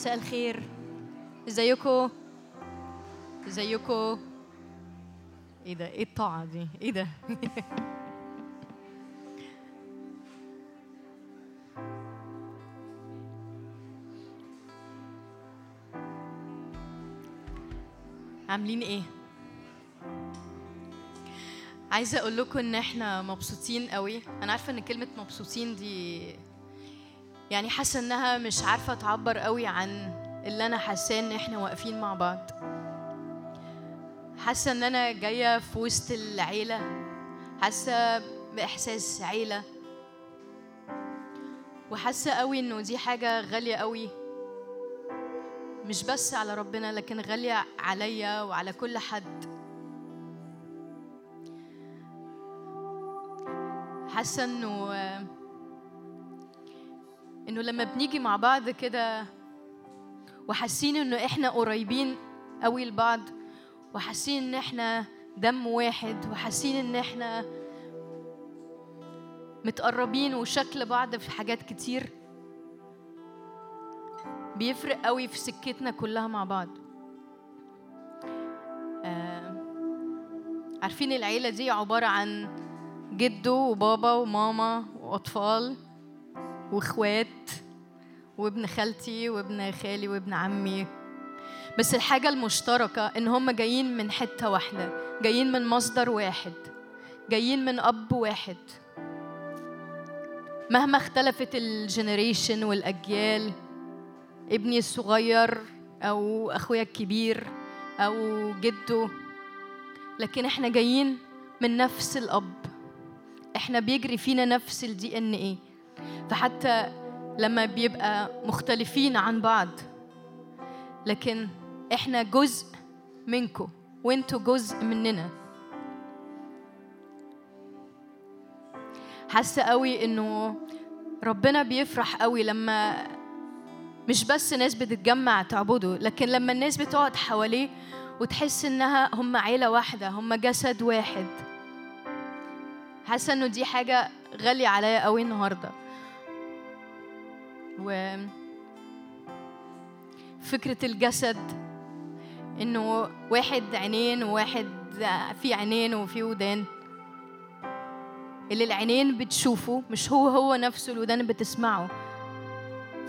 مساء الخير. ازيكم ازيكم إيه ده؟ إيه الطاعة دي؟ إيه ده؟ عاملين إيه؟ عايزة أقول لكم إن إحنا مبسوطين قوي. أنا عارفة إن كلمة مبسوطين دي يعني حاسة إنها مش عارفة تعبر قوي عن اللي أنا حاساه إن إحنا واقفين مع بعض. حاسة إن أنا جاية في وسط العيلة. حاسة بإحساس عيلة. وحاسة قوي إنه دي حاجة غالية قوي. مش بس على ربنا لكن غالية عليا وعلى كل حد. حاسة إنه إنه لما بنيجي مع بعض كده وحاسين إنه إحنا قريبين قوي لبعض وحاسين إن إحنا دم واحد وحاسين إن إحنا متقربين وشكل بعض في حاجات كتير بيفرق قوي في سكتنا كلها مع بعض. آه عارفين العيلة دي عبارة عن جدو وبابا وماما وأطفال؟ وإخوات وابن خالتي وابن خالي وابن عمي. بس الحاجة المشتركة إن هم جايين من حتة واحدة جايين من مصدر واحد جايين من أب واحد. مهما اختلفت الجنريشن والأجيال ابني الصغير أو أخويا الكبير أو جده لكن إحنا جايين من نفس الأب. إحنا بيجري فينا نفس الدي ان إيه فحتى لما بيبقى مختلفين عن بعض لكن إحنا جزء منكم وإنتوا جزء مننا. حاسة قوي إنه ربنا بيفرح قوي لما مش بس ناس بتتجمع تعبده لكن لما الناس بتقعد حواليه وتحس إنها هم عيلة واحدة هم جسد واحد. حاسة إنه دي حاجة غالية عليا قوي النهارده. و فكرة الجسد إنه واحد عينين وواحد في عينين وفي ودان. اللي العينين بتشوفه مش هو هو نفسه الودان بتسمعه.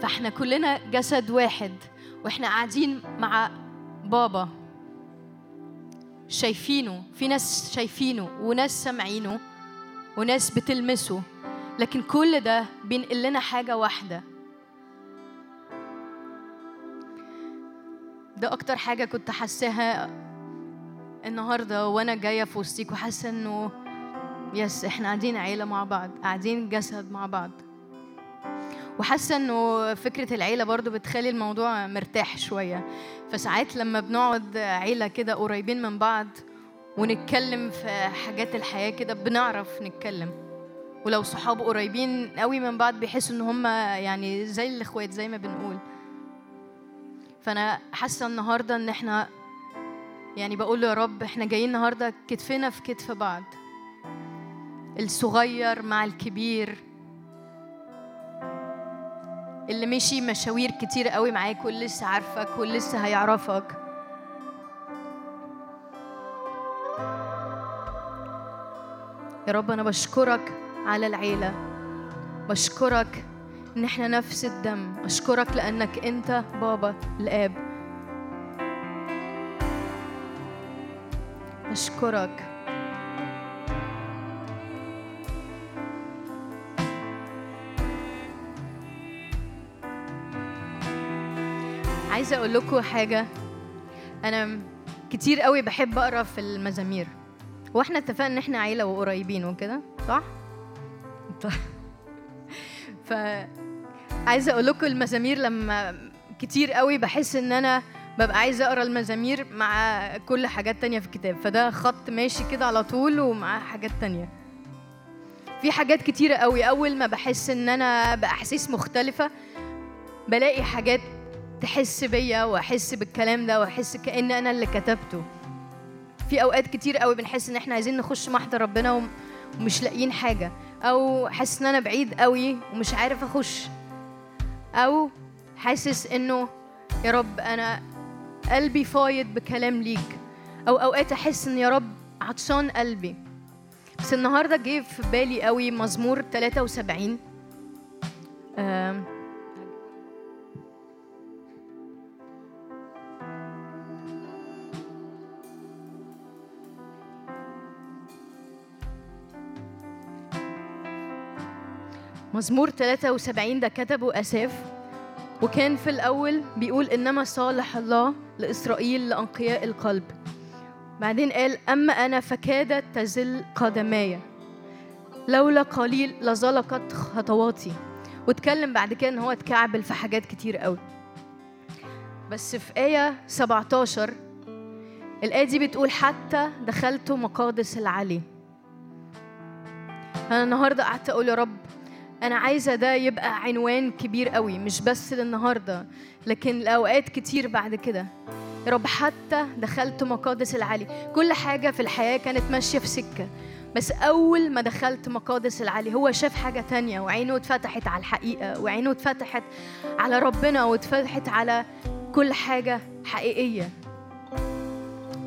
فإحنا كلنا جسد واحد وإحنا قاعدين مع بابا. شايفينه في ناس شايفينه وناس سامعينه وناس بتلمسه. لكن كل ده بينقل لنا حاجة واحدة. ده أكتر حاجة كنت حاساها النهاردة وأنا جاية في وسطيك وحاسة إنه يس إحنا قاعدين عيلة مع بعض قاعدين جسد مع بعض. وحاسة إنه فكرة العيلة برضو بتخلي الموضوع مرتاح شوية. فساعات لما بنقعد عيلة كده قريبين من بعض ونتكلم في حاجات الحياة كده بنعرف نتكلم. ولو صحاب قريبين قوي من بعض بيحسوا إن هم يعني زي الإخوات زي ما بنقول. فأنا حاسة النهارده إن إحنا يعني بقول يا رب إحنا جايين النهارده كتفنا في كتف بعض. الصغير مع الكبير. اللي مشي مشاوير كتير قوي معاك واللي لسه عارفك واللي لسه هيعرفك. يا رب أنا بشكرك على العيلة. بشكرك إن إحنا نفس الدم. أشكرك لأنك أنت بابا الآب. أشكرك. عايزة أقول لكم حاجة. أنا كتير قوي بحب أقرأ في المزامير. وإحنا اتفقنا إن إحنا عيلة وقريبين وكده صح؟ ف عايزة أقول لكم المزامير لما كتير قوي بحس إن أنا ببقى عايزة أقرأ المزامير مع كل حاجات تانية في الكتاب. فده خط ماشي كده على طول ومع حاجات تانية. في حاجات كتيرة قوي. أول ما بحس إن أنا بأحاسيس مختلفة بلاقي حاجات تحس بيا وأحس بالكلام ده وأحس كأن أنا اللي كتبته. في أوقات كتير قوي بنحس إن إحنا عايزين نخش محضر ربنا وم- ومش لاقيين حاجة. أو حاسس إن أنا بعيد قوي ومش عارف أخش. أو حاسس إنه يا رب أنا قلبي فايض بكلام ليك. أو أوقات أحس إن يا رب عطشان قلبي. بس النهارده جه في بالي قوي مزمور 73 آم، مزمور 73 ده كتبه أساف وكان في الأول بيقول إنما صالح الله لإسرائيل لأنقياء القلب. بعدين قال أما أنا فكادت تزل قدماي. لولا قليل لزلقت خطواتي. واتكلم بعد كده إن هو اتكعبل في حاجات كتير قوي. بس في آية 17 الآية دي بتقول حتى دخلت مقادس العلي. أنا النهاردة قعدت أقول يا رب أنا عايزة ده يبقى عنوان كبير قوي مش بس للنهاردة لكن لأوقات كتير بعد كده. يا رب حتى دخلت مقادس العلي كل حاجة في الحياة كانت ماشية في سكة بس أول ما دخلت مقادس العلي هو شاف حاجة تانية وعينه اتفتحت على الحقيقة وعينه اتفتحت على ربنا واتفتحت على كل حاجة حقيقية.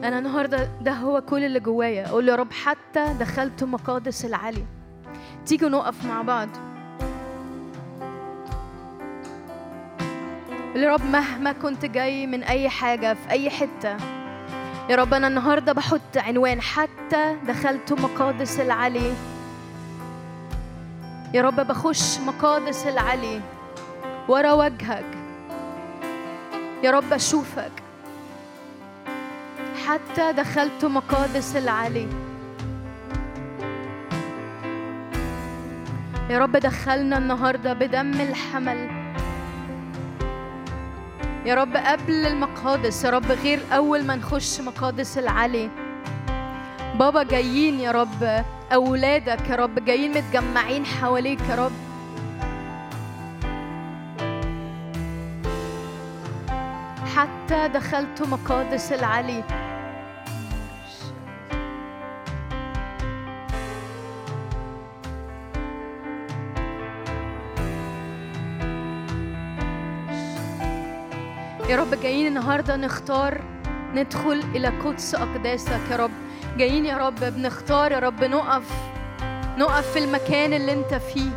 أنا النهاردة ده هو كل اللي جوايا. أقول يا رب حتى دخلت مقادس العلي تيجوا نقف مع بعض. يا رب مهما كنت جاي من أي حاجة في أي حتة. يا رب أنا النهاردة بحط عنوان حتى دخلت مقادس العلي. يا رب بخش مقادس العلي ورا وجهك. يا رب أشوفك. حتى دخلت مقادس العلي. يا رب دخلنا النهارده بدم الحمل. يا رب قبل المقادس يا رب غير أول ما نخش مقادس العلي. بابا جايين يا رب أولادك يا رب جايين متجمعين حواليك يا رب. حتى دخلت مقادس العلي يا رب جايين النهارده نختار ندخل إلى قدس أقداسك يا رب جايين يا رب بنختار يا رب نقف نقف في المكان اللي أنت فيه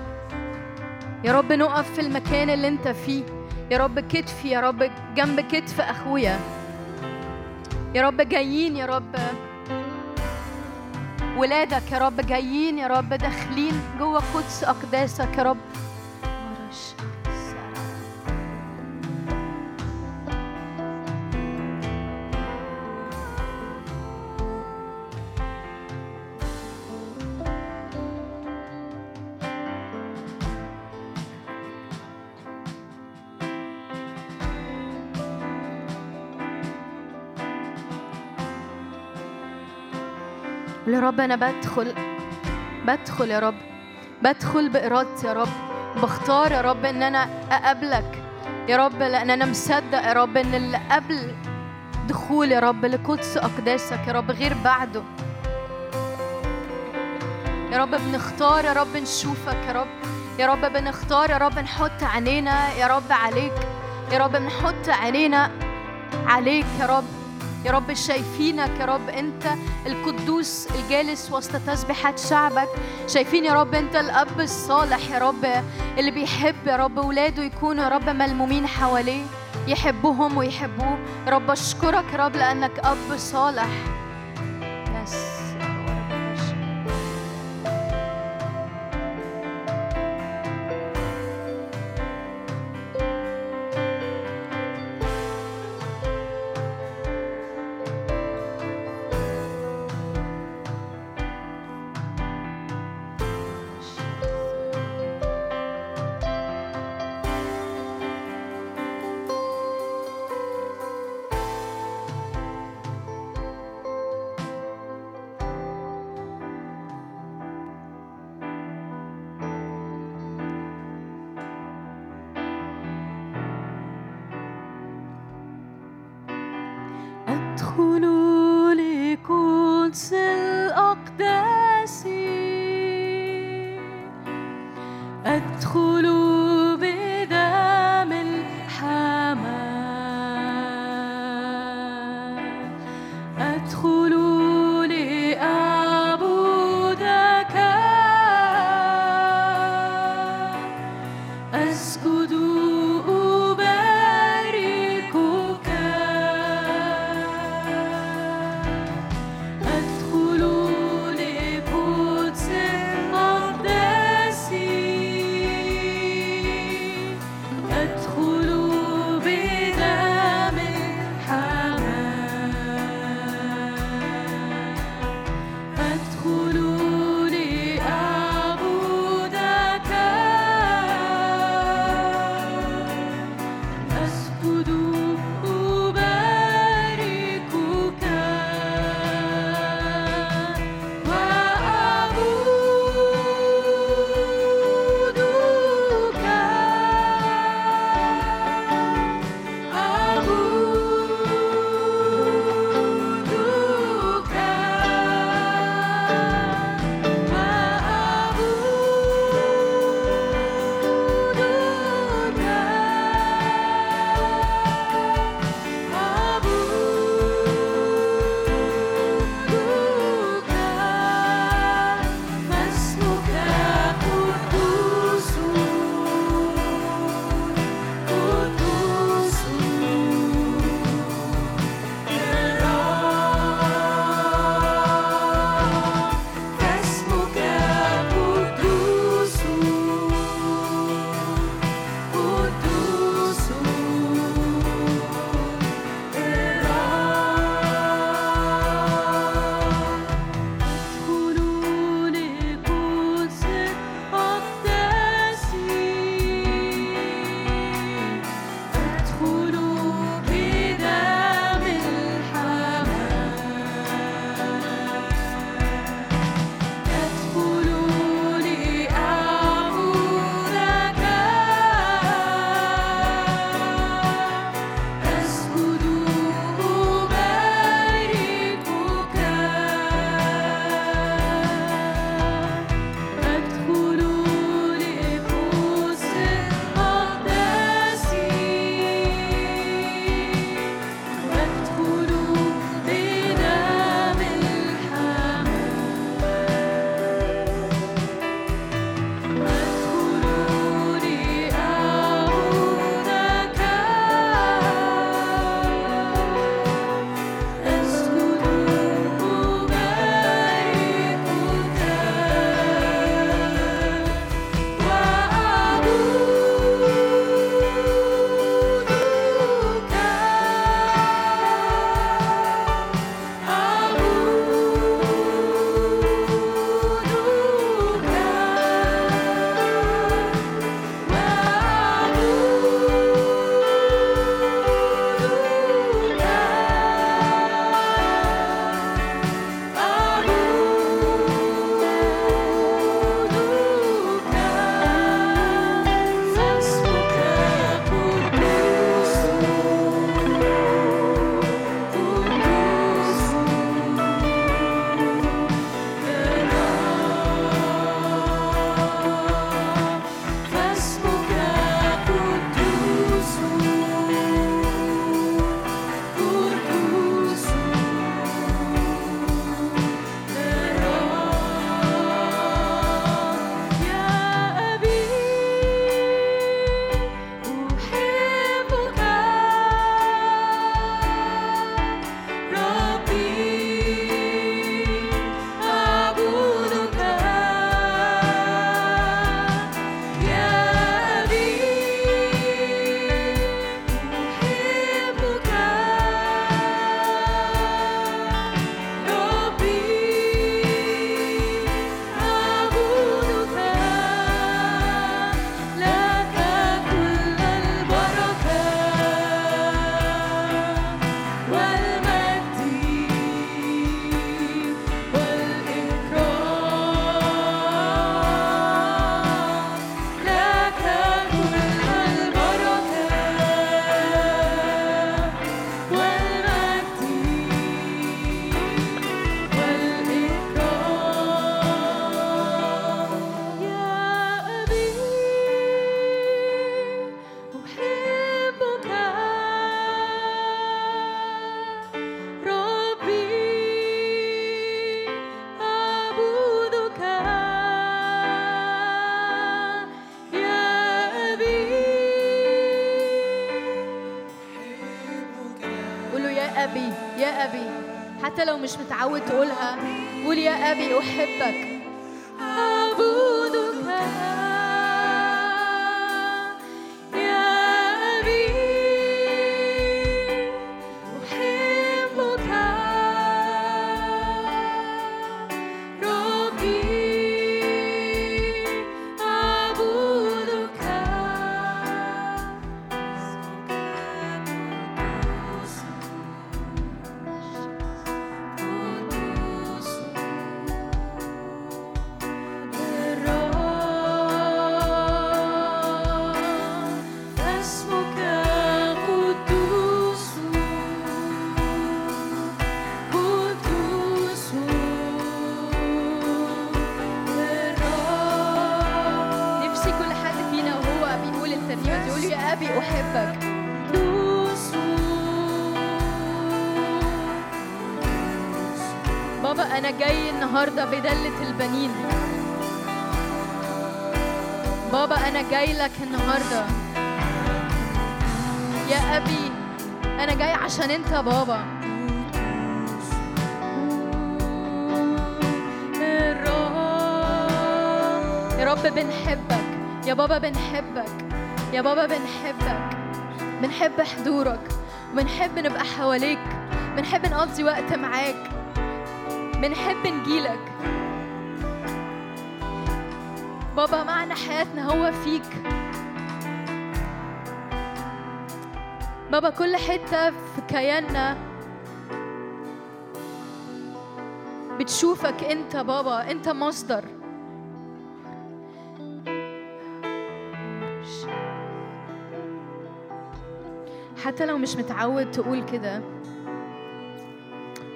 يا رب نقف في المكان اللي أنت فيه يا رب كتفي يا رب جنب كتف أخويا يا رب جايين يا رب ولادك يا رب جايين يا رب داخلين جوه قدس أقداسك يا رب يا رب أنا بدخل بدخل يا رب. بدخل بإرادتي يا رب. بختار يا رب إن أنا أقابلك يا رب لأن أنا مصدق يا رب إن اللي قبل دخول يا رب لقدس أقداسك يا رب غير بعده. يا رب بنختار يا رب نشوفك يا رب. يا رب بنختار يا رب نحط عينينا يا رب عليك. يا رب نحط عينينا عليك يا رب. يا رب شايفينك يا رب انت القدوس الجالس وسط تسبيحات شعبك. شايفين يا رب انت الأب الصالح يا رب اللي بيحب يا رب ولاده يكونوا يا رب ملمومين حواليه يحبوهم ويحبوه. رب أشكرك يا رب لأنك أب صالح. يس أبي حتى لو مش متعود تقولها. قول يا أبي أحبك أبي أحبك. بابا أنا جاي النهاردة بدلة البنين. بابا أنا جاي لك النهاردة. يا أبي أنا جاي عشان أنت بابا. يا رب بنحبك. يا بابا بنحبك. يا بابا بنحبك بنحب حضورك وبنحب نبقى حواليك بنحب نقضي وقت معاك بنحب نجيلك. بابا معنى حياتنا هو فيك. بابا كل حتة في كياننا بتشوفك انت بابا انت مصدر. حتى لو مش متعود تقول كده.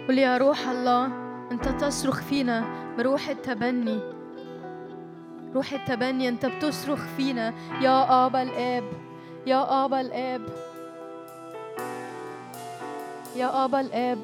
قول يا روح الله أنت تصرخ فينا بروح التبني. روح التبني أنت بتصرخ فينا. يا ابا الآب يا ابا الآب. يا ابا الآب.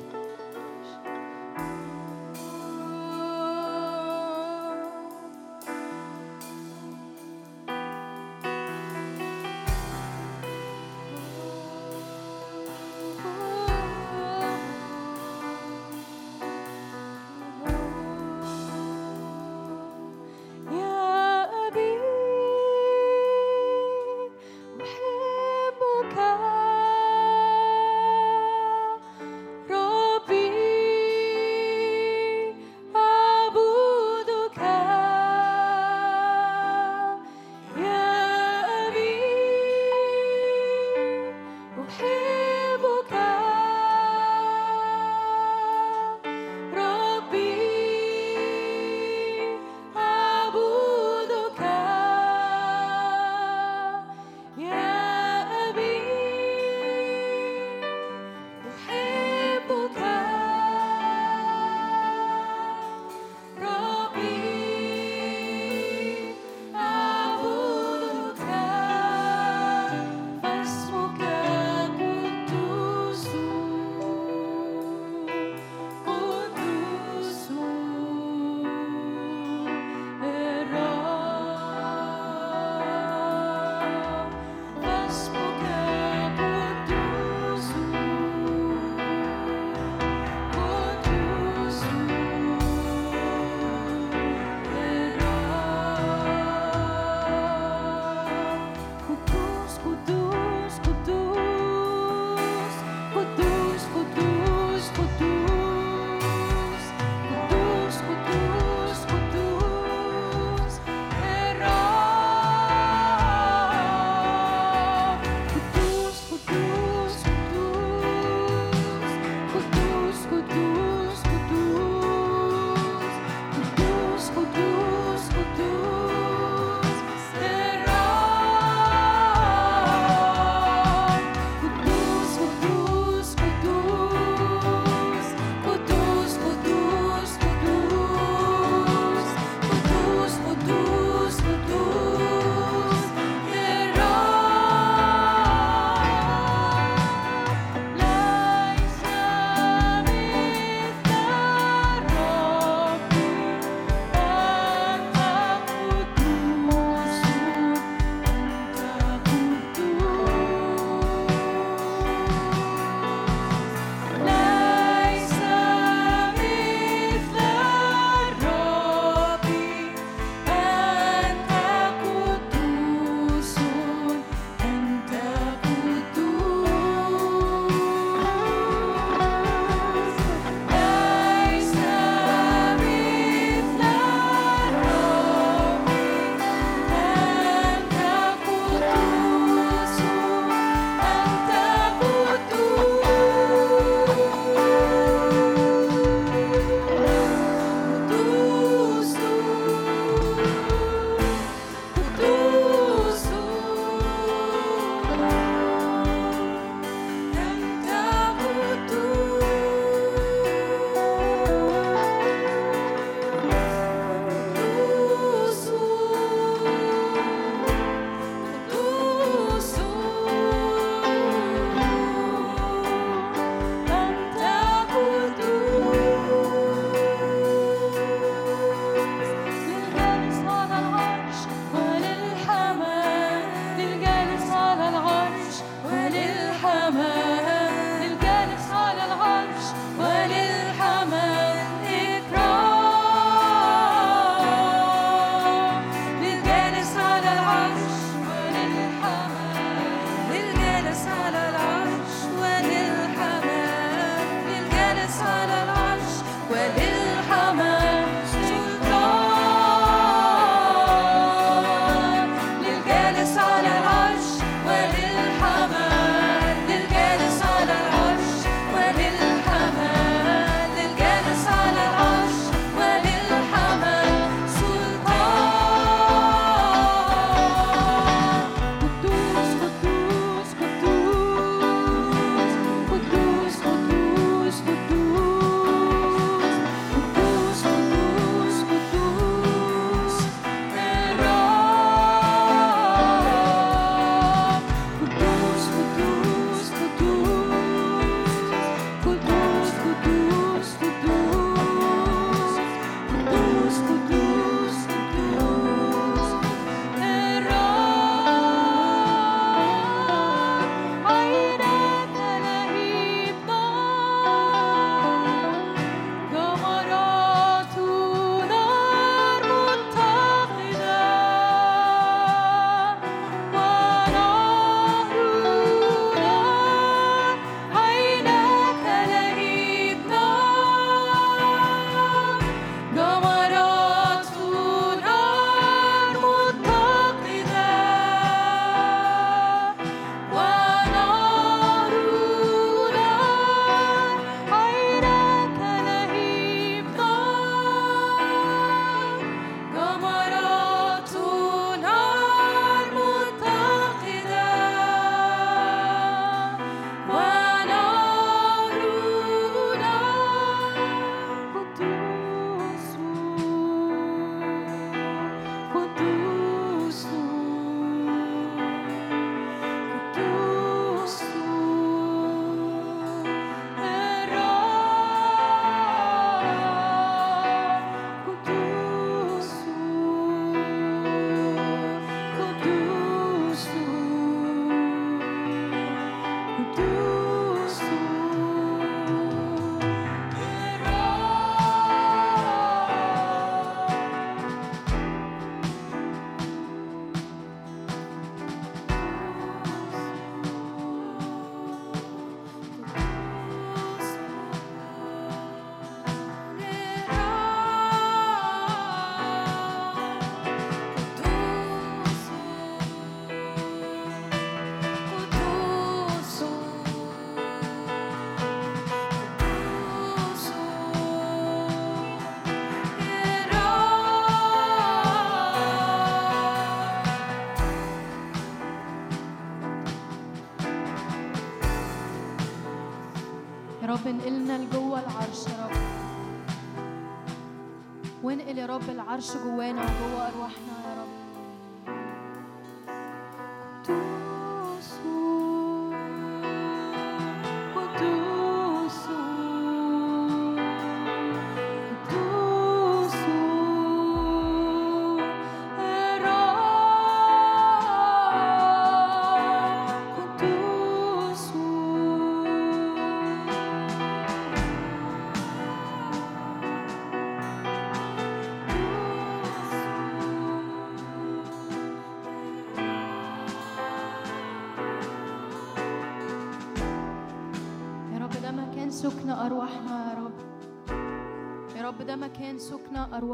رب العرش جوانا وجوه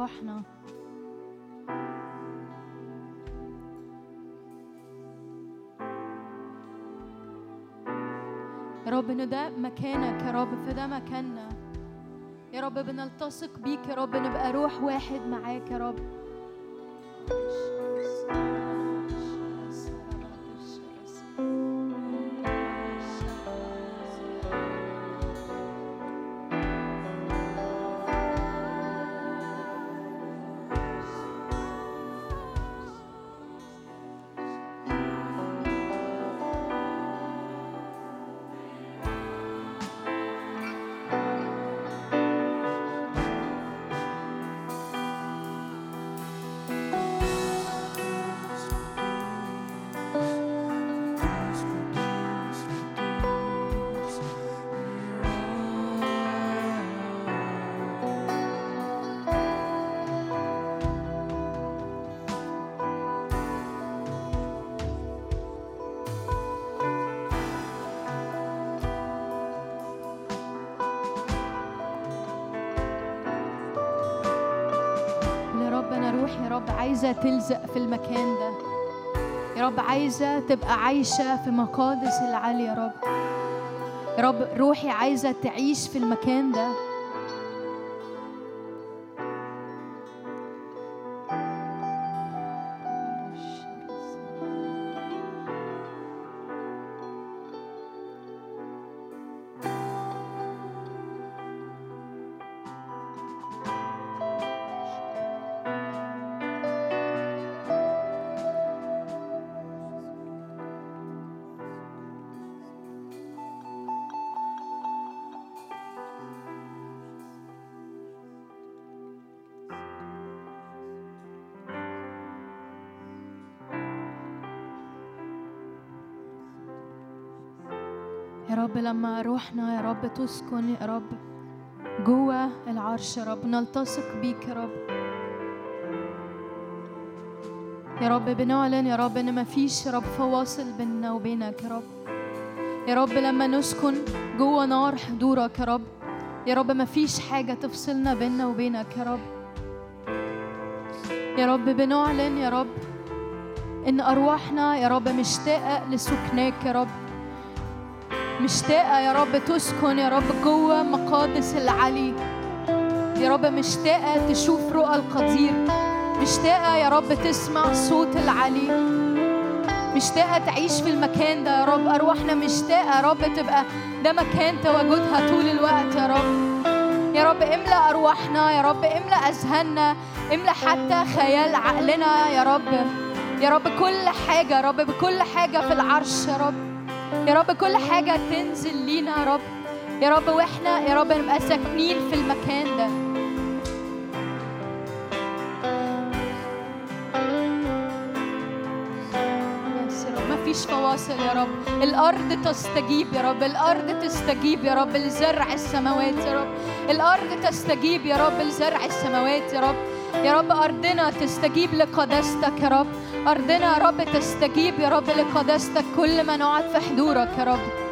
أرواحنا يا رب إن ده مكانك يا رب فده مكاننا. يا رب بنلتصق بيك يا رب نبقى روح واحد معاك يا رب. عايزة تلزق في المكان ده. يا رب عايزة تبقى عايشة في مقادس العالي يا رب. يا رب روحي عايزة تعيش في المكان ده. لما روحنا يا رب تسكن يا رب. جوة العرش يا رب نلتصق بيك يا رب. يا رب بنعلن يا رب إن مفيش يا رب فواصل بيننا وبينك يا رب. يا رب لما نسكن جوة نار حضورك يا رب. يا رب مفيش حاجة تفصلنا بيننا وبينك يا رب. يا رب بنعلن يا رب إن أرواحنا يا رب مشتاقة لسكناك يا رب. مشتاقة يا رب تسكن يا رب جوه مقادس العلي. يا رب مشتاقة تشوف رؤى القدير. مشتاقة يا رب تسمع صوت العلي. مشتاقة تعيش في المكان ده يا رب. أرواحنا مشتاقة يا رب تبقى ده مكان تواجدها طول الوقت يا رب. يا رب املأ أرواحنا يا رب املأ أذهاننا املأ حتى خيال عقلنا يا رب. يا رب كل حاجة يا رب بكل حاجة في العرش يا رب. يا رب كل حاجة تنزل لينا يا رب. يا رب وإحنا يا رب نبقى ساكنين في المكان ده. مفيش فواصل يا رب. الأرض تستجيب يا رب. الأرض تستجيب يا رب لزرع السماوات يا رب. الأرض تستجيب يا رب لزرع السماوات يا رب. يا رب أرضنا تستجيب لقداستك يا رب. أرضنا يا رب تستجيب يا رب لقداستك كل ما نقعد في حضورك يا رب.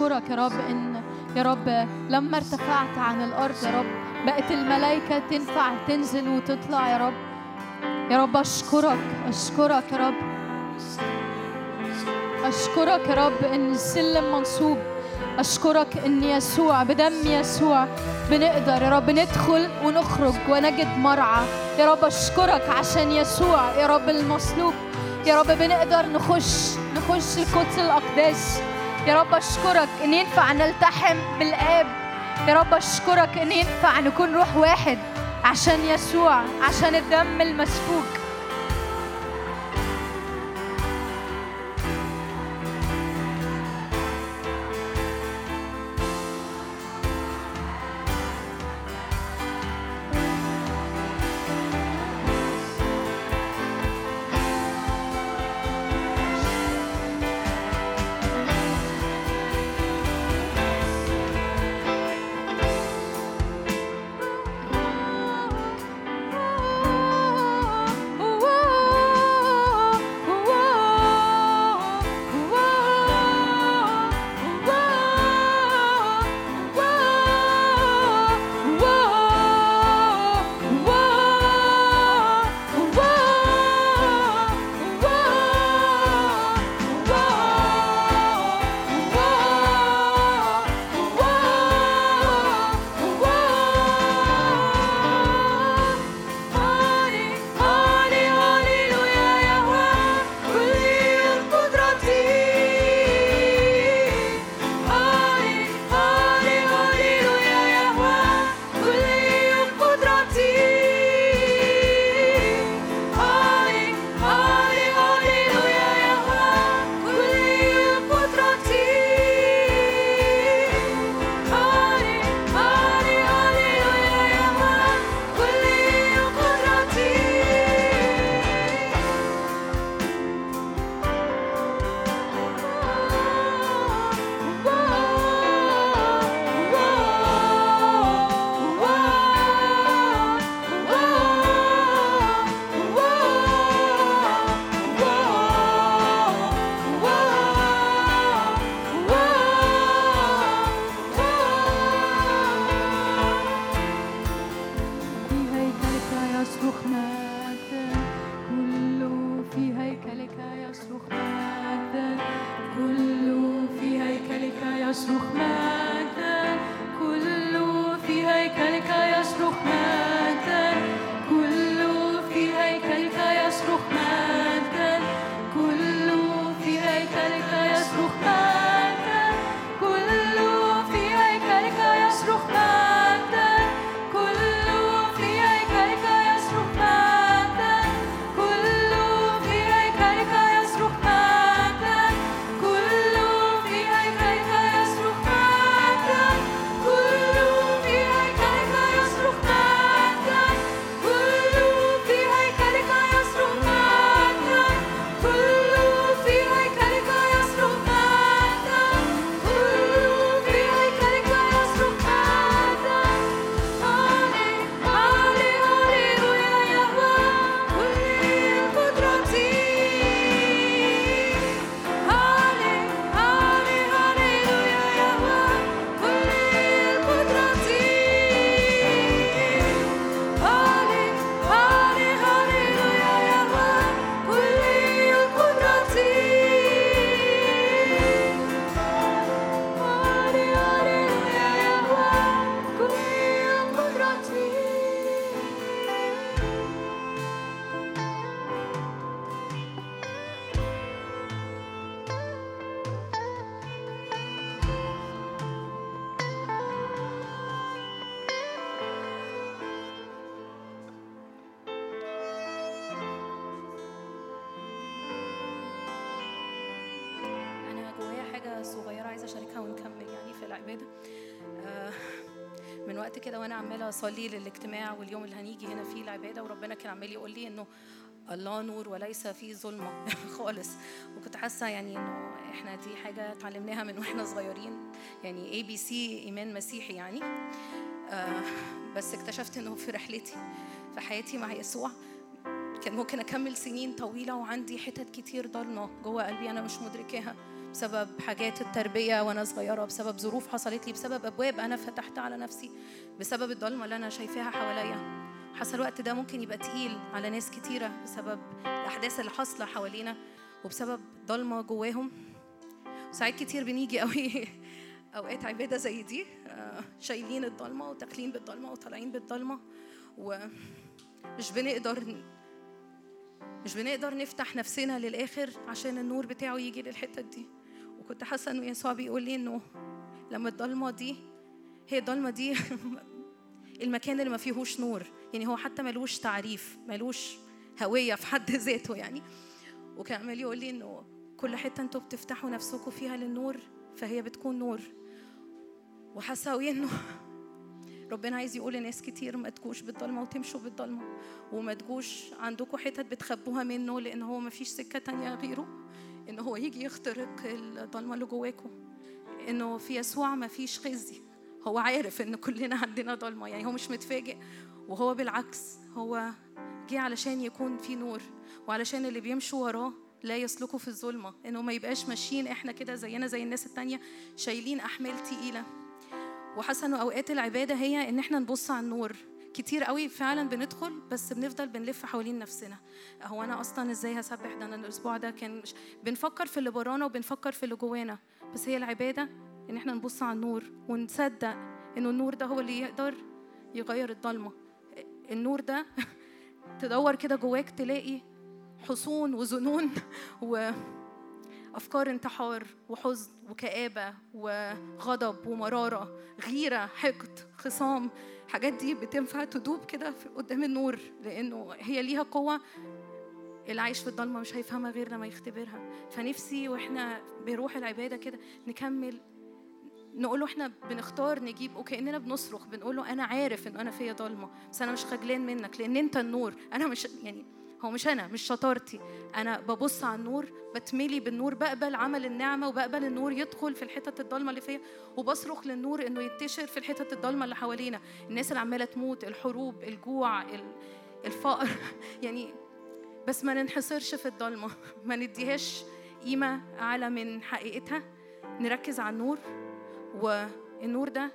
أشكرك يا رب إن يا رب لما ارتفعت عن الأرض يا رب بقت الملائكة تنفع تنزل وتطلع يا رب. يا رب أشكرك أشكرك يا رب. أشكرك يا رب إن السلم منصوب. أشكرك إن يسوع بدم يسوع بنقدر يا رب ندخل ونخرج ونجد مرعى. يا رب أشكرك عشان يسوع يا رب المصلوب. يا رب بنقدر نخش نخش القدس الأقداس يا رب أشكرك إن ينفع نلتحم بالآب. يا رب أشكرك إن ينفع نكون روح واحد عشان يسوع عشان الدم المسفوك. أصلي للاجتماع واليوم اللي هنيجي هنا فيه العبادة وربنا كان عمال يقول لي إنه الله نور وليس فيه ظلمة خالص. وكنت حاسة يعني إنه إحنا دي حاجة اتعلمناها من وإحنا صغيرين يعني ABC إيمان مسيحي يعني. آه، بس اكتشفت إنه في رحلتي في حياتي مع يسوع كان ممكن أكمل سنين طويلة وعندي حتت كتير ضلمة جوه قلبي أنا مش مدركاها. بسبب حاجات التربية وأنا صغيرة بسبب ظروف حصلت لي بسبب أبواب أنا فتحتها على نفسي بسبب الضلمة اللي أنا شايفاها حواليا. حاسة الوقت ده ممكن يبقى تقيل على ناس كتيرة بسبب الأحداث اللي حاصلة حوالينا وبسبب ضلمة جواهم. ساعات كتير بنيجي قوي أوقات عبادة زي دي آه، شايلين الضلمة وتاكلين بالضلمة وطالعين بالضلمة ومش بنقدر مش بنقدر نفتح نفسنا للآخر عشان النور بتاعه يجي للحتة دي. وكنت حاسة إنه يسوع بيقول لي إنه لما الضلمة دي هي الضلمة دي المكان اللي ما فيهوش نور. يعني هو حتى ملوش تعريف ملوش هوية في حد ذاته يعني. وكان عمال يقول لي إنه كل حتة أنتوا بتفتحوا نفسكم فيها للنور فهي بتكون نور. وحاسة قوي إنه ربنا عايز يقول لناس كتير ما تجوش بالضلمة وتمشوا بالضلمة. وما تجوش عندكم حتت بتخبوها منه لأن هو ما فيش سكة تانية غيره. إن هو يجي يخترق الضلمة اللي جواكم إنه في يسوع ما فيش خزي. هو عارف إن كلنا عندنا ضلمة يعني هو مش متفاجئ. وهو بالعكس هو جه علشان يكون في نور وعلشان اللي بيمشوا وراه لا يسلكوا في الظلمة. إنه ما يبقاش ماشيين إحنا كده زينا زي الناس التانية شايلين أحمال تقيلة. وحاسه انه أوقات العبادة هي إن إحنا نبص على النور. كتير قوي فعلا بندخل بس بنفضل بنلف حوالين نفسنا. هو أنا أصلا إزاي هسبح ده؟ أنا الأسبوع ده كان مش بنفكر في اللي برانا وبنفكر في اللي جوانا. بس هي العبادة إن إحنا نبص على النور ونصدق إنه النور ده هو اللي يقدر يغير الضلمة. النور ده تدور كده جواك تلاقي حصون وظنون و أفكار انتحار وحزن وكآبة وغضب ومرارة غيرة حقد خصام. الحاجات دي بتنفع تدوب كده قدام النور لأنه هي ليها قوة اللي عايش في الضلمة مش هيفهمها غير لما يختبرها. فنفسي وإحنا بروح العبادة كده نكمل نقول له إحنا بنختار نجيب وكأننا بنصرخ بنقول له أنا عارف ان أنا فيا ضلمة بس أنا مش خجلان منك لأن أنت النور. أنا مش يعني هو مش أنا مش شطارتي. أنا ببص على النور بتملي بالنور بقبل عمل النعمة وبقبل النور يدخل في الحتت الضلمة اللي فيا وبصرخ للنور إنه ينتشر في الحتت الضلمة اللي حوالينا. الناس اللي عمالة تموت الحروب الجوع الفقر. يعني بس ما ننحصرش في الضلمة. ما نديهاش قيمة أعلى من حقيقتها. نركز على النور والنور ده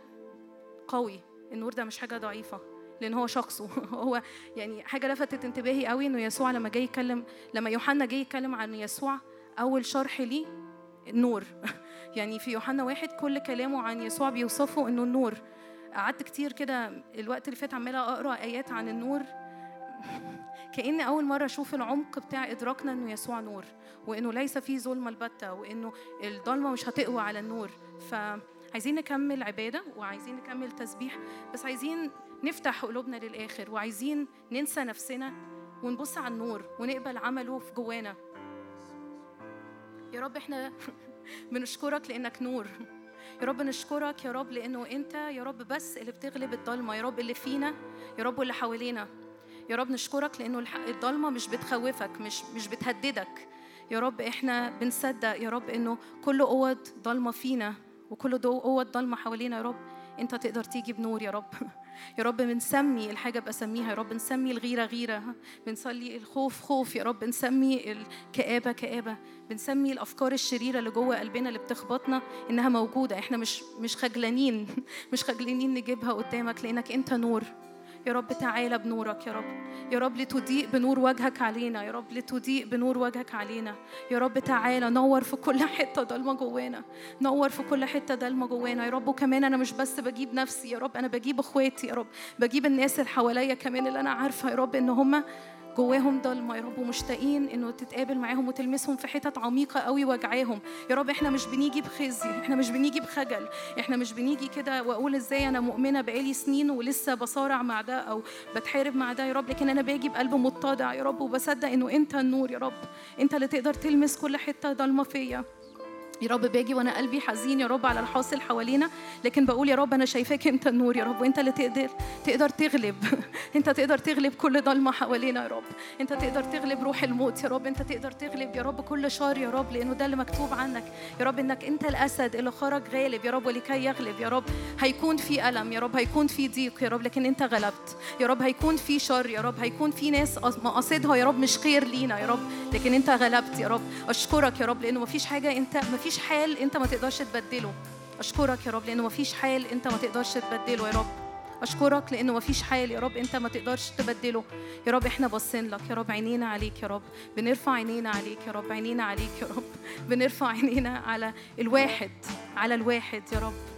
قوي. النور ده مش حاجة ضعيفة. لأن هو شخصه هو يعني حاجة لفتت انتباهي قوي إنه يسوع لما جاي يتكلم لما يوحنا جاي يتكلم عن يسوع أول شرح ليه النور يعني في يوحنا واحد كل كلامه عن يسوع بيوصفه إنه النور قعدت كتير كده الوقت اللي فات عمالة أقرأ آيات عن النور. كأني أول مرة أشوف العمق بتاع إدراكنا إنه يسوع نور وإنه ليس فيه ظلمة البتة وإنه الضلمة مش هتقوى على النور. فعايزين نكمل عبادة وعايزين نكمل تسبيح بس عايزين نفتح قلوبنا للآخر وعايزين ننسى نفسنا ونبص على النور ونقبل عمله في جوانا يا رب إحنا بنشكرك لأنك نور يا رب نشكرك يا رب لأنه أنت يا رب بس اللي بتغلب الضلمة يا رب اللي فينا يا رب اللي حوالينا يا رب نشكرك لأنه الضلمة مش بتخوفك مش مش بتهددك يا رب إحنا بنصدق يا رب انه كل قوة ضلمة فينا وكل قوة ضلمة حوالينا يا رب انت تقدر تيجي بنور يا رب. يا رب بنسمي الحاجة بسميها يا رب نسمي الغيرة غيرة. بنصلي الخوف خوف. يا رب بنسمي الكآبة كآبة. بنسمي الأفكار الشريرة اللي جوه قلبنا اللي بتخبطنا إنها موجودة. إحنا مش مش خجلانين. مش خجلانين نجيبها قدامك لأنك أنت نور. يا رب تعالى بنورك يا رب. يا رب لتضيء بنور وجهك علينا. يا رب لتضيء بنور وجهك علينا. يا رب تعالى نور في كل حتة ضلمة جوانا. نور في كل حتة ضلمة جوانا. يا رب وكمان أنا مش بس بجيب نفسي. يا رب أنا بجيب إخواتي. يا رب بجيب الناس اللي حواليا كمان اللي أنا عارفة. يا رب إن هم جواهم ضلمه يا رب ومشتاقين إنه تتقابل معاهم وتلمسهم في حتت عميقة قوي وجعاهم. يا رب إحنا مش بنيجي بخزي إحنا مش بنيجي بخجل إحنا مش بنيجي كده وأقول إزاي أنا مؤمنة بقالي سنين ولسه بصارع مع ده أو بتحارب مع ده. يا رب لكن أنا باجي بقلب متضع يا رب وبصدق إنه أنت النور يا رب. أنت اللي تقدر تلمس كل حتة ضلمة فيا. يا رب باجي وأنا قلبي حزين يا رب على الحاصل حوالينا لكن بقول يا رب أنا شايفاك انت النور يا رب وانت اللي تقدر تقدر تغلب. انت تقدر تغلب كل ضلمة حوالينا يا رب. انت تقدر تغلب روح الموت يا رب انت تقدر تغلب يا رب كل شر يا رب لأنه ده اللي مكتوب عنك. يا رب انك انت الأسد اللي خرج غالب يا رب ولكي يغلب يا رب. هيكون في ألم يا رب هيكون في ضيق يا رب لكن انت غلبت. يا رب هيكون في شر يا رب هيكون في ناس مقاصدها يا رب مش خير لينا يا رب لكن انت غلبت يا رب. أشكرك يا رب لأنه مفيش حاجة انت مفيش حال انت ما تقدرش تبدله. أشكرك يا رب لأنه مفيش حال أنت ما تقدرش تبدله يا رب. أشكرك لأنه مفيش حال يا رب أنت ما تقدرش تبدله. يا رب إحنا باصين لك يا رب عينينا عليك يا رب. بنرفع عينينا عليك يا رب عينينا عليك يا رب. بنرفع عينينا على الواحد على الواحد يا رب.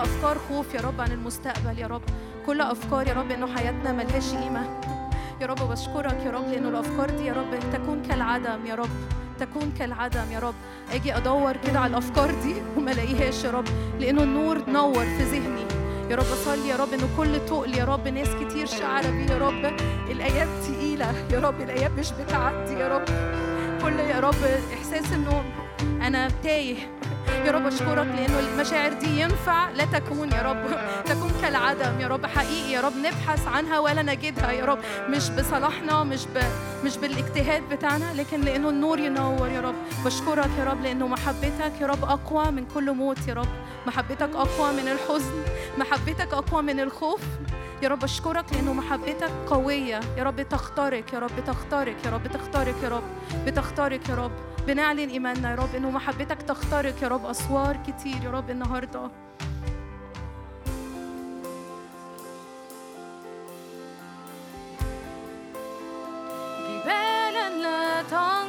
كل أفكار خوف يا رب عن المستقبل يا رب. كل أفكار يا رب إنه حياتنا ملهاش قيمة. يا رب بشكرك يا رب لأنه الأفكار دي يا رب تكون كالعدم يا رب. تكون كالعدم يا رب. أجي أدور كده على الأفكار دي وما ألاقيهاش يا رب. لأنه النور نور في ذهني. يا رب أصلي يا رب إنه كل تقل يا رب. ناس كتير شعره بيه يا رب. الايات تقيلة يا رب. الايات مش بتعدي يا رب. كل يا رب إحساس إنه أنا تايه. يا رب أشكرك لأنه المشاعر دي ينفع. لا تكون يا رب تكون كالعدم يا رب. حقيقي يا رب نبحث عنها ولا نجدها يا رب. مش بصلاحنا مش ب... مش بالاجتهاد بتاعنا لكن لأنه النور ينور يا رب. بشكرك يا رب لأنه محبتك يا رب أقوى من كل موت يا رب. محبتك أقوى من الحزن محبتك أقوى من الخوف. يا رب أشكرك لأنه محبتك قوية. يا رب تخترق يا رب تخترق يا رب تخترق يا رب بتخترق يا رب بنعلن إيماننا. يا رب إنه محبتك تخترق يا رب أسوار كتير. يا رب النهارده جبالا لا تنقلها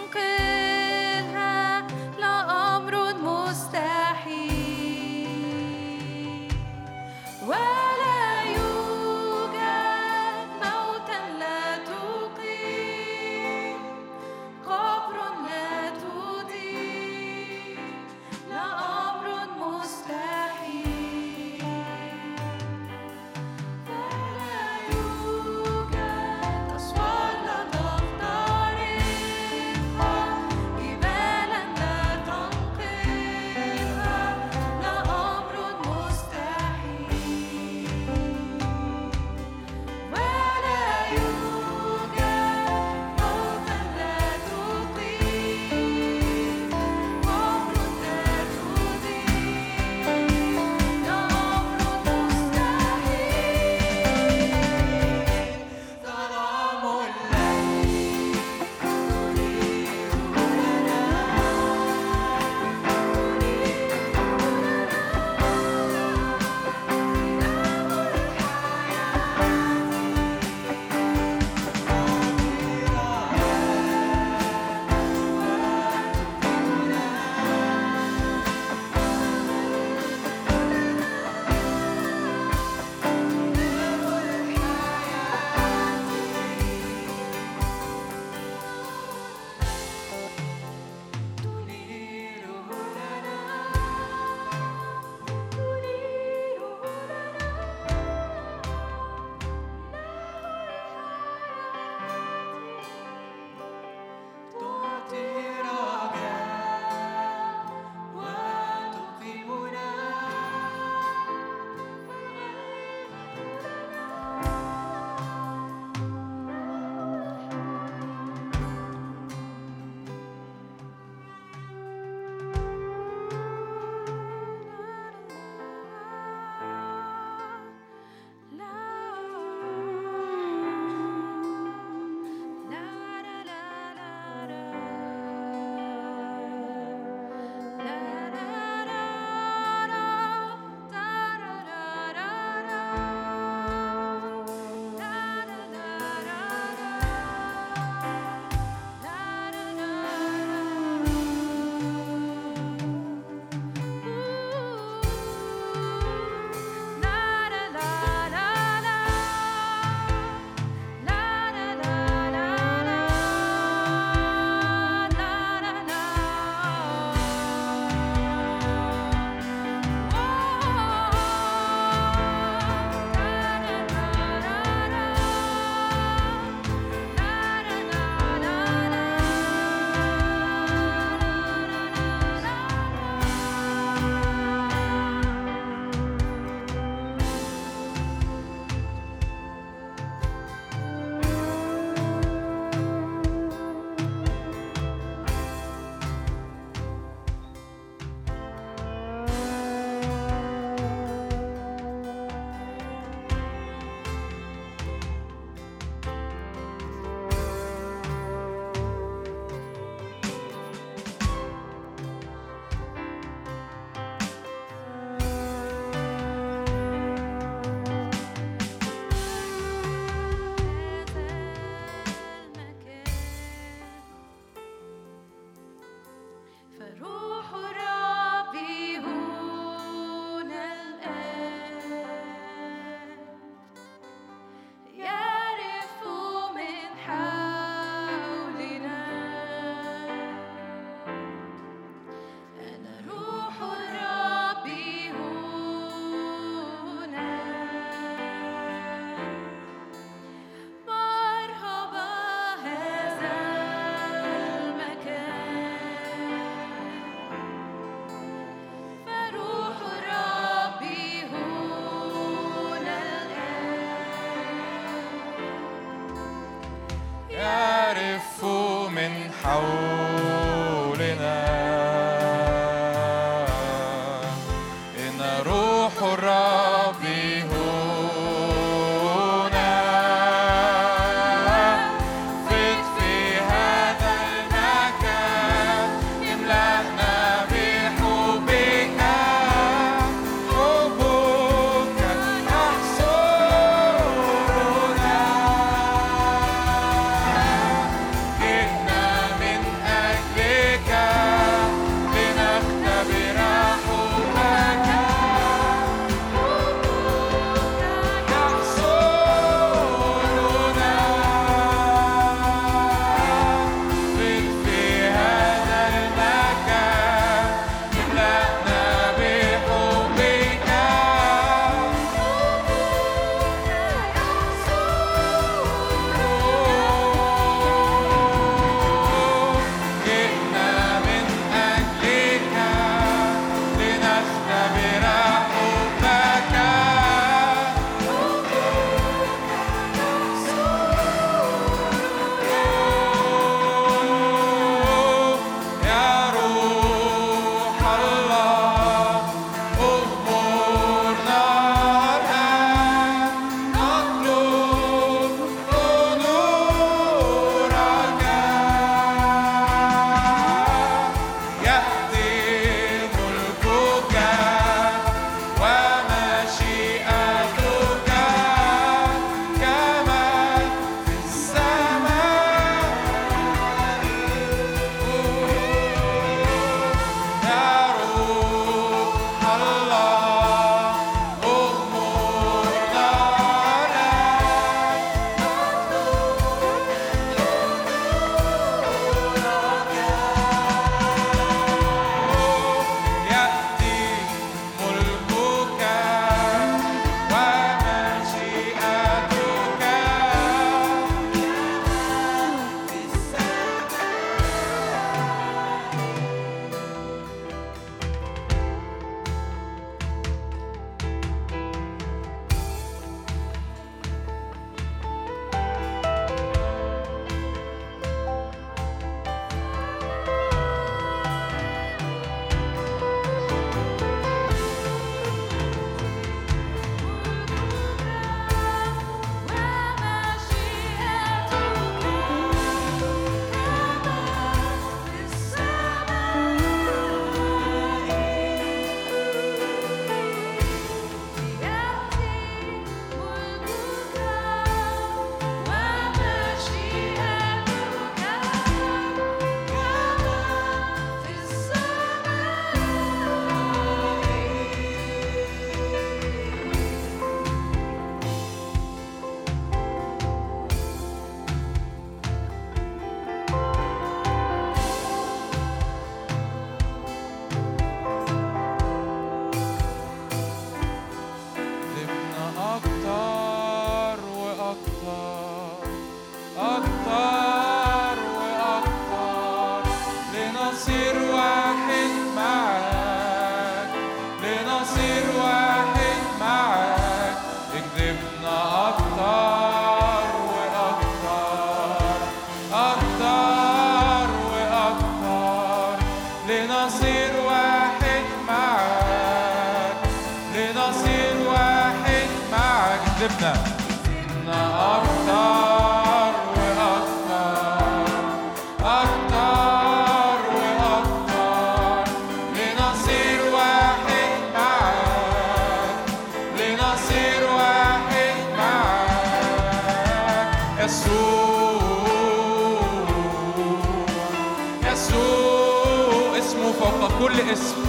كل اسم.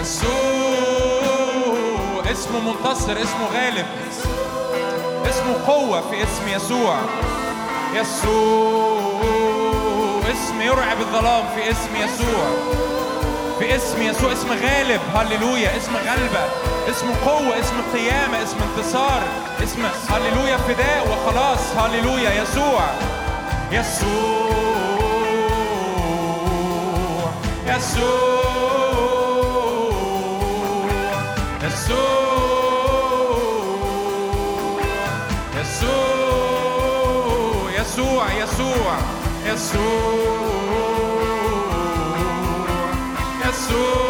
يسوع اسمه منتصر اسمه غالب. اسمه قوة في اسم يسوع. يسوع اسم يرعب الظلام في اسم يسوع. في اسم يسوع اسم غالب. هللويا. اسم غلبة. اسم قوة اسم قيامة اسم انتصار. اسم هللويا فداء وخلاص. هللويا يسوع. يسوع. É sua, é sua, é sua, é, é sua, é sua, é sua, é sua.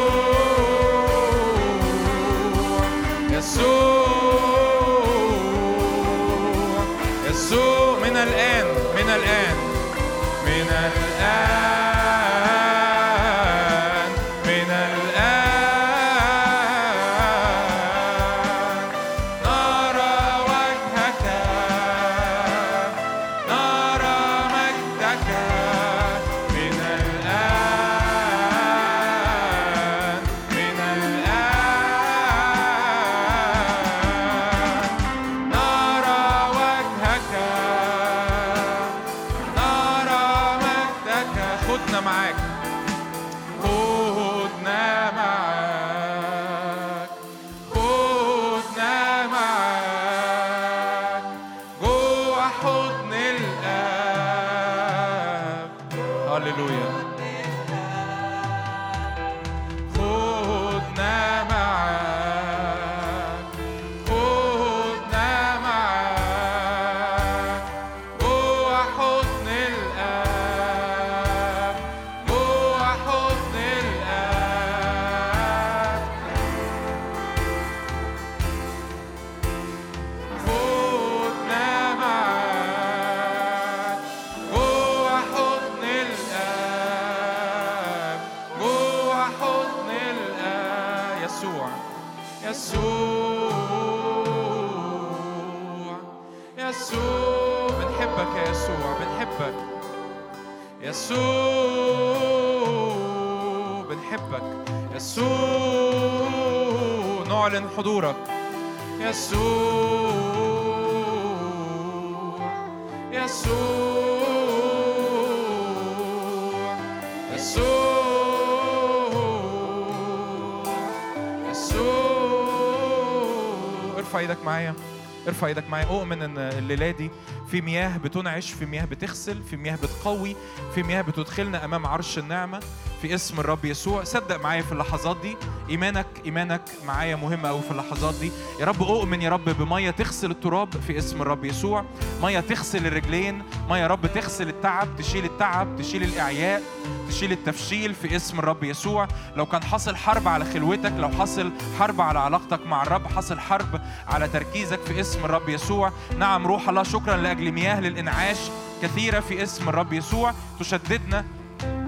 ارفع إيدك معايا. أؤمن إن الليلة دي في مياه بتنعش في مياه بتغسل في مياه بتقوي في مياه بتدخلنا أمام عرش النعمة. في اسم الرب يسوع. صدق معايا في اللحظات دي. ايمانك إيمانك معايا مهم قوي في اللحظات دي. يا رب أؤمن يا رب بمية تغسل التراب في اسم الرب يسوع. مية تغسل الرجلين. مية يا رب تغسل التعب تشيل التعب تشيل الإعياء تشيل التفشيل في اسم الرب يسوع. لو كان حصل حرب على خلوتك لو حصل حرب على علاقتك مع الرب حصل حرب على تركيزك في اسم الرب يسوع. نعم روح الله شكرا لأجل مياه للإنعاش كثيرة في اسم الرب يسوع. تشددنا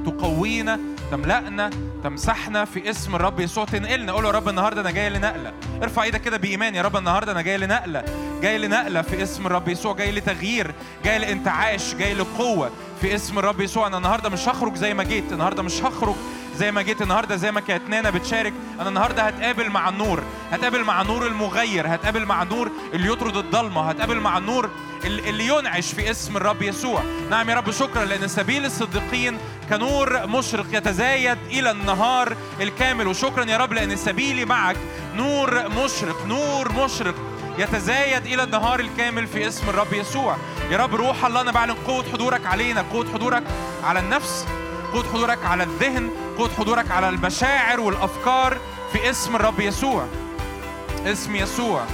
تقوينا تملأنا تمسحنا في اسم الرب يسوع. تنقلنا. قول يا رب النهارده أنا جاي لنقلة. ارفع إيدك كده بإيمان يا رب النهارده أنا جاي لنقلة. جاي لنقلة في اسم الرب يسوع. جاي لتغيير. جاي لانتعاش. جاي لقوة في اسم الرب يسوع. أنا النهارده مش هخرج زي ما جيت. النهارده مش هخرج زي ما جيت. النهارده زي ما كانت نانا بتشارك. أنا النهارده هتقابل مع النور هتقابل مع النور المغير. هتقابل مع النور اللي يطرد الضلمة. هتقابل مع النور اللي ينعش في اسم الرب يسوع. نعم يا رب شكرا لأن سبيل الصديقين كنور مشرق يتزايد إلى النهار الكامل. وشكرا يا رب لأن سبيلي معك نور مشرق نور مشرق يتزايد إلى النهار الكامل في اسم الرب يسوع. يا رب روح الله أنا بعلن قوه حضورك علينا قوه حضورك على النفس قوه حضورك على الذهن قوه حضورك على المشاعر والأفكار في اسم الرب يسوع. اسم يسوع.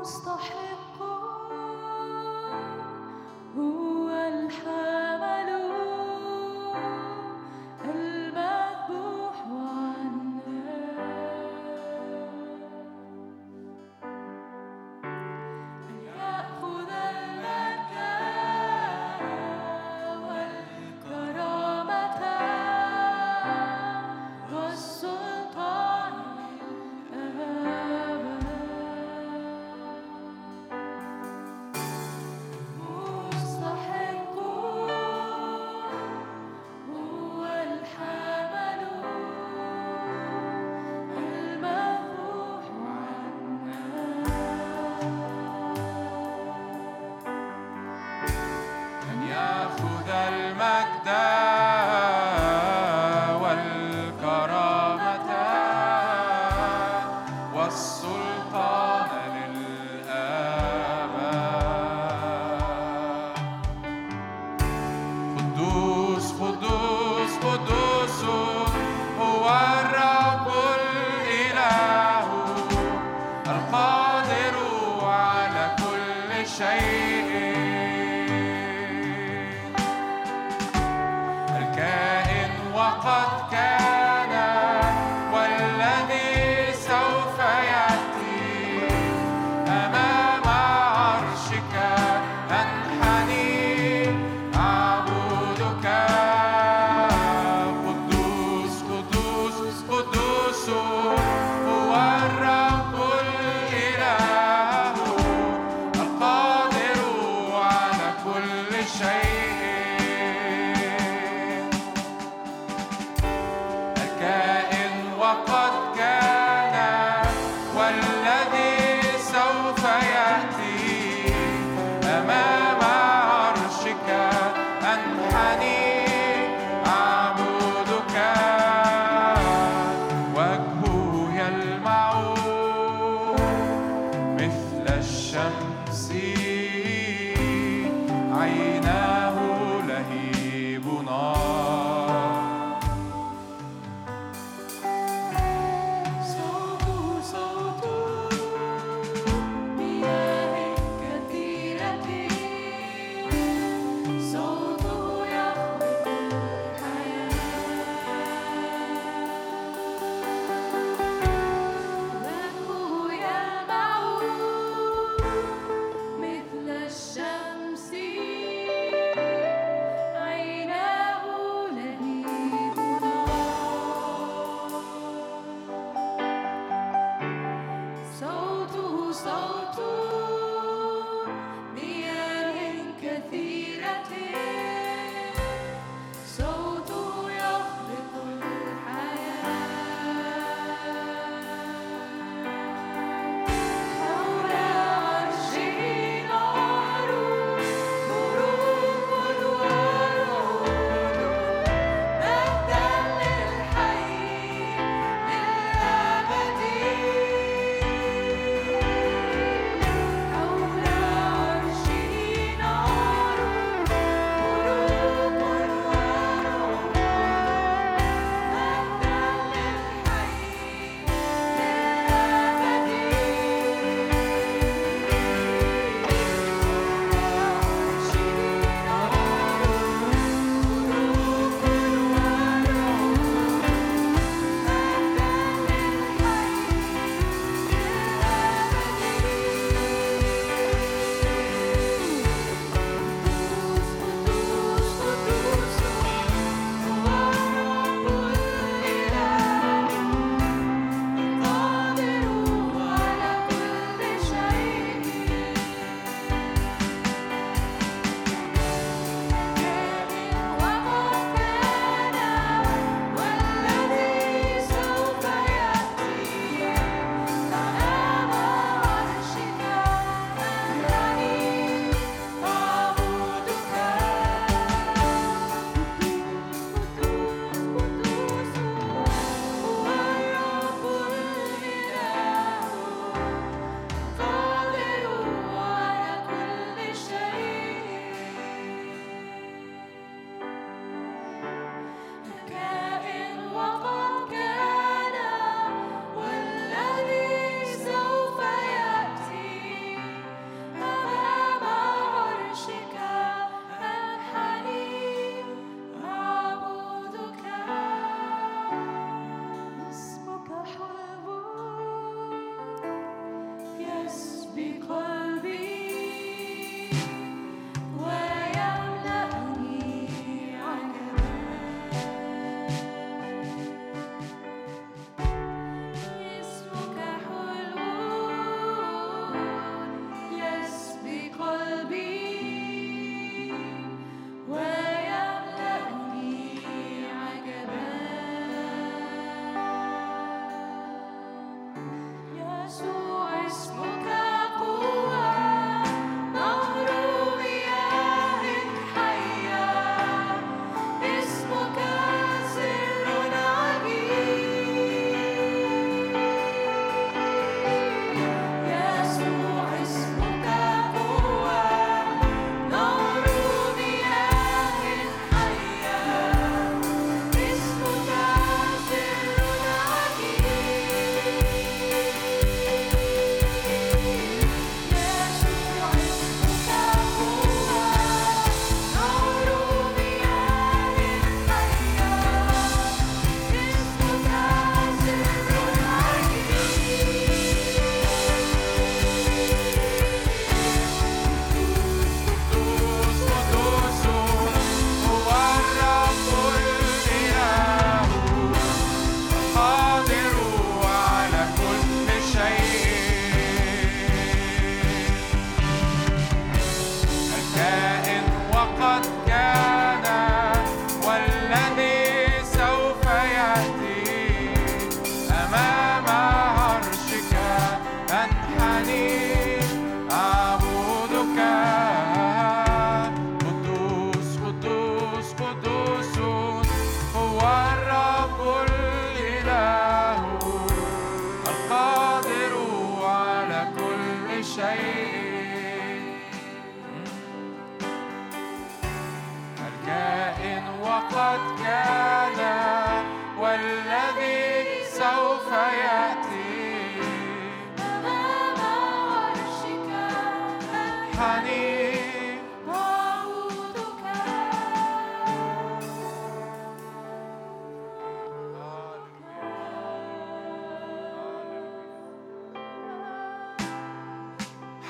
مستحق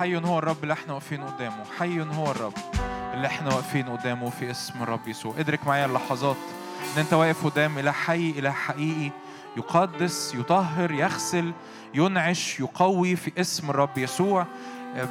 حي هو الرب اللي إحنا واقفين قدامه. حي هو الرب اللي إحنا واقفين قدامه في اسم الرب يسوع. ادرك معايا اللحظات إن انت واقف قدام إله حي إله حقيقي يقدس يطهر يغسل ينعش يقوي في اسم الرب يسوع.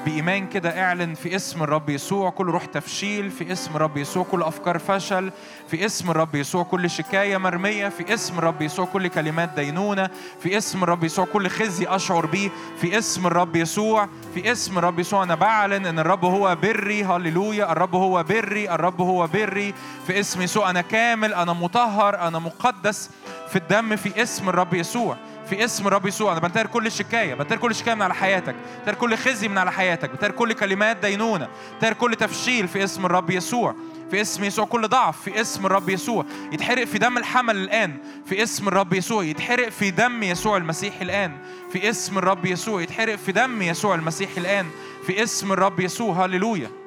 بإيمان كده اعلن في اسم الرب يسوع كل روح تفشيل في اسم الرب يسوع كل أفكار فشل في اسم الرب يسوع كل شكاية مرمية في اسم الرب يسوع كل كلمات دينونة في اسم الرب يسوع كل خزي أشعر به في اسم الرب يسوع في اسم الرب يسوع. أنا بعلن أن الرب هو بري هللويا الرب هو بري الرب هو بري في اسم يسوع. أنا كامل أنا مطهر أنا مقدس في الدم في اسم الرب يسوع. في اسم الرب يسوع. أنا بنتهر كل شكاية بنتهر كل شكاية من على حياتك. بنتهر كل خزي من على حياتك. بنتهر كل كلمات دينونة. بنتهر كل تفشيل في اسم الرب يسوع. في اسم يسوع كل ضعف في اسم الرب يسوع. يتحرق في دم الحمل الآن. في اسم الرب يسوع. يتحرق في دم يسوع المسيح الآن. في اسم الرب يسوع. يتحرق في دم يسوع المسيح الآن. في اسم الرب يسوع. هللويا.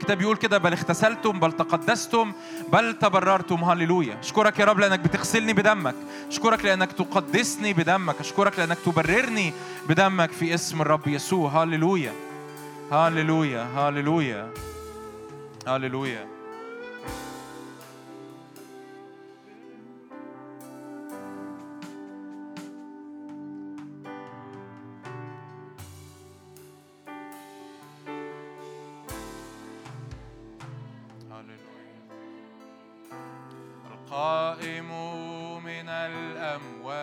الكتاب بيقول كده بل اغتسلتم بل تقدستم بل تبررتم. هللويا. أشكرك يا رب لأنك بتغسلني بدمك. أشكرك لأنك تقدسني بدمك. أشكرك لأنك تبررني بدمك في اسم الرب يسوع. هللويا. هللويا. هللويا. هللويا. القائم من الأموات.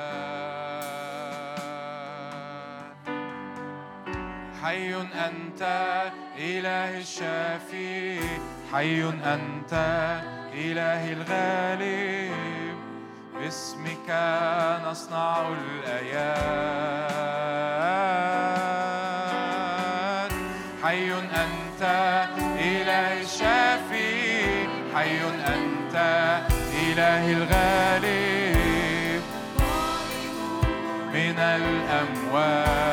حي أنت إله الشافي حي أنت إله الغالب. باسمك نصنع الآيات إله الغالب من الأموات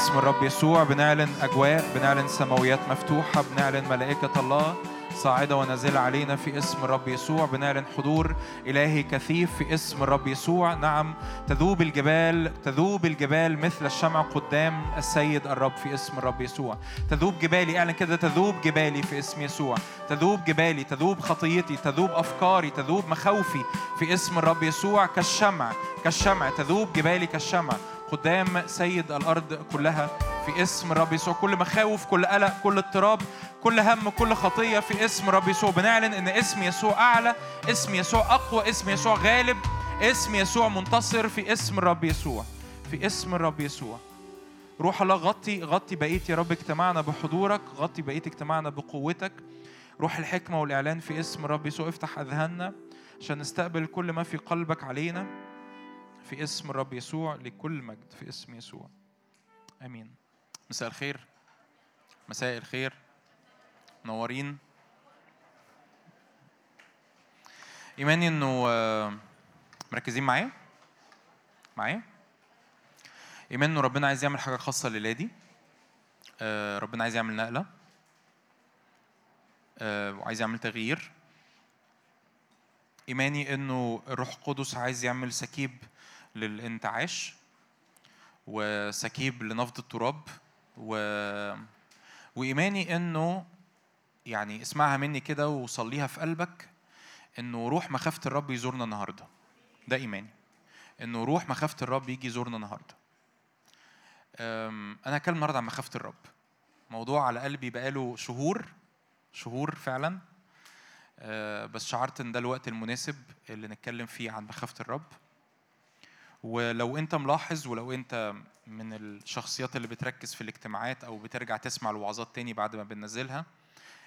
اسمك في اسم الرب يسوع بنعلن أجواء بنعلن سماويات مفتوحة بنعلن ملائكة الله صاعدة ونازلة علينا في اسم الرب يسوع بنعلن حضور إلهي كثيف في اسم الرب يسوع. نعم تذوب الجبال تذوب الجبال مثل الشمع قدام السيد الرب في اسم الرب يسوع. تذوب جبالي اعلن كده تذوب جبالي في اسم يسوع. تذوب جبالي تذوب خطيتي تذوب أفكاري تذوب مخاوفي في اسم الرب يسوع. كالشمع كالشمع تذوب جبالي كالشمع. قدام سيد الأرض كلها. في اسم الرب يسوع كل مخاوف كل قلق كل اضطراب كل هم كل خطية. في اسم الرب يسوع بنعلن إن اسم يسوع أعلى اسم يسوع أقوى اسم يسوع غالب اسم يسوع منتصر. في اسم الرب يسوع. في اسم الرب يسوع. روح الله غطي غطي بقية يا رب اجتماعنا بحضورك. غطي بقية اجتماعنا بقوتك. روح الحكمة والإعلان في اسم الرب يسوع افتح أذهاننا عشان نستقبل كل ما في قلبك علينا. في اسم الرب يسوع لكل مجد في اسم يسوع. آمين. مساء الخير. مساء الخير. منورين. ايماني إنه آه، مركزين معايا؟ معايا؟ إيمان إنه ربنا عايز يعمل حاجة خاصة الليلة دي. آه، ربنا عايز يعمل نقلة. آه، وعايز يعمل تغيير. إيماني إنه الروح القدس عايز يعمل سكيب للانتعاش وسكيب لنفض التراب و... وإيماني إنه يعني اسمعها مني كده وصليها في قلبك إنه روح مخافة الرب يزورنا النهارده. ده إيماني. إنه روح مخافة الرب يجي يزورنا النهارده. أم، أنا هتكلم النهارده عن مخافة الرب. موضوع على قلبي بقاله شهور شهور فعلا. أه، بس شعرت إن ده الوقت المناسب اللي نتكلم فيه عن مخافة الرب. ولو انت ملاحظ ولو انت من الشخصيات اللي بتركز في الاجتماعات أو بترجع تسمع الوعظات تاني بعد ما بننزلها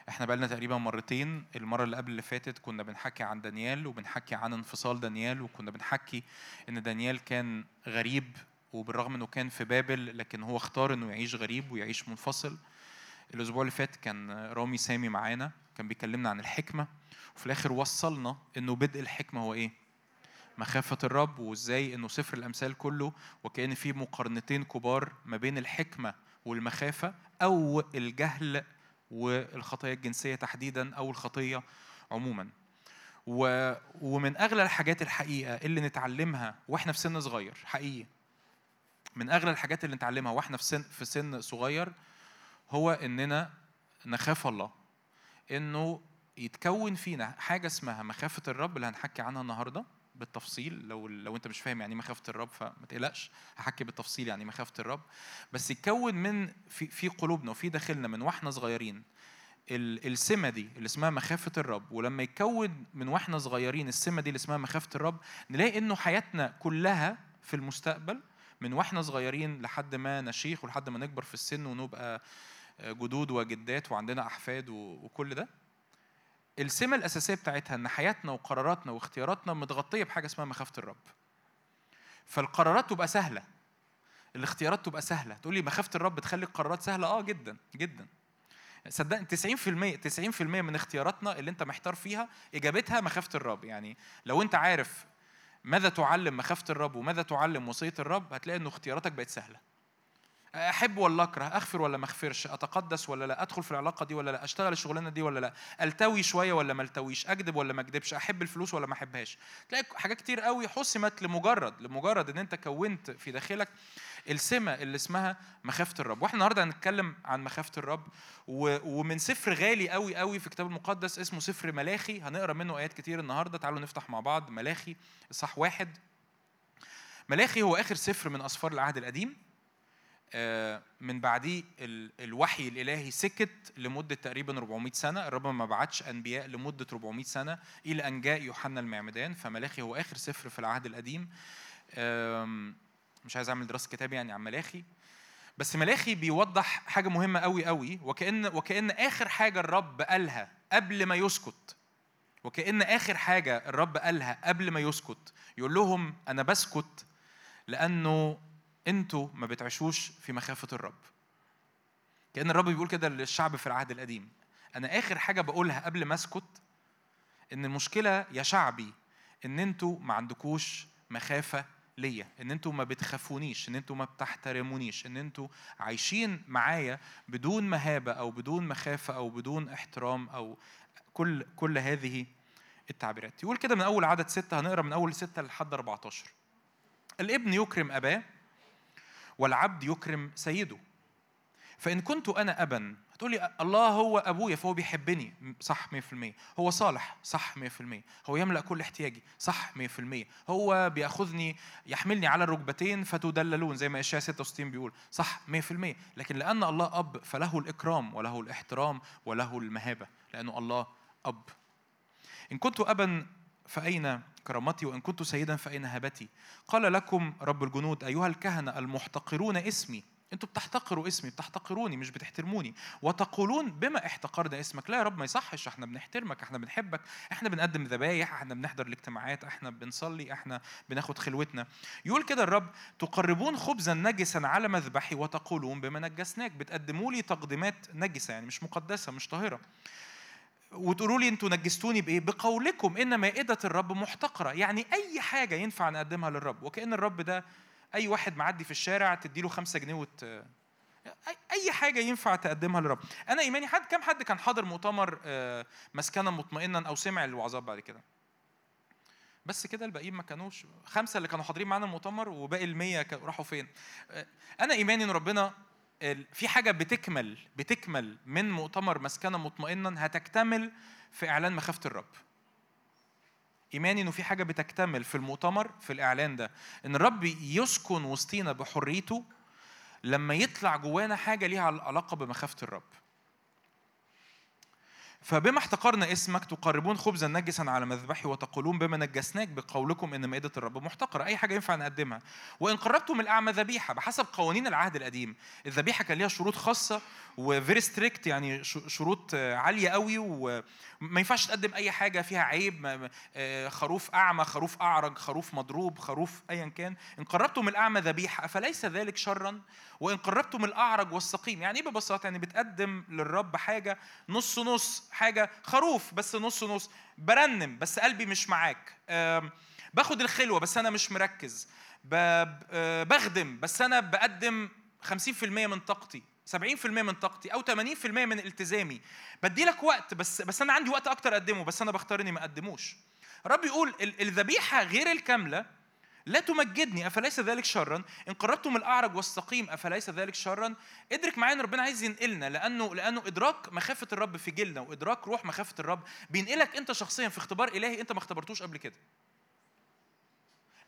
إحنا بقالنا تقريبا مرتين. المرة اللي قبل اللي فاتت كنا بنحكي عن دانيال وبنحكي عن انفصال دانيال وكنا بنحكي إن دانيال كان غريب وبالرغم إنه كان في بابل لكن هو اختار إنه يعيش غريب ويعيش منفصل. الأسبوع اللي فات كان رامي سامي معانا كان بيكلمنا عن الحكمة وفي الآخر وصلنا إنه بدء الحكمة هو إيه؟ مخافة الرب وإزاي إنه سفر الأمثال كله وكأن في مقارنتين كبار ما بين الحكمة والمخافة أو الجهل والخطايا الجنسية تحديدا أو الخطية عموما. و... ومن أغلى الحاجات الحقيقة اللي نتعلمها وإحنا في سن صغير حقيقي. من أغلى الحاجات اللي نتعلمها وإحنا في سن في سن صغير هو إننا نخاف الله. إنه يتكون فينا حاجة اسمها مخافة الرب اللي هنحكي عنها النهارده. بالتفصيل لو لو انت مش فاهم يعني إيه مخافة الرب فما تقلقش هحكي بالتفصيل يعني إيه مخافة الرب. بس يتكون من في في قلوبنا وفي داخلنا من وإحنا صغيرين ال- السمة دي اللي اسمها مخافة الرب ولما يتكون من وإحنا صغيرين السمة دي اللي اسمها مخافة الرب نلاقي إنه حياتنا كلها في المستقبل من وإحنا صغيرين لحد ما نشيخ ولحد ما نكبر في السن ونبقى جدود وجدات وعندنا أحفاد وكل ده. السمة الأساسية بتاعتها إن حياتنا وقراراتنا واختياراتنا متغطية بحاجة اسمها مخافة الرب. فالقرارات تبقى سهلة. الاختيارات تبقى سهلة. تقول لي مخافة الرب تخلي القرارات سهلة؟ آه جدا جدا. صدقني 90% 90% من اختياراتنا اللي أنت محتار فيها إجابتها مخافة الرب. يعني لو أنت عارف ماذا تعلم مخافة الرب وماذا تعلم وصية الرب هتلاقي إنه اختياراتك بقت سهلة. أحب ولا أكره؟ أغفر ولا ما أغفرش؟ أتقدس ولا لا؟ أدخل في العلاقة دي ولا لا؟ أشتغل الشغلانة دي ولا لا؟ ألتوي شوية ولا ما ألتويش؟ أكذب ولا ما أكذبش؟ أحب الفلوس ولا ما أحبهاش؟ تلاقي حاجات كتير قوي حسمت لمجرد لمجرد إن أنت كونت في داخلك السمة اللي اسمها مخافة الرب. وإحنا النهارده هنتكلم عن مخافة الرب. ومن سفر غالي قوي قوي في الكتاب المقدس اسمه سفر ملاخي. هنقرأ منه آيات كتير النهارده. تعالوا نفتح مع بعض. ملاخي اصحاح واحد. ملاخي هو آخر سفر من اسفار العهد القديم. من بعديه ال- الوحي الإلهي سكت لمدة تقريبا 400 سنة. الرب ما بعتش أنبياء لمدة 400 سنة إلى أن جاء يوحنا المعمدان فملاخي هو آخر سفر في العهد القديم. مش عايز أعمل دراسة كتاب يعني عن ملاخي. بس ملاخي بيوضح حاجة مهمة قوي قوي وكأن وكأن آخر حاجة الرب قالها قبل ما يسكت وكأن آخر حاجة الرب قالها قبل ما يسكت يقول لهم أنا بسكت لأنه أنتوا ما بتعيشوش في مخافة الرب. كأن الرب بيقول كده للشعب في العهد القديم. أنا آخر حاجة بقولها قبل ما أسكت إن المشكلة يا شعبي إن أنتوا ما عندكوش مخافة ليا إن أنتوا ما بتخافونيش إن أنتوا ما بتحترمونيش إن أنتوا عايشين معايا بدون مهابة أو بدون مخافة أو بدون احترام أو كل كل هذه التعبيرات. يقول كده من أول عدد ستة هنقرأ من أول ستة لحد 14 الابن يكرم أباه والعبد يكرم سيده. فإن كنت أنا أبا هتقولي الله هو أبويا فهو بيحبني. صح 100% هو صالح صح 100% هو يملأ كل احتياجي صح 100% هو بيأخذني يحملني على الركبتين فتدللون زي ما إشياء 66 بيقول. صح 100% لكن لأن الله أب فله الإكرام وله الإحترام وله المهابة لأنه الله أب. إن كنت أبا فأين كرامتي وإن كنت سيدا فأين هبتي؟ قال لكم رب الجنود أيها الكهنة المحتقرون اسمي. أنتوا بتحتقروا اسمي بتحتقروني مش بتحترموني. وتقولون بما احتقرنا اسمك. لا يا رب ما يصحش إحنا بنحترمك إحنا بنحبك إحنا بنقدم ذبايح إحنا بنحضر الاجتماعات إحنا بنصلي إحنا بناخد خلوتنا. يقول كده الرب تقربون خبزا نجسا على مذبحي وتقولون بما نجسناك. بتقدموا لي تقديمات نجسة يعني مش مقدسة مش طاهرة. وتقولوا لي أنتوا نجستوني بإيه؟ بقولكم إن مائدة الرب محتقرة، يعني أي حاجة ينفع نقدمها للرب، وكأن الرب ده أي واحد معدي في الشارع تديله خمسة جنيه وت... اي حاجة ينفع تقدمها للرب. أنا إيماني حد كم حد كان حاضر مؤتمر آه، مسكنا مطمئنا أو سمع الوعظات بعد كده؟ بس كده الباقيين ما كانوش. خمسة اللي كانوا حاضرين معانا المؤتمر وباقي المية راحوا فين؟ آه، أنا إيماني إن ربنا في حاجة بتكمل بتكمل من مؤتمر مسكنا مطمئنا هتكتمل في إعلان مخافة الرب. ايماني إنه في حاجة بتكتمل في المؤتمر في الإعلان ده. إن الرب يسكن وسطينا بحريته لما يطلع جوانا حاجة ليها علاقة بمخافة الرب. فبما احتقرنا اسمك تقربون خبزا نجسا على مذبحي وتقولون بما نجسناك بقولكم إن مائدة الرب محتقرة. أي حاجة ينفع نقدمها؟ وإن قربتم الأعمى ذبيحة بحسب قوانين العهد القديم. الذبيحة كان ليها شروط خاصة و very strict يعني شروط عالية قوي وما ينفعش تقدم أي حاجة فيها عيب آه، خروف أعمى خروف أعرج خروف مضروب خروف ايا كان. إن قربتم الأعمى ذبيحة أفليس ذلك شرا؟ وإن قربتم الأعرج والسقيم. يعني إيه ببساطة؟ يعني بتقدم للرب حاجة نص نص حاجة خروف بس نص نص. برنم بس قلبي مش معاك. باخد الخلوة بس أنا مش مركز. آه، بخدم بس أنا بقدم 50% من طاقتي 70% من طاقتي أو 80% من التزامي. بدي لك وقت بس بس أنا عندي وقت أكتر أقدمه بس أنا بختار إني ما أقدموش. الرب يقول ال- الذبيحة غير الكاملة لا تمجدني أفليس ذلك شرا؟ إن قربتم الأعرج والسقيم أفليس ذلك شرا؟ ادرك معايا إن ربنا عايز ينقلنا لأنه لأنه إدراك مخافة الرب في جيلنا وإدراك روح مخافة الرب بينقلك أنت شخصيا في اختبار إلهي أنت ما اختبرتوش قبل كده.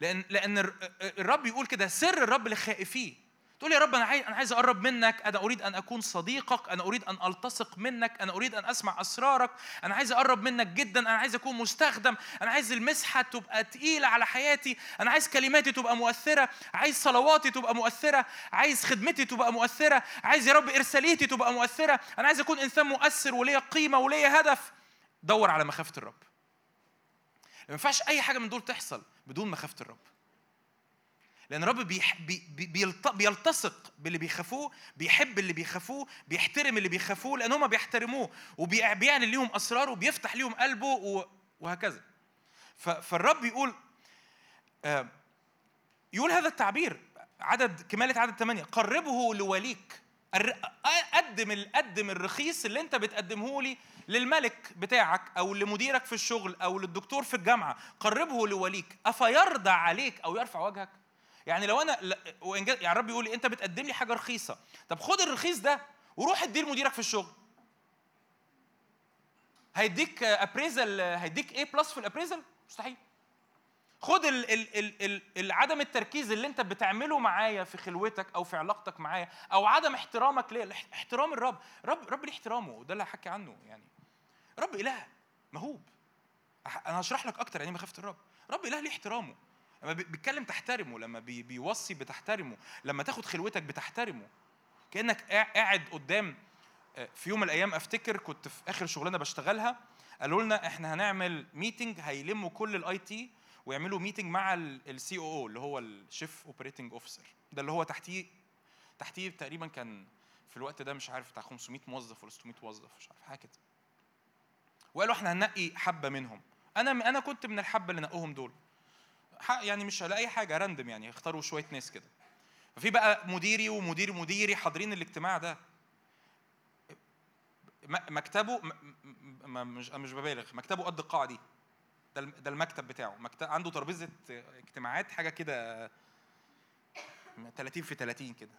لأن الر- الرب يقول كده سر الرب لخائفيه. تقول يا رب أنا عايز أنا عايز أقرب منك أنا أريد أن أكون صديقك أنا أريد أن ألتصق منك أنا أريد أن أسمع أسرارك أنا عايز أقرب منك جدا أنا عايز أكون مستخدم أنا عايز المسحة تبقى تقيلة على حياتي أنا عايز كلماتي تبقى مؤثرة عايز صلواتي تبقى مؤثرة عايز خدمتي تبقى مؤثرة عايز يا رب إرساليتي تبقى مؤثرة أنا عايز أكون إنسان مؤثر وليا قيمة وليا هدف. دور على مخافة الرب. ما ينفعش أي حاجة من دول تحصل بدون مخافة الرب. لأن الرب. بيلتصق باللي بيخافوه بيحب اللي بيخافوه بيحترم اللي بيخافوه لأن هم بيحترموه وبيعلن ليهم اسراره وبيفتح ليهم قلبه. وهكذا. فالرب يقول آه، يقول هذا التعبير عدد كمالة عدد ثمانية قربه لوليك قدم قدم الرخيص اللي أنت بتقدمه لي للملك بتاعك أو لمديرك في الشغل أو للدكتور في الجامعة قربه لوليك أفيرضى عليك أو يرفع وجهك يعني لو أنا لا- وإن جا- يعني الرب يقول لي أنت بتقدم لي حاجة رخيصة طب خد الرخيص ده وروح اديه لمديرك في الشغل. هيديك appraisal هيديك A plus في ال appraisal مستحيل. خد ال ال ال ال ال عدم التركيز اللي أنت بتعمله معايا في خلوتك أو في علاقتك معايا أو عدم احترامك الاح- احترام الرب. رب رب ليه احترامه وده اللي هحكي عنه يعني. رب إله مهوب. أنا هشرح لك أكتر يعني مخافة الرب. رب إله ليه احترامه. لما بي- بيتكلم تحترمه لما بي بيوصي بتحترمه لما تاخد خلوتك بتحترمه. كأنك قاع- قاعد قدام آه، في يوم من الأيام أفتكر كنت في آخر شغلانة بشتغلها قالوا لنا إحنا هنعمل meeting هيلموا كل ال IT ويعملوا meeting مع ال COO اللي هو ال Chief Operating Officer ده اللي هو تحتيه تحتيه تقريبا كان في الوقت ده مش عارف بتاع 500 موظف ولا 600 موظف مش عارف حاجة كده. وقالوا إحنا هننقي حبة منهم. أنا أنا كنت من الحبة اللي نقوهم دول. يعني مش اي حاجة random يعني اختاروا شوية ناس كده. ففي بقى مديري ومدير مديري حاضرين الاجتماع ده. مكتبه م- م- م- مش مش ببالغ مكتبه قد القاعة دي. ده الم- ده المكتب بتاعه. مكتب عنده ترابيزة اجتماعات حاجة كده 30 في 30 كده.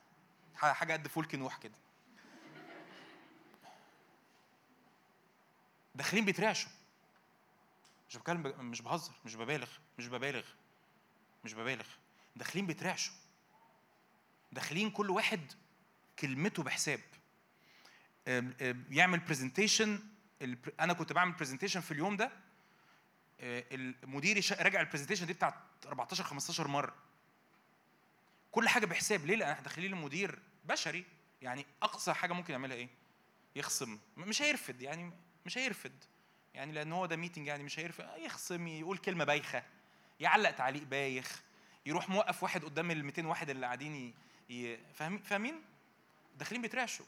حاجة قد فلك نوح كده. داخلين بيترعشوا. مش بتكلم مش بهزر مش ببالغ مش ببالغ. مش ببالغ. داخلين بيترعشوا. داخلين كل واحد كلمته بحساب. يعمل presentation أنا كنت بعمل presentation في اليوم ده. آه، المدير راجع ال presentation دي بتاعت 14 15 مرة. كل حاجة بحساب. ليه؟ لأن إحنا داخلين لمدير بشري. يعني أقصى حاجة ممكن يعملها إيه؟ يخصم. مش هيرفد. يعني مش هيرفد. يعني لأن هو ده meeting يعني مش هيرفد. يخصم يقول كلمة بايخة. يعلق تعليق بايخ يروح موقف واحد قدام ال 200 واحد اللي قاعدين ي... فاهمين؟ داخلين بيترعشوا.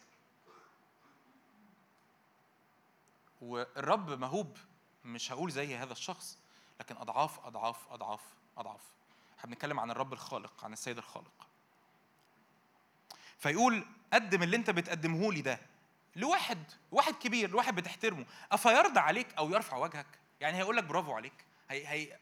والرب مهوب مش هقول زي هذا الشخص لكن أضعاف أضعاف أضعاف أضعاف. إحنا بنتكلم عن الرب الخالق عن السيد الخالق. فيقول قدم اللي أنت بتقدمه لي ده لواحد واحد كبير لواحد بتحترمه. أفيرضى عليك أو يرفع وجهك؟ يعني هيقول لك برافو عليك. هي هي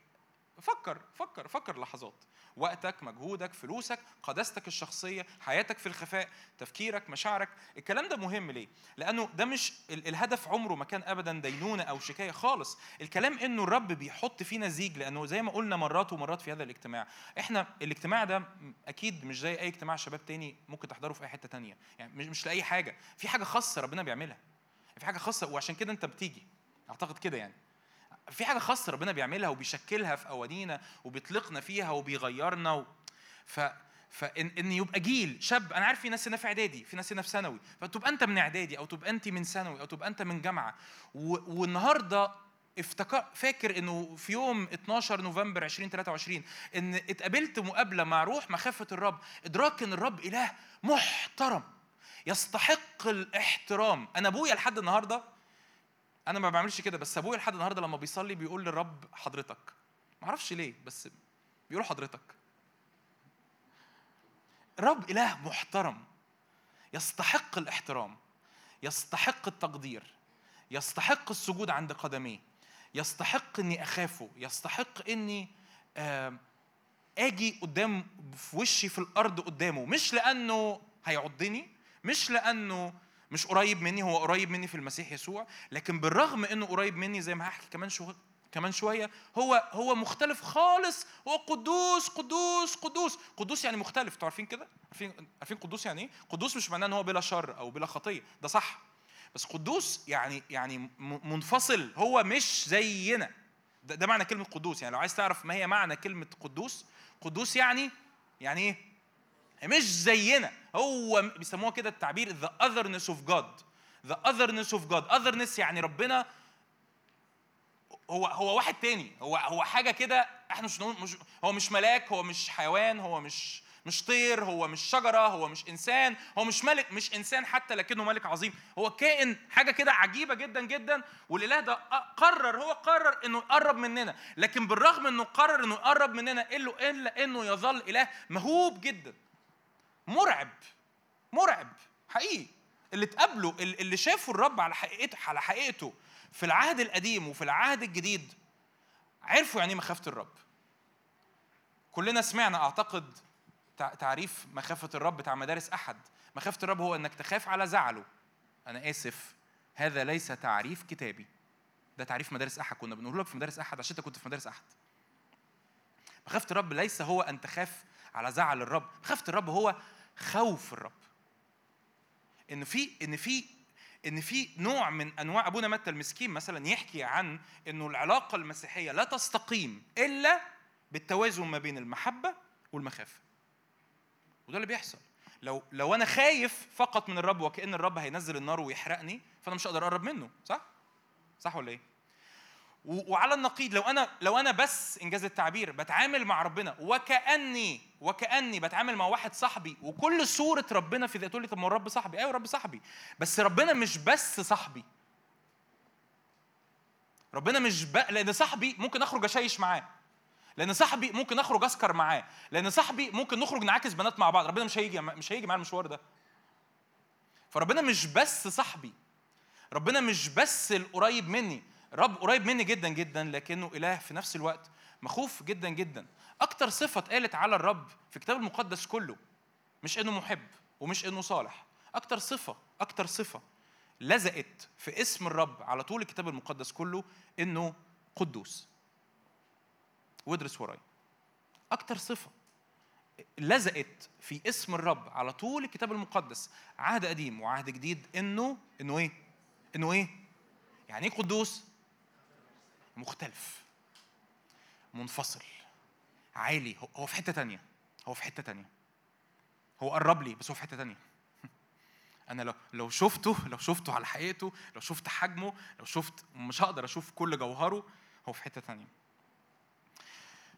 فكر فكر فكر لحظات. وقتك مجهودك فلوسك قداستك الشخصية حياتك في الخفاء تفكيرك مشاعرك الكلام ده مهم ليه؟ لأنه ده مش ال- الهدف عمره ما كان ابدا دينونة أو شكاية خالص. الكلام إنه الرب بيحط فينا زيج لأنه زي ما قلنا مرات ومرات في هذا الاجتماع. إحنا الاجتماع ده أكيد مش زي أي اجتماع شباب تاني ممكن تحضره في أي حتة تانية. يعني مش مش لأي حاجة. في حاجة خاصة ربنا بيعملها. في حاجة خاصة وعشان كده أنت بتيجي. أعتقد كده يعني. في حاجة خاصة ربنا بيعملها وبيشكلها في قوانينا وبيطلقنا فيها وبيغيرنا و... ف فان إن يبقى جيل شاب. أنا عارف في ناس هنا في إعدادي في ناس هنا في ثانوي. فتبقى أنت من إعدادي أو تبقى أنت من ثانوي أو تبقى أنت من جامعة. و... والنهاردة افتكر فاكر إنه في يوم 12 نوفمبر 2023 إن اتقابلت مقابلة مع روح مخافة الرب. إدراك إن الرب إله محترم يستحق الإحترام. أنا أبويا لحد النهارده أنا ما بعملش كده بس أبويا لحد النهارده لما بيصلي بيقول للرب حضرتك. ما أعرفش ليه بس بيقول حضرتك. الرب إله محترم يستحق الاحترام يستحق التقدير يستحق السجود عند قدميه يستحق إني أخافه يستحق إني آجي قدام في وشي في الأرض قدامه. مش لأنه هيعضني مش لأنه مش قريب مني هو قريب مني في المسيح يسوع لكن بالرغم إنه قريب مني زي ما هحكي كمان شو كمان شوية هو هو مختلف خالص هو قدوس قدوس قدوس. قدوس يعني مختلف أنتوا عارفين كده؟ عارفين عارفين قدوس يعني إيه؟ قدوس مش معناه إن هو بلا شر أو بلا خطية ده صح. بس قدوس يعني يعني منفصل هو مش زينا. ده, ده معنى كلمة قدوس. يعني لو عايز تعرف ما هي معنى كلمة قدوس قدوس يعني يعني إيه؟ مش زينا. هو بيسموها كده التعبير the otherness of God. the otherness of God. otherness يعني ربنا هو هو واحد تاني. هو هو حاجة كده إحنا مش مش هو مش ملاك هو مش حيوان هو مش مش طير هو مش شجرة هو مش إنسان هو مش ملك مش إنسان حتى لكنه ملك عظيم. هو كائن حاجة كده عجيبة جدا جدا والإله ده قرر هو قرر إنه يقرب مننا. لكن بالرغم إنه قرر إنه يقرب مننا إلا إنه يظل إله مهوب جدا. مرعب مرعب حقيقي. اللي تقابله اللي شافوا الرب على حقيقته على حقيقته في العهد القديم وفي العهد الجديد عرفوا يعني إيه مخافة الرب. كلنا سمعنا أعتقد تع- تعريف مخافة الرب بتاع مدارس أحد. مخافة الرب هو إنك تخاف على زعله. أنا آسف هذا ليس تعريف كتابي. ده تعريف مدارس أحد. كنا بنقول لك في مدارس أحد عشان أنت كنت في مدارس أحد. مخافة الرب ليس هو أن تخاف على زعل الرب. مخافة الرب هو خوف الرب. إن في إن في إن في نوع من أنواع أبونا متى المسكين مثلا يحكي عن إنه العلاقة المسيحية لا تستقيم إلا بالتوازن ما بين المحبة والمخافة. وده اللي بيحصل. لو لو أنا خايف فقط من الرب وكأن الرب هينزل النار ويحرقني فأنا مش هقدر أقرب منه صح؟ صح ولا إيه؟ وعلى النقيض لو أنا لو أنا بس إنجاز التعبير بتعامل مع ربنا وكأني وكأني بتعامل مع واحد صاحبي وكل صورة ربنا في ذاته لي طب ما الرب صاحبي؟ أيوه الرب صاحبي. بس ربنا مش بس صاحبي. ربنا مش ب... لأن صاحبي ممكن أخرج أشيش معاه. لأن صاحبي ممكن أخرج أسكر معاه. لأن صاحبي ممكن نخرج نعاكس بنات مع بعض. ربنا مش هيجي مش هيجي معاه المشوار ده. فربنا مش بس صاحبي. ربنا مش بس القريب مني. رب قريب مني جدا جدا لكنه إله في نفس الوقت مخوف جدا جدا. أكتر صفة اتقالت على الرب في الكتاب المقدس كله مش إنه محب ومش إنه صالح أكتر صفة أكتر صفة لزقت في اسم الرب على طول الكتاب المقدس كله إنه قدوس. وادرس ورايا أكتر صفة لزقت في اسم الرب على طول الكتاب المقدس عهد قديم وعهد جديد إنه إنه إيه؟ إنه إيه؟ يعني إيه قدوس؟ مختلف منفصل عالي. هو- في حتة تانية. هو في حتة تانية. هو قرب لي بس هو في حتة تانية. أنا لو لو شفته لو شفته على حقيقته لو شفت حجمه لو شفت مش هقدر أشوف كل جوهره هو في حتة تانية.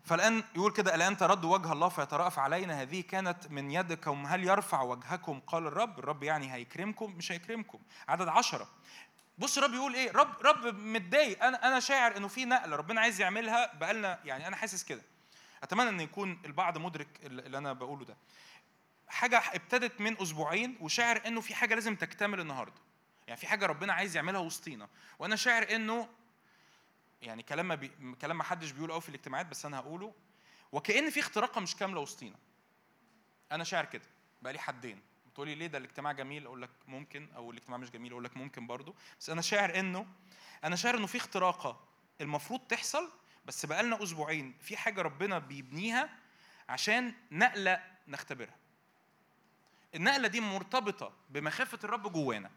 فالآن يقول كده الآن تردوا وجه الله فيترأف علينا؟ هذه كانت من يدكم. هل يرفع وجهكم؟ قال الرب. الرب يعني هيكرمكم مش هيكرمكم. عدد عشرة. بص الرب يقول إيه؟ رب رب متضايق. أنا أنا شاعر إنه في نقلة ربنا عايز يعملها بقالنا يعني أنا حاسس كده. أتمنى إن يكون البعض مدرك اللي اللي أنا بقوله ده. حاجة ابتدت من أسبوعين وشاعر إنه في حاجة لازم تكتمل النهارده. يعني في حاجة ربنا عايز يعملها وسطينا. وأنا شاعر إنه يعني كلام ما بي... كلام ما حدش بيقوله قوي في الاجتماعات بس أنا هقوله. وكأن في اختراقه مش كاملة وسطينا. أنا شاعر كده. بقى لي حدين. تقولي ليه ده الاجتماع جميل؟ أقول لك ممكن أو الاجتماع مش جميل أقول لك ممكن برضه بس أنا شاعر إنه أنا شاعر إنه في اختراقة المفروض تحصل بس بقى لنا أسبوعين. في حاجة ربنا بيبنيها عشان نقلة نختبرها. النقلة دي مرتبطة بمخافة الرب جوانا.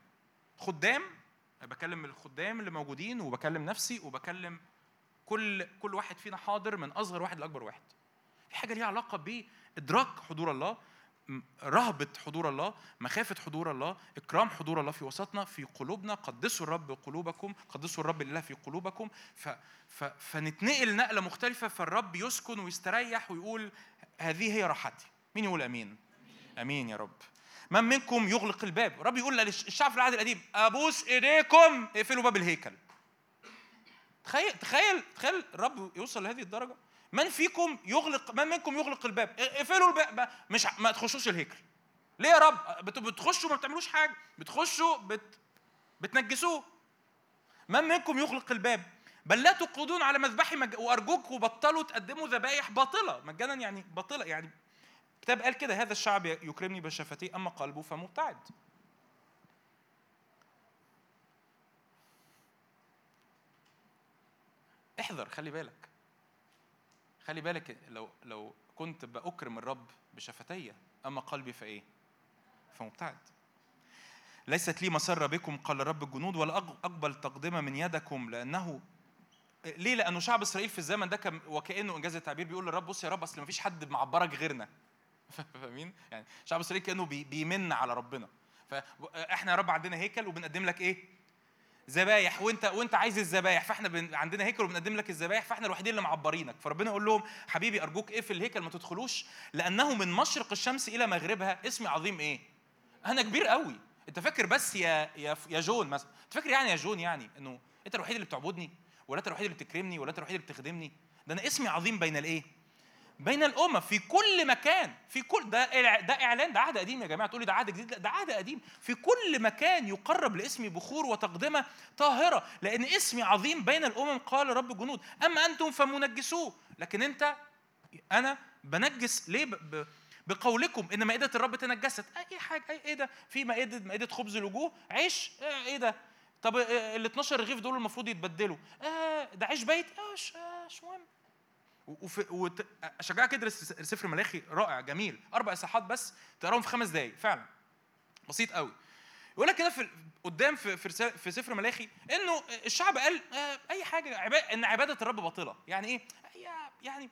خدام بكلم الخدام اللي موجودين وبكلم نفسي وبكلم كل كل واحد فينا حاضر من أصغر واحد لأكبر واحد. في حاجة ليها علاقة بإدراك حضور الله. رهبة حضور الله مخافة حضور الله إكرام حضور الله في وسطنا في قلوبنا قدسوا الرب قلوبكم قدسوا الرب الإله في قلوبكم ف ف فنتنقل نقلة مختلفة فالرب يسكن ويستريح ويقول هذه هي راحتي. مين يقول أمين؟ أمين يا رب. من منكم يغلق الباب؟ الرب يقول للشعب في العهد القديم أبوس إيديكم اقفلوا باب الهيكل. تخيل تخيل تخيل الرب يوصل لهذه الدرجة. من فيكم يغلق من منكم يغلق الباب؟ اقفلوا الباب. مش ما تخشوش الهيكل. ليه يا رب؟ بت- بتخشوا ما بتعملوش حاجة. بتخشوا بت بتنجسوه. من منكم يغلق الباب؟ بل لا تقودون على مذبحي مج... وارجوكم بطلوا تقدموا ذبائح باطلة. مجانا يعني باطلة. يعني الكتاب قال كده هذا الشعب يكرمني بشفتيه أما قلبه فمبتعد. احذر خلي بالك. خلي بالك لو لو كنت بأكرم الرب بشفتي أما قلبي فإيه؟ فمبتعد ليست لي مسرة بكم قال رب الجنود ولا أق- أقبل تقدمة من يدكم لأنه ليه؟ لأنه شعب إسرائيل في الزمن ده كان وكأنه إنجاز التعبير بيقول للرب بص يا رب أصل مفيش حد معبرك غيرنا فاهمين؟ يعني شعب إسرائيل كأنه بي- بيمن على ربنا فإحنا يا رب عندنا هيكل وبنقدم لك إيه؟ ذبايح وانت وانت عايز الذبايح فاحنا بن... عندنا هيكل وبنقدم لك الذبايح فاحنا الوحيدين اللي معبرينك. فربنا يقول لهم حبيبي أرجوك اقفل الهيكل ما تدخلوش لأنه من مشرق الشمس إلى مغربها. اسمي عظيم إيه؟ أنا كبير قوي. أنت فاكر بس يا يا يا جون مثلا؟ أنت فاكر يعني يا جون يعني إنه أنت الوحيد اللي بتعبدني ولا أنت الوحيد اللي بتكرمني ولا أنت الوحيد اللي بتخدمني؟ ده أنا اسمي عظيم بين الإيه؟ بين الامم في كل مكان في كل ده ده إعلان ده عهد قديم يا جماعة تقولي ده عهد جديد لا ده عهد قديم. في كل مكان يقرب لاسمي بخور وتقدمة طاهرة لأن اسمي عظيم بين الأمم قال رب الجنود. أما أنتم فمنجسوه. لكن أنت أنا بنجس ليه. بقولكم إن مائدة الرب تنجست. أي حاجة اي إيه ده؟ في مائدة مائدة خبز الوجوه عيش آه، إيه ده؟ طب آه، ال 12 رغيف دول المفروض يتبدلوا. آه ده عيش بيت؟ آه مش آه مهم. وفي وت... أشجعك ادرس سفر ملاخي رائع جميل. أربع اصحاحات بس تقراهم في خمس دقائق فعلا. بسيط قوي يقول لك كده في قدام في في, سفر ملاخي إنه الشعب قال آه، أي حاجة عبا... إن عبادة الرب باطلة. يعني إيه؟ يعني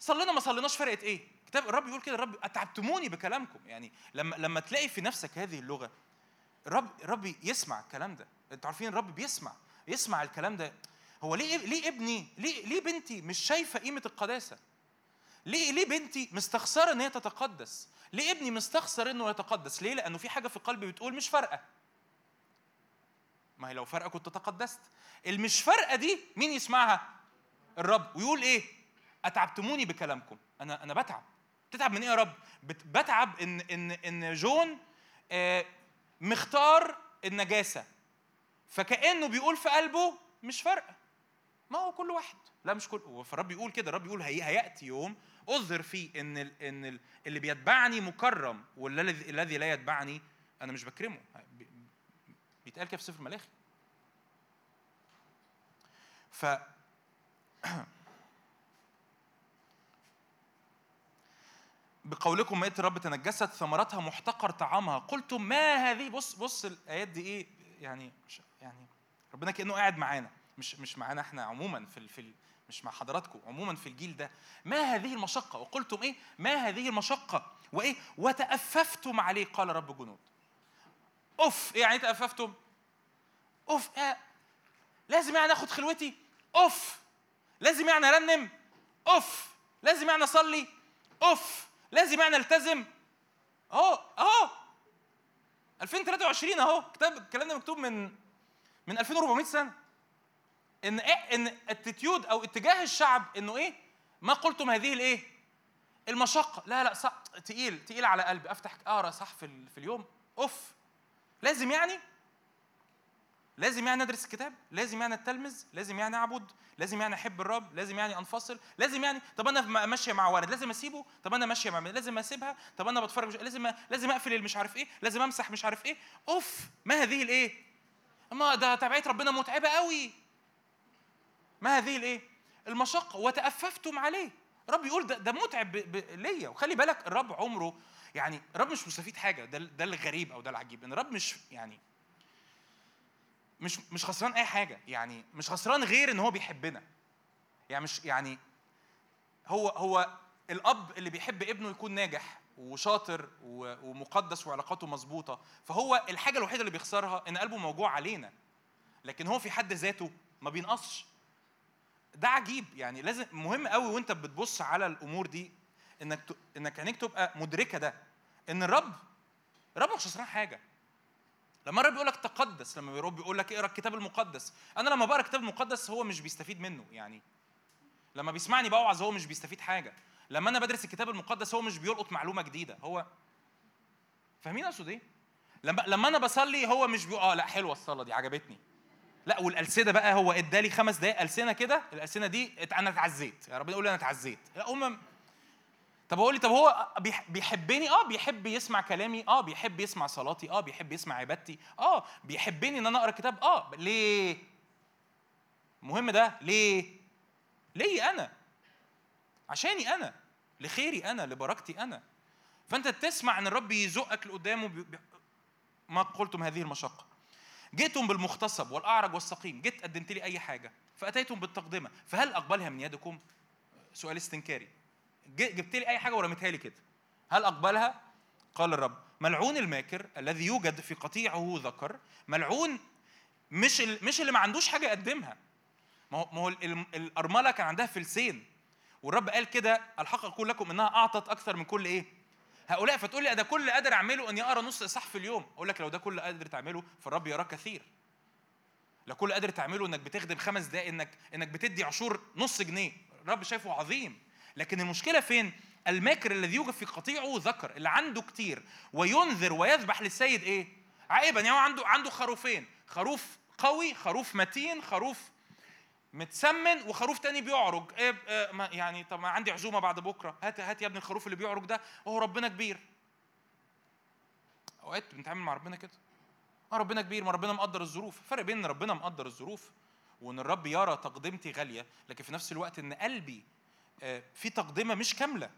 صلينا ما صليناش فرقت إيه؟ كتاب الرب يقول كده الرب أتعبتموني بكلامكم. يعني لما لما تلاقي في نفسك هذه اللغة الرب الرب يسمع الكلام ده. أنتوا عارفين الرب بيسمع يسمع الكلام ده. هو ليه ليه ابني ليه ليه بنتي مش شايفة قيمة القداسة؟ ليه ليه بنتي مستخسرة إن هي تتقدس؟ ليه ابني مستخسر إنه يتقدس؟ ليه؟ لأنه في حاجة في قلبي بتقول مش فارقة. ما هي لو فارقة كنت تقدست. المش فارقة دي مين يسمعها؟ الرب. ويقول إيه؟ أتعبتموني بكلامكم. أنا أنا بتعب. بتتعب من إيه يا رب؟ بت- بتعب إن إن إن جون آه، مختار النجاسة. فكأنه بيقول في قلبه مش فارقة. ما هو كل واحد. لا مش كل فالرب يقول كده الرب يقول هي هيأتي يوم اظهر فيه إن إن ال اللي بيتبعني مكرم والذي الذي لا يتبعني أنا مش بكرمه. بي- بيتقال كده في سفر ملاخي ف بقولكم مائة الرب تنجست ثمرتها محتقر طعامها. قلتم ما هذه؟ بص بص الآيات دي إيه؟ يعني يعني ربنا كأنه قاعد معانا. مش مش معانا إحنا عموما في في مش مع حضراتكم عموما في الجيل ده. ما هذه المشقة؟ وقلتم إيه؟ ما هذه المشقة؟ وإيه؟ وتأففتم عليه قال رب جنود. أوف إيه يعني تأففتم؟ أوف آه. لازم يعني آخد خلوتي؟ أوف لازم يعني أرنم؟ أوف لازم يعني أصلي؟ أوف لازم يعني ألتزم؟ أهو أهو 2023 أهو كتاب الكلام ده مكتوب من من 2400 سنة. إن إيه إن اتيتيود أو اتجاه الشعب إنه إيه ما قلتم هذه الإيه المشقة. لا لا صح تقيل تقيل على قلبي. أفتح أقرأ صح في, ال- في اليوم. أوف. لازم يعني لازم يعني أدرس الكتاب لازم يعني أتلمذ لازم يعني أعبد لازم يعني أحب الرب لازم يعني أنفصل لازم يعني طب أنا ماشية مع ولد لازم أسيبه؟ طب أنا ماشية مع لازم أسيبها؟ طب أنا بتفرج مش... لازم لازم أقفل المش عارف إيه لازم أمسح مش عارف إيه. أوف. ما هذه الإيه؟ ما ده تبعية ربنا متعبة قوي ما هذه الإيه؟ المشقة وتأففتم عليه. الرب يقول ده, ده متعب ليا. وخلي بالك الرب عمره يعني الرب مش مستفيد حاجة. ده ده الغريب أو ده العجيب. إن الرب مش يعني مش مش خسران أي حاجة. يعني مش خسران غير إن هو بيحبنا. يعني مش يعني هو هو الأب اللي بيحب ابنه يكون ناجح وشاطر ومقدس وعلاقاته مظبوطة. فهو الحاجة الوحيدة اللي بيخسرها إن قلبه موجوع علينا. لكن هو في حد ذاته ما بينقصش. ده عجيب. يعني لازم مهم قوي وانت بتبص على الأمور دي إنك. إنك عينيك تبقى مدركة ده إن الرب الرب مش خسران حاجة. لما الرب بيقول لك تقدس لما الرب بيقول لك اقرأ الكتاب المقدس أنا لما بقرأ الكتاب المقدس هو مش بيستفيد منه يعني. لما بيسمعني بوعظ هو مش بيستفيد حاجة. لما أنا بدرس الكتاب المقدس هو مش بيلقط معلومة جديدة. هو فاهمين أقصد إيه؟ لما لما أنا بصلي هو مش بيقول آه لأ حلوة الصلاة دي عجبتني. لا والألسنة بقى هو ادالي خمس دقائق ألسنة كده الألسنة دي أنا اتعزيت يا ربنا يقول أنا اتعزيت. لا طب أقول لي طب هو بيح- بيحبني؟ آه بيحب يسمع كلامي آه بيحب يسمع صلاتي آه بيحب يسمع عبادتي آه بيحبني إن أنا أقرأ كتاب آه ليه؟ مهم ده ليه؟ ليه أنا عشاني أنا لخيري أنا لبركتي أنا. فأنت تسمع إن الرب يزقك لقدام ما قلتم هذه المشقة. جئتم بالمغتصب والأعرج والسقيم جيت قدمت لي أي حاجة فاتيتم بالتقدمة. فهل أقبلها من يدكم؟ سؤال استنكاري. جبت لي أي حاجة ورميتها لي كده. هل أقبلها؟ قال الرب ملعون الماكر الذي يوجد في قطيعه ذكر ملعون مش مش اللي ما عندوش حاجة يقدمها. ما هو ما هو ال- ال- الأرملة كان عندها فلسين والرب قال كده الحق أقول لكم إنها أعطت أكثر من كل إيه؟ هؤلاء فتقول لي ده كل اللي قادر أعمله إني أقرأ نص اصحاح في اليوم. أقول لك لو ده كل اللي قادر تعمله فالرب يراه كثير. لو كل اللي قادر تعمله إنك بتخدم خمس دقائق إنك إنك بتدي عشور نص جنيه الرب شايفه عظيم. لكن المشكلة فين؟ الماكر الذي يوجد في قطيعه ذكر اللي عنده كتير وينذر ويذبح للسيد إيه؟ عائبا يعني هو عنده عنده خروفين خروف قوي خروف متين خروف متسمن وخروف تاني بيعرج. إيه إيه ما يعني طب ما عندي عزومة بعد بكرة. هات هات يا ابني الخروف اللي بيعرج ده. هو ربنا كبير. أوقات بنتعامل مع ربنا كده. آه ربنا كبير ما ربنا مقدر الظروف. فرق بين إن ربنا مقدر الظروف وإن الرب يرى تقدمتي غالية لكن في نفس الوقت إن قلبي آه، في تقدمة مش كاملة.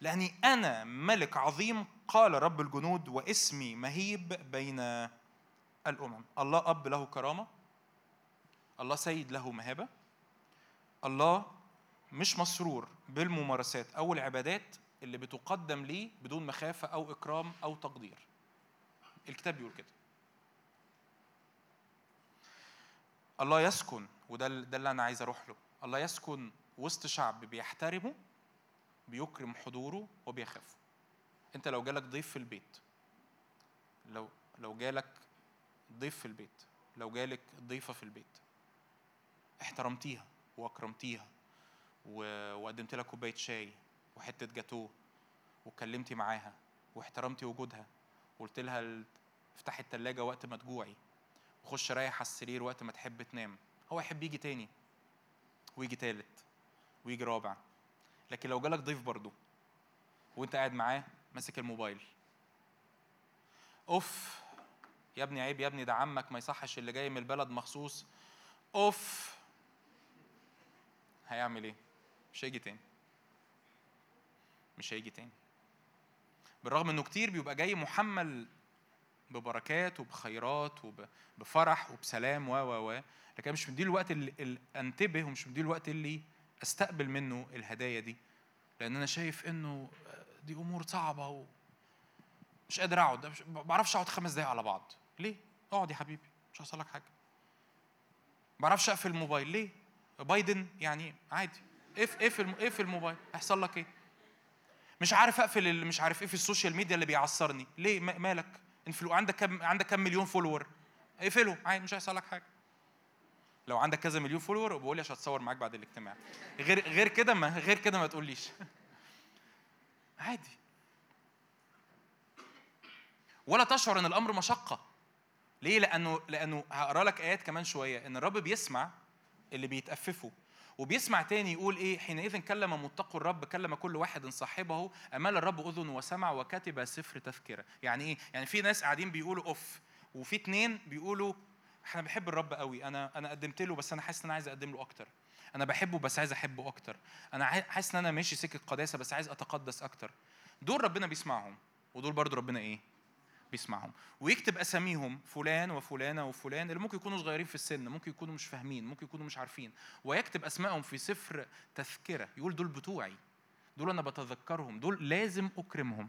لأني أنا ملك عظيم قال رب الجنود واسمي مهيب بين الأمم. الله أب له كرامة الله سيد له مهابة. الله مش مسرور بالممارسات أو العبادات اللي بتقدم ليه بدون مخافة أو إكرام أو تقدير. الكتاب بيقول كده. الله يسكن وده ده اللي أنا عايز أروح له. الله يسكن وسط شعب بيحترمه بيكرم حضوره وبيخافه. أنت لو جالك ضيف في البيت لو لو جالك ضيف في البيت لو جالك ضيفة في البيت احترمتيها واكرمتيها وقدمت لها كوباية شاي وحتة جاتوه واتكلمتي معاها واحترمتي وجودها وقلت لها افتحي التلاجة وقت ما تجوعي وخش رايح على السرير وقت ما تحب تنام. هو يحب يجي تاني ويجي تالت ويجي رابع. لكن لو جالك ضيف برضه وانت قاعد معاه ماسك الموبايل. أوف يا ابني عيب يا ابني ده عمك ما يصحش اللي جاي من البلد مخصوص. أوف هيعمل إيه؟ مش هيجي تاني. مش هيجي تاني. بالرغم انه كتير بيبقى جاي محمل ببركات وبخيرات وبفرح وبسلام و و و لكن مش مديله الوقت اللي, انتبه ومش مديله الوقت اللي استقبل منه الهدايا دي. لأن أنا شايف إنه دي أمور صعبة و مش قادر أقعد. ما بعرفش أقعد خمس دقايق على بعض. ليه؟ أقعد يا حبيبي مش هيحصل لك حاجة. ما بعرفش أقفل الموبايل. ليه؟ بايدن يعني عادي. اف اقفل اقفل الموبايل. هيحصل لك إيه؟ مش عارف اقفل اللي مش عارف إيه في ال social media اللي بيعصرني. ليه؟ ما- مالك؟ influ عندك كم عندك كم مليون follower؟ اقفله. عادي مش هيحصل لك حاجة. لو عندك كذا مليون follower بقول لي عشان اتصور معاك بعد الاجتماع. غير غير كده ما غير كده ما تقوليش. عادي. ولا تشعر إن الأمر مشقة. ليه؟ لأنه لأنه هقرأ لك آيات كمان شوية. إن الرب بيسمع اللي بيتأففوا. وبيسمع تاني يقول إيه حينئذ كلم متقوا الرب كلم كل واحد صاحبه امال الرب أذن وسمع وكتب سفر تذكرة. يعني إيه؟ يعني في ناس قاعدين بيقولوا أوف وفي اتنين بيقولوا إحنا بحب الرب قوي. أنا أنا قدمت له بس أنا حاسس إن أنا عايز أقدم له أكتر. أنا بحبه بس عايز أحبه أكتر. أنا حاسس إن أنا ماشي سكة قداسة بس عايز أتقدس أكتر. دول ربنا بيسمعهم ودول برضو ربنا إيه؟ بيسمعهم ويكتب أساميهم فلان وفلانة وفلان اللي ممكن يكونوا صغيرين في السن ممكن يكونوا مش فاهمين ممكن يكونوا مش عارفين ويكتب أسمائهم في سفر تذكرة يقول دول بتوعي دول أنا بتذكرهم دول لازم أكرمهم.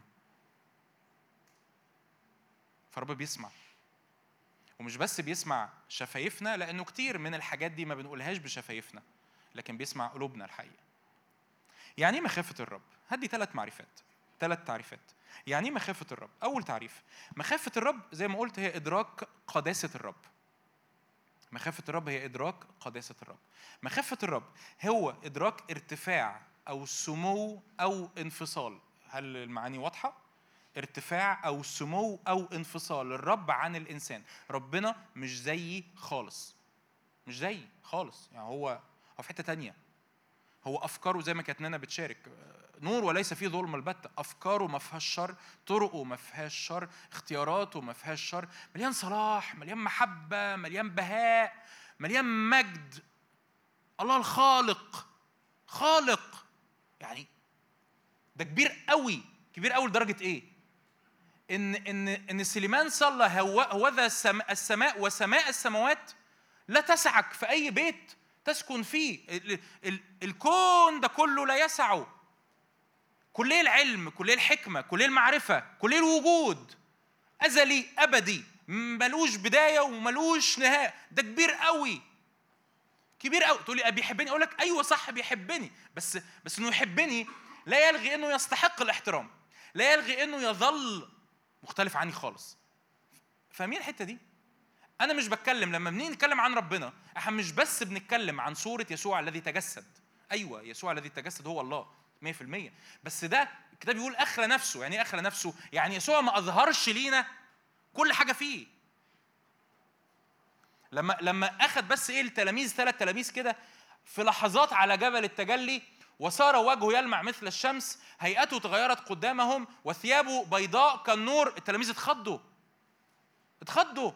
فرب بيسمع ومش بس بيسمع شفايفنا لأنه كتير من الحاجات دي ما بنقولهاش بشفايفنا لكن بيسمع قلوبنا الحقيقة يعني إيه مخافة الرب؟ هدي ثلاث معرفات. ثلاث تعريفات. يعني إيه مخافة الرب؟ أول تعريف مخافة الرب زي ما قلت هي إدراك قداسة الرب. مخافة الرب هي إدراك قداسة الرب. مخافة الرب هو إدراك ارتفاع أو سمو أو انفصال. هل المعاني واضحة؟ ارتفاع أو سمو أو انفصال. الرب عن الإنسان. ربنا مش زيي خالص. مش زيي خالص. يعني هو هو في حتة تانية. هو أفكاره زي ما كانت نانا بتشارك. نور وليس فيه ظلم البتة أفكاره ما فيهاش شر طرقه ما فيهاش شر اختياراته ما فيهاش شر. مليان صلاح مليان محبة مليان بهاء مليان مجد. الله الخالق خالق. يعني ده كبير قوي كبير قوي لدرجة إيه؟ إن إن إن سليمان صلى هو هوذا السماء, وسماء السماوات لا تسعك في أي بيت تسكن فيه. ال ال الكون ده كله لا يسعه كلية العلم كلية الحكمة كلية المعرفة كلية الوجود. أزلي أبدي. ملوش بداية وملوش نهاية. ده كبير قوي. كبير قوي. تقول لي بيحبني أقول لك أيوه صح بيحبني. بس بس إنه يحبني لا يلغي إنه يستحق الاحترام. لا يلغي إنه يظل مختلف عني خالص. فاهمين الحتة دي؟ أنا مش بتكلم لما بنيجي نتكلم عن ربنا إحنا مش بس بنتكلم عن صورة يسوع الذي تجسد. أيوه يسوع الذي تجسد هو الله. 100% بس ده الكتاب بيقول اخلى نفسه. يعني إيه اخلى نفسه؟ يعني يسوع ما أظهرش لينا كل حاجة فيه. لما لما اخذ بس إيه التلاميذ ثلاث تلاميذ كده في لحظات على جبل التجلي وصار وجهه يلمع مثل الشمس هيئته تغيرت قدامهم وثيابه بيضاء كالنور. التلاميذ اتخضوا. اتخضوا.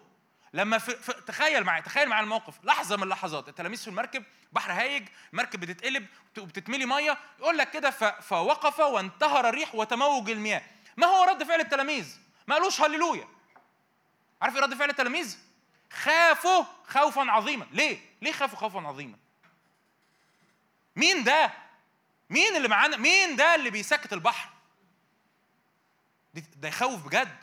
لما في في تخيل معايا تخيل معايا الموقف. لحظة من اللحظات التلاميذ في المركب بحر هايج المركب بتتقلب وبتتملي مية يقول لك كده ف- فوقف وانتهر الريح وتموج المياه. ما هو رد فعل التلاميذ؟ ما قالوش هللويا. عارف إيه رد فعل التلاميذ؟ خافوا خوفا عظيما. ليه؟ ليه خافوا خوفا عظيما؟ مين ده؟ مين اللي معانا؟ مين ده اللي بيسكت البحر؟ ده يخوف بجد.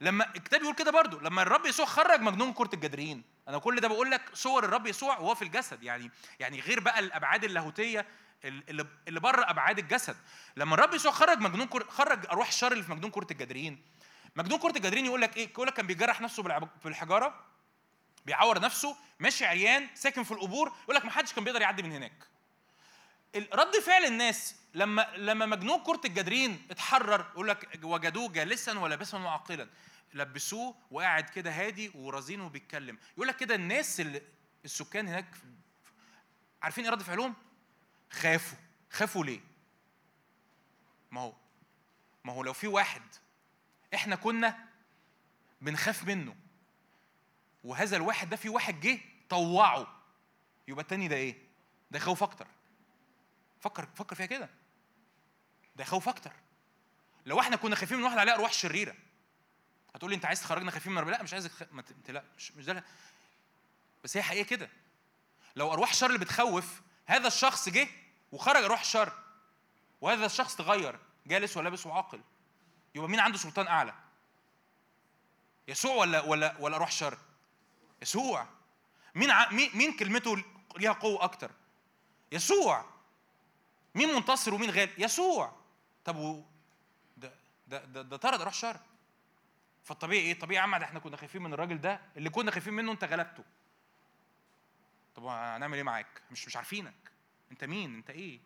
لما الكتاب يقول كده برضو لما الرب يسوع خرج مجنون كرة الجدرين أنا كل ده بقول لك صور الرب يسوع وهو في الجسد يعني يعني غير بقى الأبعاد اللاهوتية اللي اللي بره أبعاد الجسد. لما الرب يسوع خرج مجنون كر... خرج أرواح الشر اللي في مجنون كرة الجدرين مجنون كرة الجدرين يقول لك إيه؟ يقول لك كان بيجرح نفسه بالحجارة بيعور نفسه ماشي عريان ساكن في القبور يقول لك ما حدش كان بيقدر يعدي من هناك. رد فعل الناس لما لما مجنون كرة الجدرين اتحرر يقول لك وجدوه جالسا ولابسا وعاقلا لبسوه وقاعد كده هادي ورزين وبيتكلم يقول لك كده الناس اللي السكان هناك عارفين إيه رد فعلهم؟ خافوا خافوا ليه؟ ما هو ما هو لو في واحد إحنا كنا بنخاف منه وهذا الواحد ده في واحد جه طوعه يبقى التاني ده إيه؟ ده يخوف أكتر فكر فكر فيها كده ده يخوف أكتر لو إحنا كنا خايفين من واحد عليه أرواح شريرة هتقول لي انت عايز تخرجنا خايفين من ربنا لا مش عايزك خ... ما ت... انت لا مش مش ده بس هي حقيقة كده. لو أرواح الشر اللي بتخوف هذا الشخص جه وخرج أرواح الشر وهذا الشخص تغير جالس ولابس وعاقل يبقى مين عنده سلطان أعلى؟ يسوع ولا ولا ولا روح شر؟ يسوع. مين ع... مين كلمته ليها قوة أكتر؟ يسوع. مين منتصر ومين غالب يسوع. طب و... ده ده, ده طرد روح شر. فالطبيعي إيه؟ الطبيعي يا عم إحنا كنا خايفين من الراجل ده اللي كنا خايفين منه أنت غلبته. طب هنعمل إيه معاك؟ مش مش عارفينك. أنت مين؟ أنت إيه؟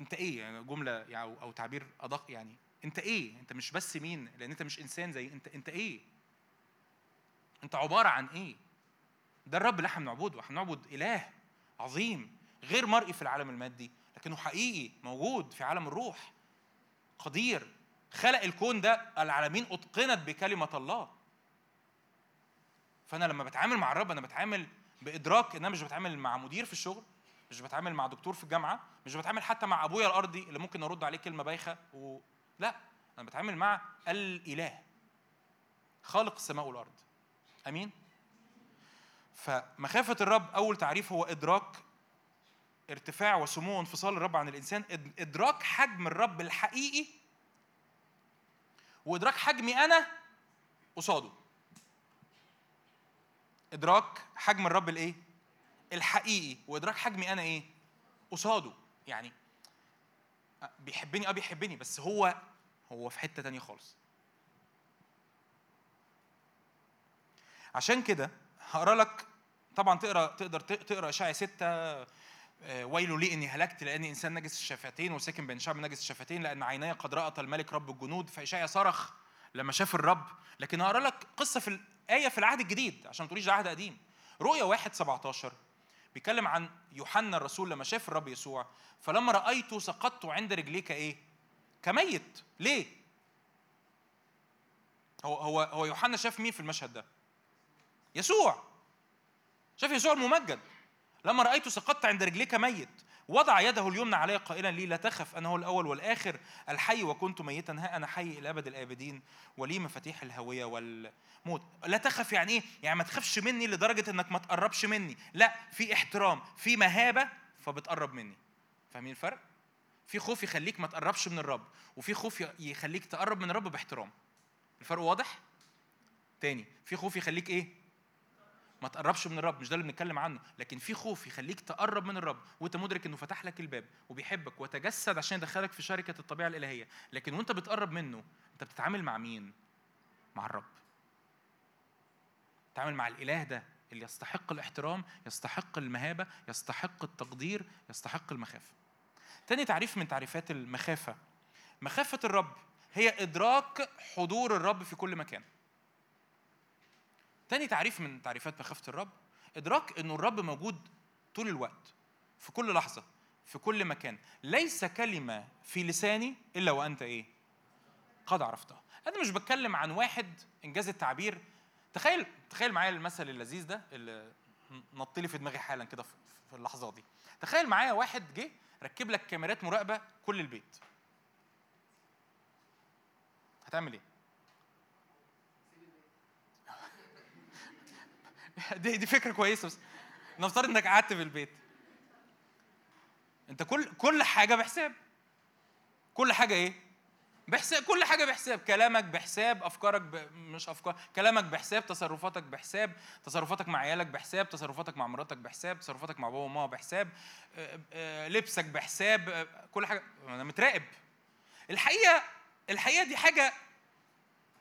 أنت إيه؟ يعني جملة يعني أو تعبير أدق يعني. أنت إيه؟ أنت مش بس مين؟ لأن أنت مش إنسان زي انت أنت إيه؟ أنت عبارة عن إيه؟ ده الرب اللي إحنا بنعبده. إحنا بنعبد إله عظيم غير مرئي في العالم المادي لكنه حقيقي موجود في عالم الروح. قدير. خلق الكون ده العالمين اتقنت بكلمة الله. فأنا لما بتعامل مع الرب أنا بتعامل بإدراك إن أنا مش بتعامل مع مدير في الشغل مش بتعامل مع دكتور في الجامعة مش بتعامل حتى مع أبويا الأرضي اللي ممكن أرد عليه كلمة بايخة و... لا أنا بتعامل مع الإله خالق السماء والأرض. آمين؟ فمخافة الرب أول تعريف هو إدراك ارتفاع وسمو وانفصال الرب عن الإنسان إدراك حجم الرب الحقيقي وإدراك حجمي أنا قصاده. إدراك حجم الرب الإيه؟ الحقيقي. وإدراك حجمي أنا إيه؟ قصاده. يعني بيحبني آه بيحبني بس هو هو في حتة تانية خالص. عشان كده هقرأ لك طبعا تقرأ تقدر تقرأ اشعيا 6 آه، ويل لي إني هلكت لاني إنسان نجس الشفتين وساكن بين شعب نجس الشفتين لأن عيناي قد رأت الملك رب الجنود. فاشعيا صرخ لما شاف الرب. لكن هقرأ لك قصة في الايه في العهد الجديد عشان ما تقوليش ده عهد قديم. رؤيا 1 17 بيتكلم عن يوحنا الرسول لما شاف الرب يسوع. فلما رأيته سقطت عند رجليك إيه؟ كميت. ليه؟ هو هو هو يوحنا شاف مين في المشهد ده؟ يسوع. شاف يسوع الممجد. لما رأيته سقطت عند رجليك ميت وضع يده اليمنى علي قائلا لي لا تخف أنا هو الأول والآخر الحي وكنت ميتا ها أنا حي إلى أبد الآبدين ولي مفاتيح الهوية والموت لا تخف يعني إيه؟ يعني ما تخافش مني لدرجة إنك ما تقربش مني لا في احترام في مهابة فبتقرب مني فاهمين الفرق؟ في خوف يخليك ما تقربش من الرب وفي خوف يخليك تقرب من الرب باحترام الفرق واضح؟ تاني في خوف يخليك إيه؟ ما تقربش من الرب مش ده اللي بنتكلم عنه. لكن في خوف يخليك تقرب من الرب وانت مدرك انه فتح لك الباب وبيحبك وتجسد عشان يدخلك في شركة الطبيعة الإلهية. لكن وانت بتقرب منه انت بتتعامل مع مين؟ مع الرب. بتتعامل مع الإله ده اللي يستحق الاحترام يستحق المهابة يستحق التقدير يستحق المخافة. تاني تعريف من تعريفات المخافة. مخافة الرب هي إدراك حضور الرب في كل مكان. تاني تعريف من تعريفات مخافة الرب إدراك إنه الرب موجود طول الوقت في كل لحظة في كل مكان. ليس كلمة في لساني إلا وأنت إيه؟ قد عرفتها. أنا مش بتكلم عن واحد إنجاز التعبير. تخيل تخيل معايا المثل اللذيذ ده اللي نط لي في دماغي حالا كده في اللحظة دي. تخيل معايا واحد جه ركب لك كاميرات مراقبة كل البيت. هتعمل إيه؟ دي دي فكرة كويسة بس نفترض إنك قعدت في البيت. أنت كل كل حاجة بحساب. كل حاجة إيه؟ بحساب كل حاجة بحساب. كلامك بحساب أفكارك ب... مش أفكار كلامك بحساب تصرفاتك بحساب تصرفاتك مع عيالك بحساب تصرفاتك مع مراتك بحساب تصرفاتك مع بابا وماما بحساب آه، آه، لبسك بحساب آه، كل حاجة. أنا متراقب. الحقيقة الحقيقة دي حاجة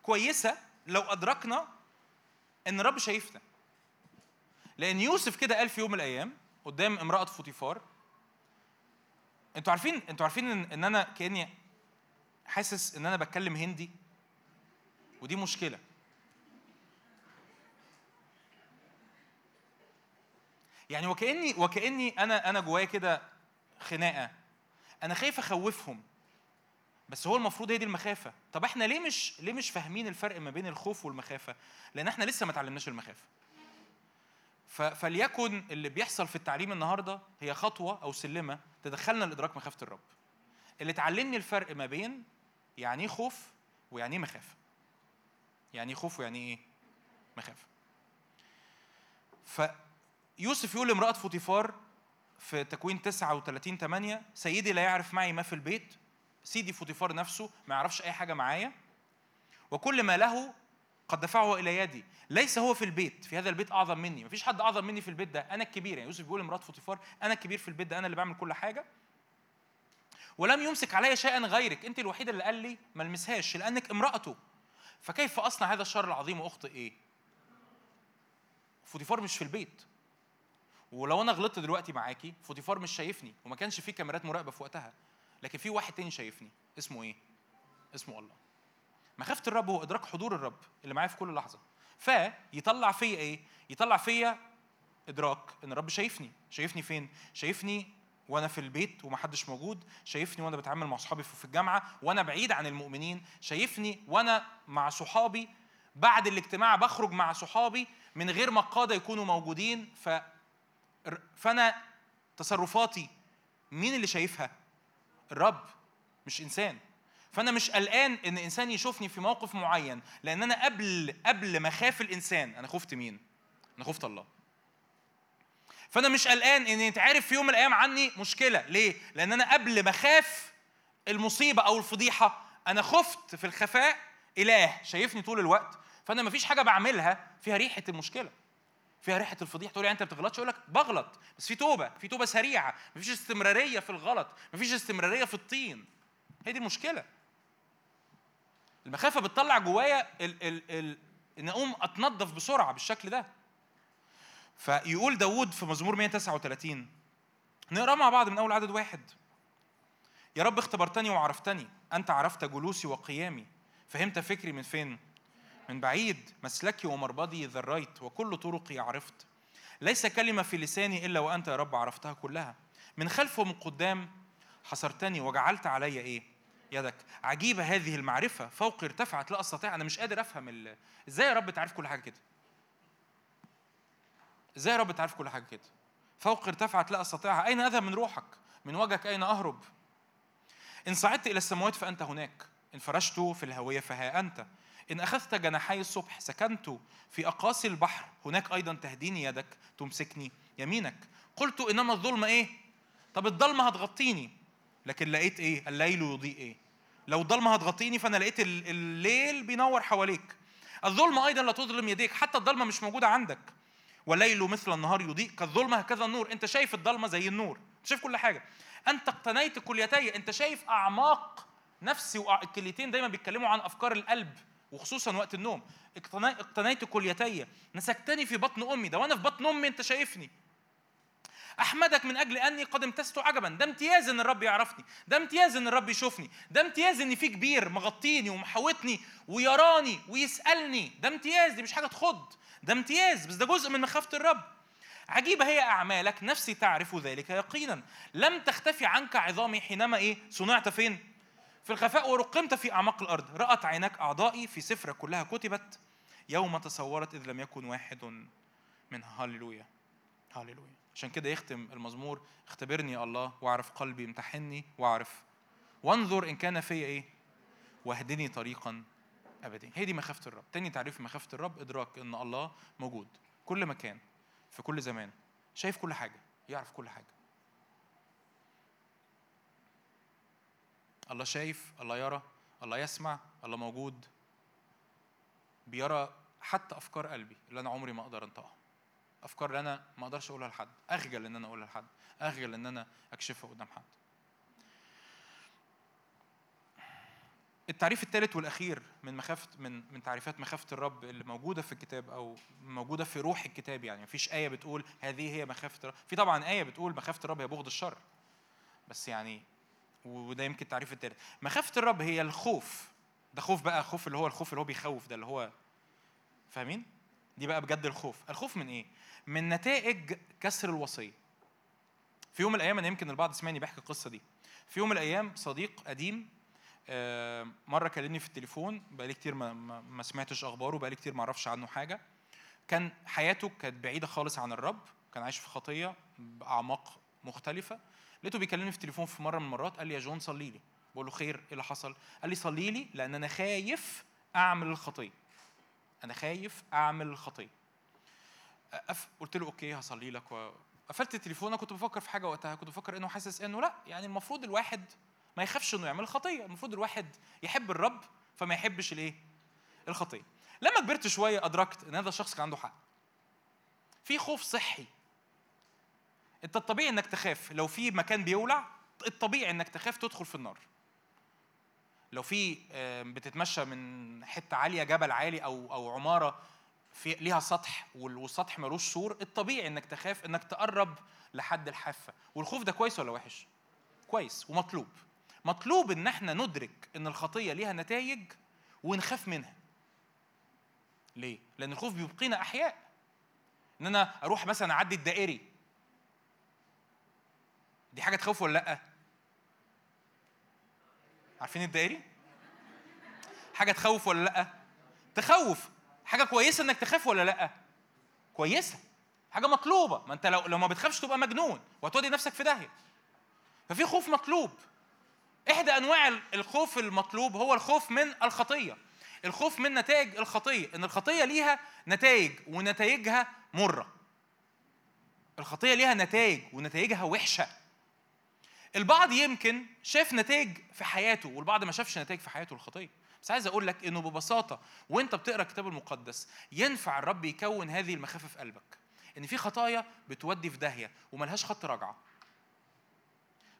كويسة لو أدركنا إن الرب شايفنا. لأن يوسف كده قال في يوم من الأيام قدام امرأة فوتيفار أنتوا عارفين أنتوا عارفين ان, إن أنا كأني حاسس إن أنا بتكلم هندي؟ ودي مشكلة. يعني وكاني وكأني أنا أنا جوايا كده خناقة. أنا خايف أخوفهم. بس هو المفروض هي دي المخافة. طب إحنا ليه مش ليه مش فاهمين الفرق ما بين الخوف والمخافة؟ لأن إحنا لسه ما اتعلمناش المخافة. فليكن اللي بيحصل في التعليم النهارده هي خطوة أو سلمة تدخلنا لادراك مخافة الرب. اللي تعلمني الفرق ما بين يعني إيه خوف ويعني إيه مخافه يعني إيه خوف ويعني إيه مخافه فيوسف يقول لامرأة فوتيفار في تكوين 39 8 سيدي لا يعرف معي ما في البيت. سيدي فوتيفار نفسه ما يعرفش أي حاجة معايا. وكل ما له قد دفعه إلى يدي. ليس هو في البيت في هذا البيت أعظم مني. مفيش حد أعظم مني في البيت ده. أنا الكبير يعني يوسف بيقول لمرات فوتيفار أنا الكبير في البيت ده أنا اللي بعمل كل حاجة. ولم يمسك علي شيئا غيرك. أنت الوحيدة اللي قال لي ما المسهاش لأنك امرأته. فكيف أصنع هذا الشر العظيم وأخطئ إيه؟ فوتيفار مش في البيت. ولو أنا غلطت دلوقتي معاكي فوتيفار مش شايفني وما كانش في كاميرات مراقبة في وقتها. لكن في واحد تاني شايفني اسمه إيه؟ اسمه الله. مخافة الرب هو ادراك حضور الرب اللي معايا في كل لحظة. فيطلع فيا إيه؟ يطلع فيا إدراك إن الرب شايفني. شايفني فين؟ شايفني وأنا في البيت ومحدش موجود. شايفني وأنا بتعامل مع صحابي في الجامعة وأنا بعيد عن المؤمنين. شايفني وأنا مع صحابي. بعد الاجتماع بخرج مع صحابي من غير ما القادة يكونوا موجودين. ف فأنا تصرفاتي مين اللي شايفها؟ الرب مش إنسان. فانا مش قلقان ان انسان يشوفني في موقف معين لأن أنا قبل قبل ما اخاف الانسان أنا خفت مين؟ أنا خفت الله. فانا مش قلقان ان يتعرف في يوم من الأيام عني مشكلة. ليه؟ لأن أنا قبل ما اخاف المصيبة أو الفضيحة أنا خفت في الخفاء إله شايفني طول الوقت. فانا مفيش حاجة بعملها فيها ريحة المشكلة. فيها ريحة الفضيحة. تقول لي انت ما بتغلطش؟ أقول لك بغلط. بس في توبة في توبة سريعة. مفيش استمرارية في الغلط. مفيش استمرارية في الطين. هي دي المشكلة. المخافة بتطلع جوايا ال ال ال إن أقوم أتنظف بسرعة بالشكل ده. فيقول داود في مزمور 139 نقرأ مع بعض من أول عدد واحد. يا رب اختبرتني وعرفتني أنت عرفت جلوسي وقيامي فهمت فكري من فين؟ من بعيد مسلكي ومربضي ذريت وكل طرقي عرفت. ليس كلمة في لساني إلا وأنت يا رب عرفتها كلها. من خلف ومن قدام حصرتني وجعلت علي إيه؟ يدك. عجيبة هذه المعرفة. فوق ارتفعت لا أستطيع أنا مش قادر أفهم ال... إزاي يا رب تعرف كل حاجة كده؟ إزاي يا رب تعرف كل حاجة كده؟ فوق ارتفعت لا أستطيعها أين أذهب من روحك؟ من وجهك أين أهرب؟ إن صعدت إلى السماوات فأنت هناك. إن فرشت في الهوية فها أنت. إن أخذت جناحي الصبح سكنت في أقاصي البحر. هناك أيضا تهديني يدك تمسكني يمينك. قلت إنما الظلمة إيه؟ طب الضلمة هتغطيني. لكن لقيت إيه؟ الليل يضيء إيه؟ لو الضلمة هتغطيني فأنا لقيت ال- الليل بينور حواليك. الظلمة أيضا لا تظلم يديك حتى الضلمة مش موجودة عندك. والليل مثل النهار يضيء كالظلمة هكذا النور. أنت شايف الضلمة زي النور شايف كل حاجة. أنت اقتنيت كليتي أنت شايف أعماق نفسي والكليتين دايما بيتكلموا عن أفكار القلب وخصوصا وقت النوم. اقتني- اقتنيت كليتي. نسكتني في بطن أمي. ده وأنا في بطن أمي أنت شايفني. أحمدك من أجل أني قد امتزت عجبا. ده امتياز إن الرب يعرفني. ده امتياز إن الرب يشوفني. ده امتياز ان في كبير مغطيني ومحوطني ويراني ويسألني. ده امتياز دي مش حاجة تخض. ده امتياز بس ده جزء من مخافة الرب. عجيبة هي أعمالك. نفسي تعرف ذلك يقينا. لم تختفي عنك عظامي حينما إيه؟ صنعت فين؟ في الخفاء ورقمت في أعماق الأرض. رأت عيناك أعضائي في سفرة كلها كتبت. يوم تصورت إذ لم يكن واحد منها. هللويا. هللويا. عشان كده يختم المزمور اختبرني الله واعرف قلبي امتحني واعرف. وانظر إن كان فيا إيه؟ واهدني طريقا أبديا هي دي مخافة الرب. تاني تعريف مخافة الرب إدراك إن الله موجود كل مكان في كل زمان. شايف كل حاجة يعرف كل حاجة. الله شايف الله يرى الله يسمع الله موجود بيرى حتى أفكار قلبي اللي أنا عمري ما أقدر أنطقها. أفكار اللي أنا ما أقدرش أقولها لحد أخجل إن أنا أقولها لحد أخجل إن أنا أكشفها قدام حد. التعريف الثالث والأخير من مخافة من من تعريفات مخافة الرب اللي موجودة في الكتاب أو موجودة في روح الكتاب يعني مفيش آية بتقول هذه هي مخافة الرب في طبعا آية بتقول مخافة الرب هي بغض الشر بس يعني وده يمكن التعريف التالت. مخافة الرب هي الخوف ده خوف بقى خوف اللي هو الخوف اللي هو بيخوف ده اللي هو فاهمين؟ دي بقى بجد الخوف. الخوف من إيه؟ من نتائج كسر الوصية. في يوم من الأيام أنا يمكن البعض سمعني بحكي القصة دي. في يوم من الأيام صديق قديم مرة كلمني في التليفون بقالي كتير ما, ما, سمعتش أخباره بقالي كتير ما أعرفش عنه حاجة. كان حياته كانت بعيدة خالص عن الرب كان عايش في خطية بأعماق مختلفة. لقيته بيكلمني في التليفون في مرة من المرات قال لي يا جون صلي لي. بقول له خير إيه اللي حصل؟ قال لي صلي لي لأن أنا خايف أعمل الخطية. أنا خايف أعمل الخطية. قلت له okay هصلي لك. و... قفلت التليفون. أنا كنت بفكر في حاجة وقتها. كنت بفكر إنه حاسس إنه لأ يعني المفروض الواحد ما يخافش إنه يعمل خطية. المفروض الواحد يحب الرب فما يحبش الإيه؟ الخطية. لما كبرت شوية أدركت إن هذا الشخص كان عنده حق. في خوف صحي. أنت الطبيعي إنك تخاف. لو في مكان بيولع الطبيعي إنك تخاف تدخل في النار. لو في بتتمشى من حتة عالية جبل عالي أو أو عمارة في ليها سطح وال- والسطح ملوش سور الطبيعي إنك تخاف إنك تقرب لحد الحافة. والخوف ده كويس ولا وحش؟ كويس ومطلوب. مطلوب إن إحنا ندرك إن الخطية ليها نتائج ونخاف منها. ليه؟ لأن الخوف بيبقينا أحياء. إن أنا أروح مثلا أعدي الدائري. دي حاجة تخوف ولا لأ؟ عارفين الدائري؟ حاجة تخوف ولا لأ؟ تخوف. حاجة كويسة إنك تخاف ولا لأ؟ كويسة. حاجة مطلوبة. ما أنت لو لو ما بتخافش تبقى مجنون وهتودي نفسك في داهية. ففي خوف مطلوب. إحدى أنواع الخوف المطلوب هو الخوف من الخطية. الخوف من نتائج الخطية. إن الخطية ليها نتائج ونتائجها مرة. الخطية ليها نتائج ونتائجها وحشة. البعض يمكن شاف نتائج في حياته والبعض ما شافش نتائج في حياته الخطية. بس عايز أقول لك إنه ببساطة وأنت بتقرأ الكتاب المقدس ينفع الرب يكون هذه المخافة في قلبك. إن في خطايا بتودي في داهية وملهاش خط رجعه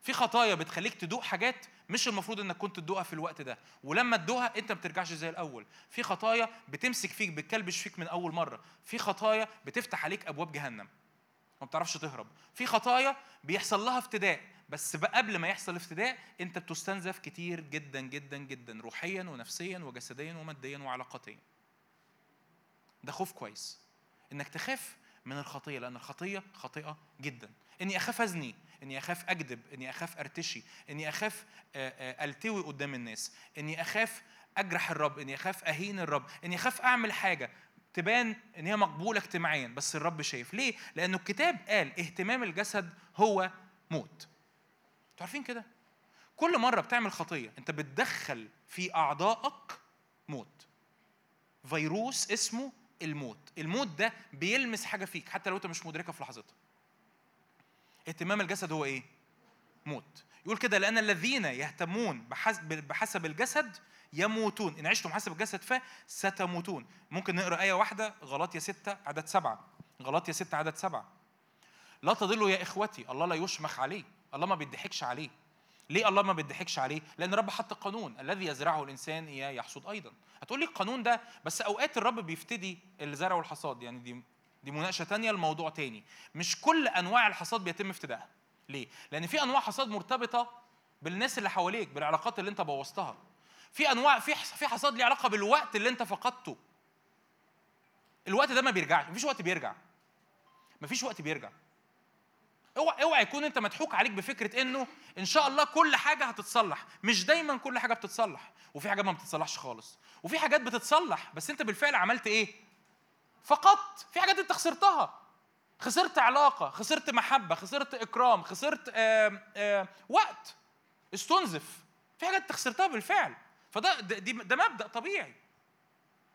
في خطايا بتخليك تدوق حاجات مش المفروض إنك كنت تدوقها في الوقت ده. ولما تدوقها أنت ما بترجعش زي الأول. في خطايا بتمسك فيك بتكلبش فيك من أول مرة. في خطايا بتفتح عليك أبواب جهنم. ما بتعرفش تهرب. في خطايا بيحصل لها افتداء. بس قبل ما يحصل افتداء انت بتستنزف كتير جدا جدا جدا روحيا ونفسيا وجسديا وماديا وعلاقاتيا ده خوف كويس. إنك تخاف من الخطية لأن الخطية خاطئه جدا. إني أخاف أزني إني أخاف أكذب إني أخاف أرتشي إني أخاف آه، آه، ألتوي قدام الناس إني أخاف أجرح الرب إني أخاف أهين الرب إني أخاف أعمل حاجة تبان إن هي مقبولة اجتماعيا بس الرب شايف. ليه؟ لأنه الكتاب قال اهتمام الجسد هو موت. أنتوا عارفين كده؟ كل مرة بتعمل خطية انت بتدخل في أعضائك موت. فيروس اسمه الموت. الموت ده بيلمس حاجة فيك حتى لو انت مش مدركها في لحظتها. اهتمام الجسد هو إيه؟ موت. يقول كده لأن الذين يهتمون بحسب بحسب الجسد يموتون. إن عشتم حسب الجسد فستموتون. ممكن نقرأ آية واحدة غلاطيا ستة عدد سبعة. غلاطيا ستة عدد سبعة. لا تضلوا يا إخوتي الله لا يشمخ عليه الله ما بيضحكش عليه ليه الله ما بيضحكش عليه؟ لأن الرب حط قانون الذي يزرعه الإنسان إياه يحصد أيضا. هتقول لي القانون ده بس أوقات الرب بيفتدي الزرع والحصاد يعني دي دي مناقشة تانية لموضوع تاني. مش كل أنواع الحصاد بيتم افتدائها. ليه؟ لأن في أنواع حصاد مرتبطة بالناس اللي حواليك بالعلاقات اللي أنت بوظتها. في أنواع في في حصاد ليه علاقة بالوقت اللي أنت فقدته. الوقت ده ما بيرجعش، مفيش وقت بيرجع. مفيش وقت بيرجع. اوعى اوعى يكون انت مضحوك عليك بفكرة انه إن شاء الله كل حاجة هتتصلح. مش دايما كل حاجة بتتصلح. وفي حاجات ما بتتصلحش خالص. وفي حاجات بتتصلح بس انت بالفعل عملت إيه؟ فقدت. في حاجات انت خسرتها. خسرت علاقة خسرت محبة خسرت إكرام خسرت آآ آآ وقت. استنزف. في حاجات انت خسرتها بالفعل. فده ده مبدأ طبيعي.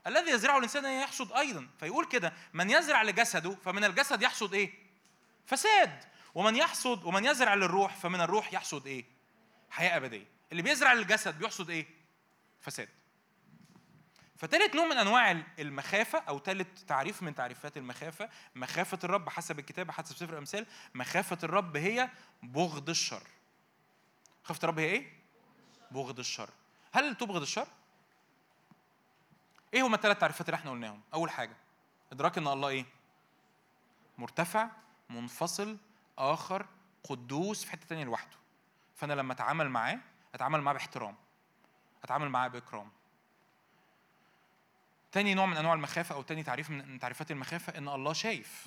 الذي يزرعه الإنسان يحصد أيضا. فيقول كده من يزرع لجسده فمن الجسد يحصد إيه؟ فساد. ومن يحصد ومن يزرع للروح فمن الروح يحصد إيه؟ حياة أبدية. اللي بيزرع للجسد بيحصد إيه؟ فساد. فتالت نوع من أنواع المخافة أو تالت تعريف من تعريفات المخافة مخافة الرب حسب الكتاب حسب سفر الأمثال مخافة الرب هي بغض الشر. خافه الرب هي إيه؟ بغض الشر. هل تبغض الشر؟ إيه هما الثلاث تعريفات اللي إحنا قلناهم؟ أول حاجة إدراك إن الله إيه؟ مرتفع منفصل آخر قدوس في حتة تانية لوحده. فأنا لما أتعامل معاه أتعامل معاه باحترام. أتعامل معاه بإكرام. تاني نوع من أنواع المخافة أو تاني تعريف من تعريفات المخافة إن الله شايف.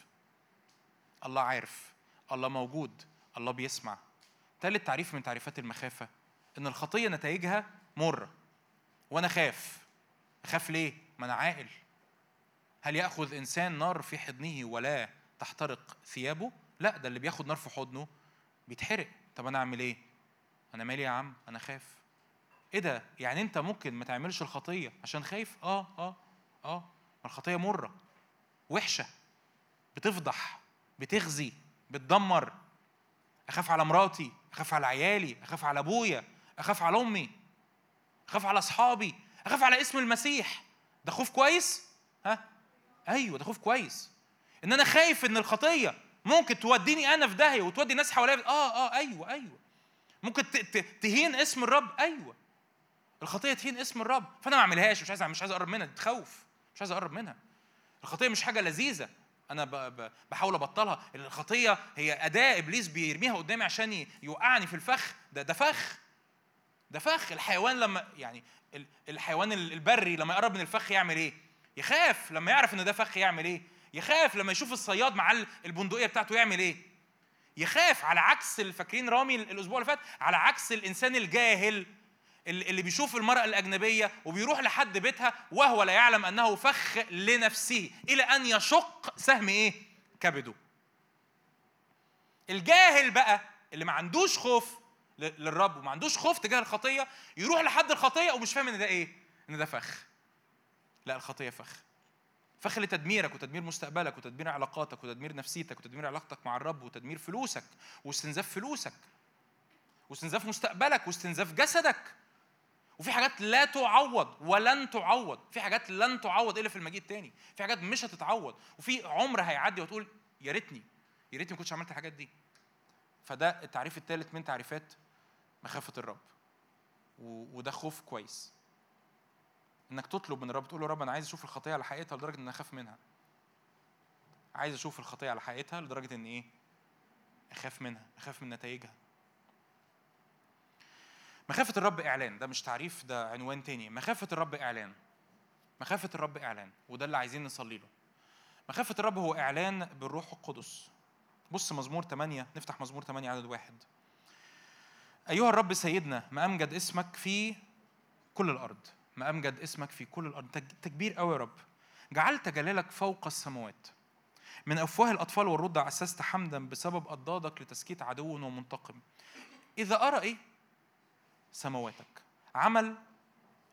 الله عارف. الله موجود. الله بيسمع. تالت تعريف من تعريفات المخافة إن الخطية نتائجها مره وأنا خاف. أخاف ليه؟ ما أنا عاقل. هل يأخذ انسان نار في حضنه ولا تحترق ثيابه؟ لا ده اللي بياخد نار في حضنه بيتحرق. طب أنا أعمل إيه؟ أنا مالي يا عم؟ أنا خاف إيه ده؟ يعني أنت ممكن ما تعملش الخطية عشان خايف؟ آه آه آه. ما الخطية مرة. وحشة. بتفضح بتخزي بتدمر. أخاف على مراتي أخاف على عيالي أخاف على أبويا أخاف على أمي أخاف على أصحابي أخاف على اسم المسيح. ده خوف كويس؟ ها؟ أيوه ده خوف كويس. إن أنا خايف إن الخطية ممكن توديني أنا في داهية وتودي الناس حواليا آه آه أيوه أيوه. ممكن تهين اسم الرب أيوه. الخطية تهين اسم الرب. فأنا ما أعملهاش مش عايز مش عايز أقرب منها تخوف. مش عايز أقرب منها. الخطية مش حاجة لذيذة. أنا بحاول أبطلها. الخطية هي أداة إبليس بيرميها قدامي عشان يوقعني في الفخ. ده ده فخ. ده فخ. الحيوان لما يعني ال- الحيوان ال- البري لما يقرب من الفخ يعمل إيه؟ يخاف لما يعرف إن ده فخ يعمل إيه؟ يخاف لما يشوف الصياد مع ال- البندقية بتاعته يعمل إيه؟ يخاف على عكس اللي فاكرين رامي الأسبوع اللي فات؟ على عكس الإنسان الجاهل اللي بيشوف المرأة الأجنبية وبيروح لحد بيتها وهو لا يعلم أنه فخ لنفسه إلى أن يشق سهم إيه؟ كبده. الجاهل بقى اللي ما عندوش خوف للرب وما عندوش خوف تجاه الخطية يروح لحد الخطية ومش فاهم إن ده إيه؟ إن ده فخ. لا الخطية فخ. فخ لتدميرك وتدمير مستقبلك وتدمير علاقاتك وتدمير نفسيتك وتدمير علاقتك مع الرب وتدمير فلوسك واستنزاف فلوسك واستنزاف مستقبلك واستنزاف جسدك. وفي حاجات لا تعوض ولن تعوض. في حاجات لن تعوض إلا في المجيء التاني. في حاجات مش هتتعوض. وفي عمر هيعدي وتقول يا ريتني يا ريتني ما كنتش عملت الحاجات دي. فده التعريف الثالث من تعريفات مخافة الرب. وده خوف كويس. إنك تطلب من الرب تقول له رب أنا عايز أشوف الخطية على حقيقتها لدرجة إن أخاف منها. عايز أشوف الخطية على حقيقتها لدرجة إن إيه؟ أخاف منها أخاف من نتائجها. مخافة الرب إعلان ده مش تعريف ده عنوان تاني. مخافة الرب إعلان. مخافة الرب إعلان وده اللي عايزين نصلي له. مخافة الرب هو إعلان بالروح القدس. بص مزمور 8 نفتح مزمور 8 عدد واحد. أيها الرب سيدنا ما أمجد اسمك في كل الأرض. ما أمجد اسمك في كل الأرض. تك- تكبير قوي يا رب. جعلت جلالك فوق السماوات. من أفواه الأطفال والرضع أسست حمدا بسبب أضدادك لتسكيت عدو ومنتقم. إذا أرى إيه؟ سماواتك. عمل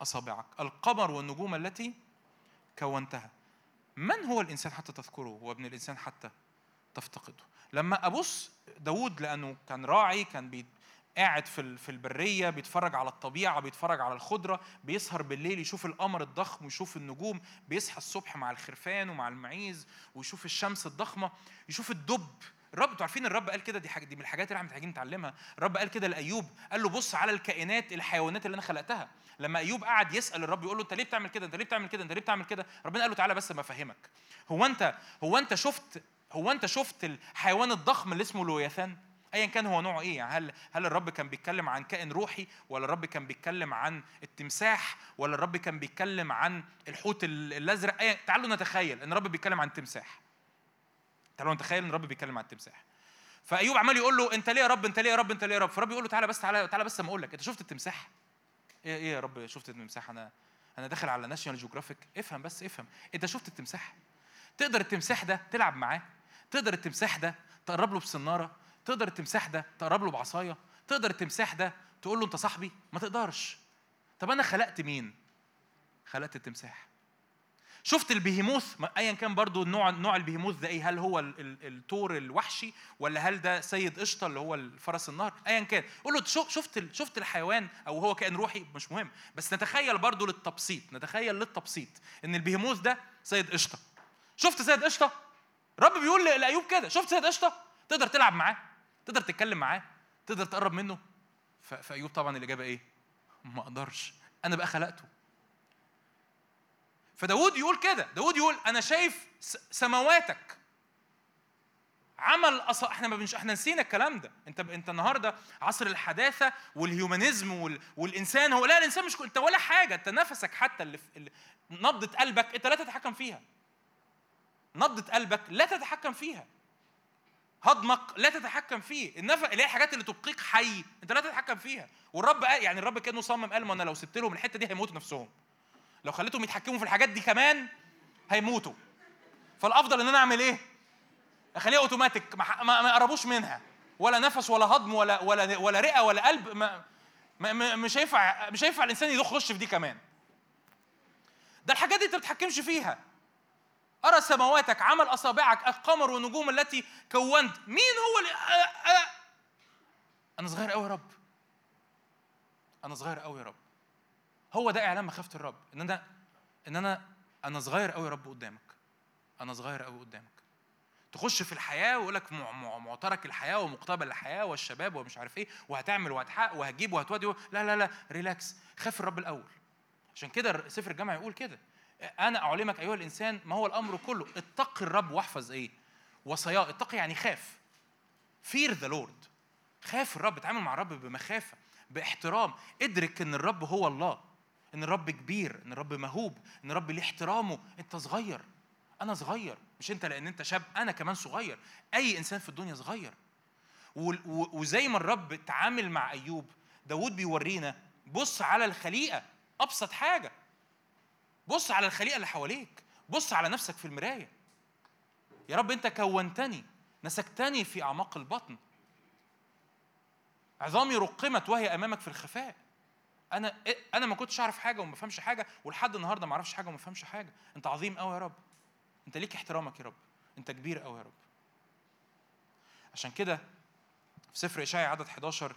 أصابعك. القمر والنجوم التي كونتها. من هو الإنسان حتى تذكره؟ وابن الإنسان حتى تفتقده. لما أبص داود لأنه كان راعي كان قاعد في في البرية بيتفرج على الطبيعة بيتفرج على الخضرة بيسهر بالليل يشوف القمر الضخم ويشوف النجوم بيصحى الصبح مع الخرفان ومع المعيز ويشوف الشمس الضخمة يشوف الدب. الرب أنتوا عارفين الرب قال كده؟ دي حاجة دي من الحاجات اللي إحنا محتاجين نتعلمها. الرب قال كده لأيوب قال له بص على الكائنات الحيوانات اللي أنا خلقتها. لما أيوب قعد يسأل الرب يقول له أنت ليه بتعمل كده؟ أنت ليه بتعمل كده؟ أنت ليه بتعمل كده؟ ربنا قال له تعالى بس ما أفهمك. هو انت هو أنت شفت هو أنت شفت الحيوان الضخم اللي اسمه لوياثان؟ ايا كان هو نوعه إيه يعني هل هل الرب كان بيتكلم عن كائن روحي ولا الرب كان بيتكلم عن التمساح ولا الرب كان بيتكلم عن الحوت ال- الأزرق أيا تعالوا نتخيل إن الرب بيتكلم عن التمساح. تعالوا نتخيل إن الرب بيتكلم عن التمساح. فأيوب عمال يقول له أنت ليه يا رب أنت ليه يا رب أنت ليه يا رب؟ فالرب يقول له تعالى بس تعالى تعالى بس أما أقول لك أنت شفت التمساح؟ إيه إيه يا رب شفت التمساح؟ أنا أنا داخل على National Geographic افهم بس افهم. أنت شفت التمساح؟ تقدر التمساح ده تلعب معاه؟ تقدر التمساح ده تقرب له بسناره تقدر التمساح ده تقرب له بعصاية. تقدر التمساح ده تقول له انت صاحبي. ما تقدرش. طب أنا خلقت مين؟ خلقت التمساح. شفت البهيموث ايا كان برضو نوع نوع البهيموث ده إيه؟ هل هو ال- ال- الثور الوحشي ولا هل ده سيد قشطة اللي هو الفرس النهر؟ ايا كان. قول له شفت شفت الحيوان أو هو كائن روحي؟ مش مهم. بس نتخيل برضو للتبسيط. نتخيل للتبسيط إن البهيموث ده سيد قشطة. شفت سيد قشطة؟ رب بيقول لأيوب كده. شفت سيد قشطة؟ تقدر تلعب معاه. تقدر تتكلم معاه تقدر تقرب منه. فأيوب طبعا الإجابة إيه؟ ما أقدرش. أنا بقى خلقته. فداود يقول كده داود يقول أنا شايف سماواتك. عمل أص... إحنا ما بنش... إحنا نسينا الكلام ده. أنت أنت النهارده عصر الحداثة والهيومانيزم وال... والإنسان هو لا الإنسان مش أنت ولا حاجة. أنت نفسك حتى اللي, في... اللي... نبضة قلبك أنت لا تتحكم فيها. نبضة قلبك لا تتحكم فيها. هضمك لا تتحكم فيه. النف... اللي هي الحاجات اللي تبقيك حي انت لا تتحكم فيها. والرب قال يعني الرب كانه صمم قال ما أنا لو سبت لهم الحتة دي هيموتوا نفسهم. لو خليتهم يتحكموا في الحاجات دي كمان هيموتوا. فالأفضل إن أنا أعمل إيه؟ أخليها أوتوماتيك ما, يقربوش منها. ولا نفس ولا هضم ولا ولا ولا رئة ولا قلب ما ما- مش هينفع مش هينفع الإنسان يخش في دي كمان. ده الحاجات دي أنت ما بتتحكمش فيها. أرى سماواتك عمل أصابعك القمر والنجوم التي كونت. مين هو اللي أنا صغير قوي يا رب. أنا صغير قوي يا رب. هو ده إعلان مخافة الرب إن أنا إن أنا أنا صغير قوي يا رب قدامك. أنا صغير قوي قدامك. تخش في الحياة ويقول لك مع- مع- معترك الحياة ومقتبل الحياة والشباب ومش عارف إيه وهتعمل وهتحقق وهتجيب وهتودي لا لا لا ريلاكس خاف الرب الأول. عشان كده سفر الجامعة يقول كده. أنا أعلمك أيها الإنسان ما هو الأمر كله. اتق الرب واحفظ إيه؟ وصاياه. اتق يعني خاف. Fear the Lord. خاف الرب. اتعامل مع الرب بمخافة باحترام. ادرك إن الرب هو الله إن الرب كبير إن الرب مهوب إن الرب ليه احترامه. أنت صغير. أنا صغير. مش أنت لأن أنت شاب أنا كمان صغير. أي إنسان في الدنيا صغير. وزي ما الرب اتعامل مع أيوب داود بيورينا بص على الخليقة. أبسط حاجة. بص على الخليقة اللي حواليك. بص على نفسك في المراية. يا رب انت كونتني نسكتني في أعماق البطن. عظامي رقمت وهي أمامك في الخفاء. أنا أنا ما كنتش أعرف حاجة وما بفهمش حاجة ولحد النهارده ما أعرفش حاجة وما بفهمش حاجة. أنت عظيم قوي يا رب. أنت ليك احترامك يا رب. أنت كبير قوي يا رب. عشان كده في سفر اشعياء عدد 11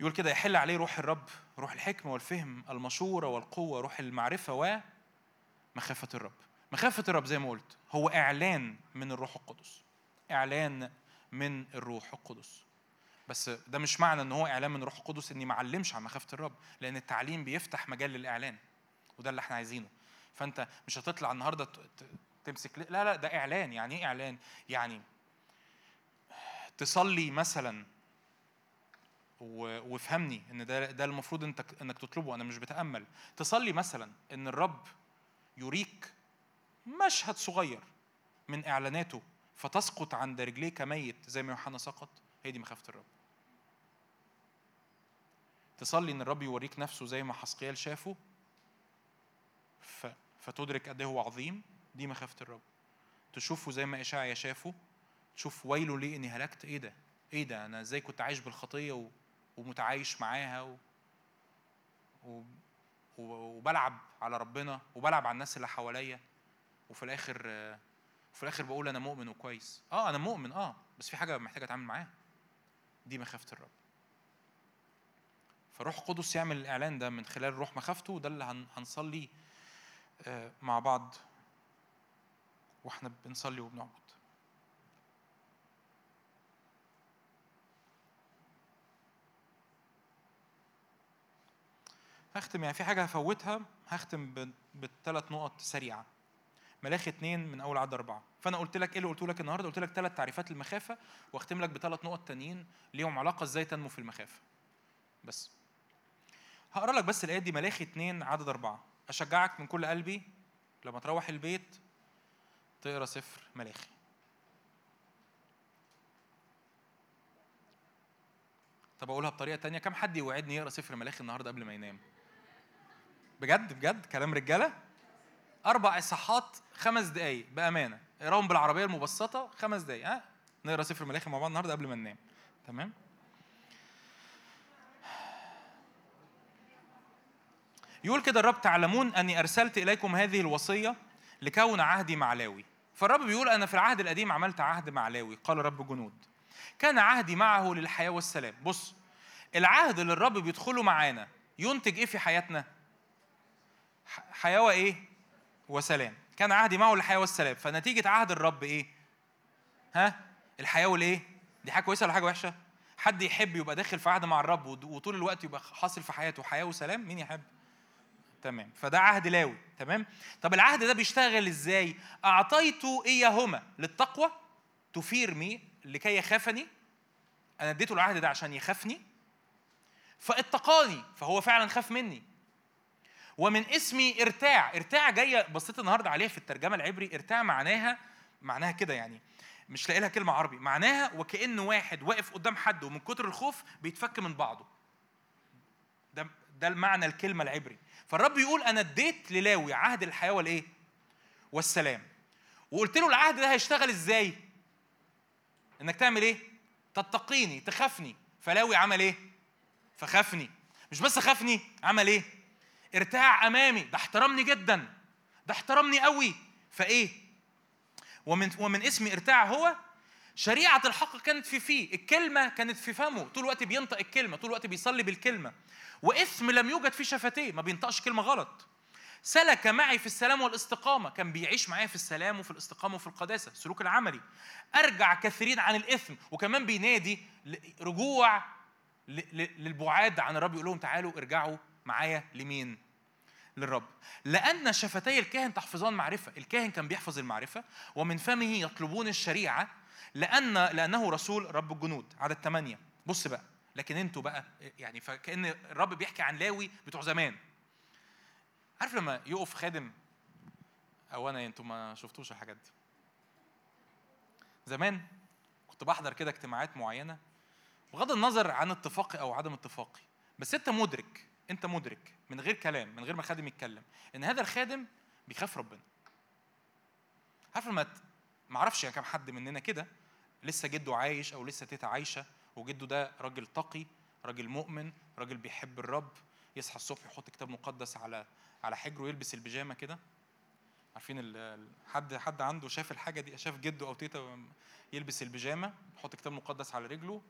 يقول كده يحل عليه روح الرب روح الحكمة والفهم المشورة والقوة روح المعرفة ومخافة الرب. مخافة الرب زي ما قلت هو إعلان من الروح القدس. إعلان من الروح القدس. بس ده مش معنى إن هو إعلان من الروح القدس إني ما أعلمش عن مخافة الرب لأن التعليم بيفتح مجال للإعلان وده اللي إحنا عايزينه. فأنت مش هتطلع النهارده تمسك لا لا ده إعلان. يعني إيه إعلان؟ يعني تصلي مثلا وافهمني إن ده ده المفروض إنت إنك تطلبه أنا مش بتأمل. تصلي مثلا إن الرب يريك مشهد صغير من إعلاناته فتسقط عند رجليه كميت زي ما يوحنا سقط هي دي مخافة الرب. تصلي إن الرب يوريك نفسه زي ما حسقيال شافه. فتدرك قد إيه هو عظيم دي مخافة الرب. تشوفه زي ما إشعيا شافه تشوف ويله ليه إني هلكت؟ إيه ده؟ إيه ده؟ أنا إزاي كنت عايش بالخطية و... ومتعايش معاها و... و... وبلعب على ربنا وبلعب على الناس اللي حواليا. وفي الآخر وفي الآخر بقول أنا مؤمن وكويس. آه أنا مؤمن آه بس في حاجة محتاج أتعامل معاها. دي مخافة الرب. فروح القدس يعمل الإعلان ده من خلال روح مخافته وده اللي هن- هنصلي آه، مع بعض. وإحنا بنصلي وبنعبد هختم يعني في حاجة هفوتها هختم بالثلاث نقط سريعة. ملاخي اتنين من أول عدد أربعة. فأنا قلت لك إيه اللي قلت لك النهارده؟ قلت لك ثلاث تعريفات للمخافة واختم لك بثلاث نقط تانيين ليهم علاقة إزاي تنمو في المخافة. بس. هقرأ لك بس الايه دي ملاخي اتنين عدد أربعة. أشجعك من كل قلبي لما تروح البيت تقرأ سفر ملاخي. طب أقولها بطريقة تانية؟ كم حد يوعدني يقرأ سفر ملاخي النهارده قبل ما ينام؟ بجد بجد كلام رجالة. أربع إصحاحات خمس دقايق بأمانة. اقراهم بالعربية المبسطة خمس دقايق. ها؟ نقرأ سفر ملاخي مع بعض النهارده قبل ما ننام. تمام؟ يقول كده الرب تعلمون أني أرسلت إليكم هذه الوصية لكون عهدي مع لاوي فالرب بيقول أنا في العهد القديم عملت عهد مع لاوي قال رب جنود. كان عهدي معه للحياة والسلام. بص العهد اللي الرب بيدخله معانا ينتج إيه في حياتنا؟ ح- حياه وايه وسلام. كان عهدي معه للحياه والسلام. فنتيجة عهد الرب إيه؟ ها؟ الحياة والايه دي حاجة كويسة ولا حاجة وحشة؟ حد يحب يبقى داخل في عهد مع الرب وطول الوقت يبقى حاصل في حياته حياة وسلام؟ مين يحب؟ تمام. فده عهد لاوي. تمام؟ طب العهد ده بيشتغل إزاي؟ أعطيت إياهما للتقوى تثير مي لكي يخافني. أنا اديته العهد ده عشان يخافني. فاتقاني فهو فعلا خاف مني. ومن اسمي إرتاع. إرتاع جاية بصيت النهارده عليها في الترجمة العبري. إرتاع معناها معناها كده يعني. مش لاقي لها كلمة عربي. معناها وكأن واحد واقف قدام حد ومن كتر الخوف بيتفك من بعضه. ده ده المعنى الكلمة العبري. فالرب يقول أنا اديت للاوي عهد الحياة والإيه؟ والسلام. وقلت له العهد ده هيشتغل إزاي؟ إنك تعمل إيه؟ تتقيني تخافني. فلاوي عمل إيه؟ فخافني. مش بس خافني عمل إيه؟ ارتاع أمامي. ده احترمني جدا. ده احترمني قوي. فإيه؟ ومن ومن اسمي ارتاع هو شريعة الحق كانت في فيه. الكلمة كانت في فمه. طول الوقت بينطق الكلمة. طول الوقت بيصلي بالكلمة. واسم لم يوجد في شفتيه. ما بينطقش كلمة غلط. سلك معي في السلام والاستقامة. كان بيعيش معايا في السلام وفي الاستقامة وفي القداسة. السلوك العملي. أرجع كثيرين عن الإثم وكمان بينادي رجوع للبعاد عن الرب. يقول لهم تعالوا ارجعوا معايا لمين؟ للرب. لأن شفتي الكاهن تحفظان معرفة. الكاهن كان بيحفظ المعرفة ومن فمه يطلبون الشريعة لأن لأنه رسول رب الجنود. عدد ثمانية بص بقى. لكن أنتوا بقى يعني فكأن الرب بيحكي عن لاوي بتوع زمان. عارف لما يقف خادم؟ أو أنا أنتوا ما شفتوش الحاجات دي. زمان كنت بحضر كده اجتماعات معينة بغض النظر عن اتفاقي أو عدم اتفاقي. بس أنت مدرك انت مدرك من غير كلام من غير ما الخادم يتكلم إن هذا الخادم بيخاف ربنا. عارف لما ما أعرفش يعني كام حد مننا كده لسه جده عايش أو لسه تيتا عايشة وجده ده راجل تقي راجل مؤمن راجل بيحب الرب يصحى الصبح يحط كتاب مقدس على على حجره ويلبس البيجامة كده. عارفين حد حد عنده شاف الحاجة دي شاف جده أو تيتا يلبس البيجامة يحط كتاب مقدس على رجله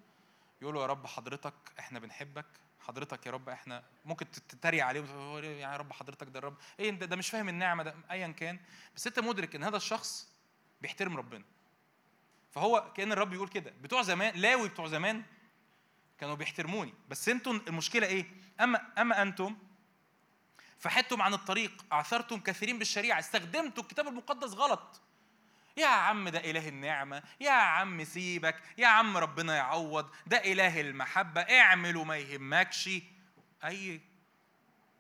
يقول له يا رب حضرتك إحنا بنحبك حضرتك يا رب إحنا ممكن تتريق عليه وتقول يا رب حضرتك ده الرب؟ إيه ده, ده مش فاهم النعمة ده ايا كان. بس أنت مدرك إن هذا الشخص بيحترم ربنا. فهو كأن الرب يقول كده. بتوع زمان لاوي بتوع زمان كانوا بيحترموني. بس أنتم المشكلة إيه؟ أما أما أنتم فحدتم عن الطريق أعثرتم كثيرين بالشريعة استخدمتوا الكتاب المقدس غلط. يا عم ده إله النعمة يا عم سيبك يا عم ربنا يعوض ده إله المحبة اعمل وما يهمكش. أي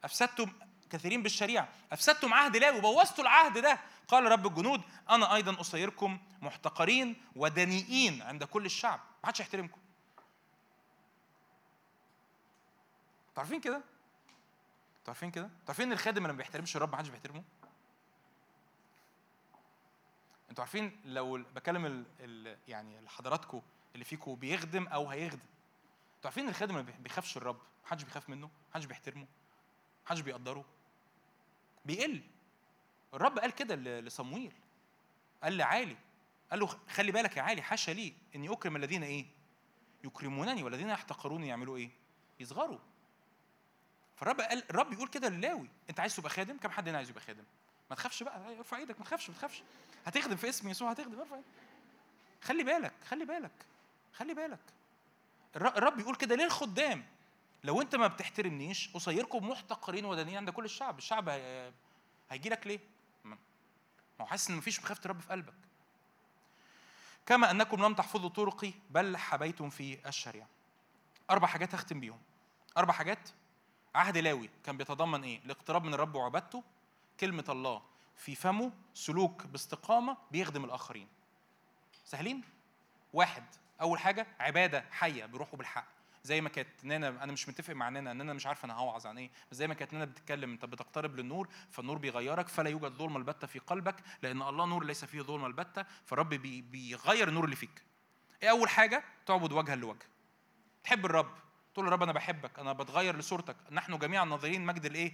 أفسدتم كثيرين بالشريعة أفسدتم عهد لاوي بوظتوا العهد ده. قال رب الجنود أنا أيضا اصيركم محتقرين ودنيئين عند كل الشعب. ما حدش يحترمكم. عارفين كده؟ عارفين كده؟ عارفين إن الخادم اللي ما بيحترمش الرب ما حدش بيحترمه؟ أنتوا عارفين لو بكلم ال... ال... يعني حضراتكم اللي فيكم بيخدم أو هيخدم أنتوا عارفين الخادم ما بيخافش الرب محدش بيخاف منه محدش بيحترمه محدش بيقدره؟ بيقل. الرب قال كده لصمويل قال لعالي قال له خلي بالك يا عالي حاشا لي إني أكرم الذين إيه؟ يكرمونني والذين يحتقروني يعملوا إيه؟ يصغروا. فالرب قال الرب يقول كده للاوي أنت عايز تبقى خادم؟ كم حد هنا عايز يبقى خادم؟ ما تخافش بقى ارفع إيدك ما تخافش ما تخافش. هتخدم في اسم يسوع هتخدم ارفع إيدك. خلي بالك خلي بالك خلي بالك. الر- الرب يقول كده للخدام لو انت ما بتحترمنيش اصيركم محتقرين ودانيين عند كل الشعب. الشعب هي... هيجي لك ليه؟ ما هو حاسس إن مفيش مخافة الرب في قلبك. كما أنكم لم تحفظوا طرقي بل حبيتم في الشريعة. أربع حاجات هختم بيهم. أربع حاجات. عهد لاوي كان بيتضمن إيه؟ الاقتراب من الرب وعبادته كلمة الله في فمه سلوك باستقامة بيخدم الآخرين. سهلين؟ واحد. أول حاجة عبادة حية بيروحوا بالحق. زي ما كانت نانا أنا مش متفق مع نانا نانا مش عارفة أنا هوعظ عن إيه بس زي ما كانت نانا بتتكلم أنت بتقترب للنور فالنور بيغيرك فلا يوجد ظلم البتة في قلبك لأن الله نور ليس فيه ظلم البتة فالرب بي بيغير النور اللي فيك. إيه أول حاجة؟ تعبد وجها لوجه. تحب الرب. تقول له رب أنا بحبك أنا بتغير لصورتك. نحن جميعا ناظرين مجد الإيه؟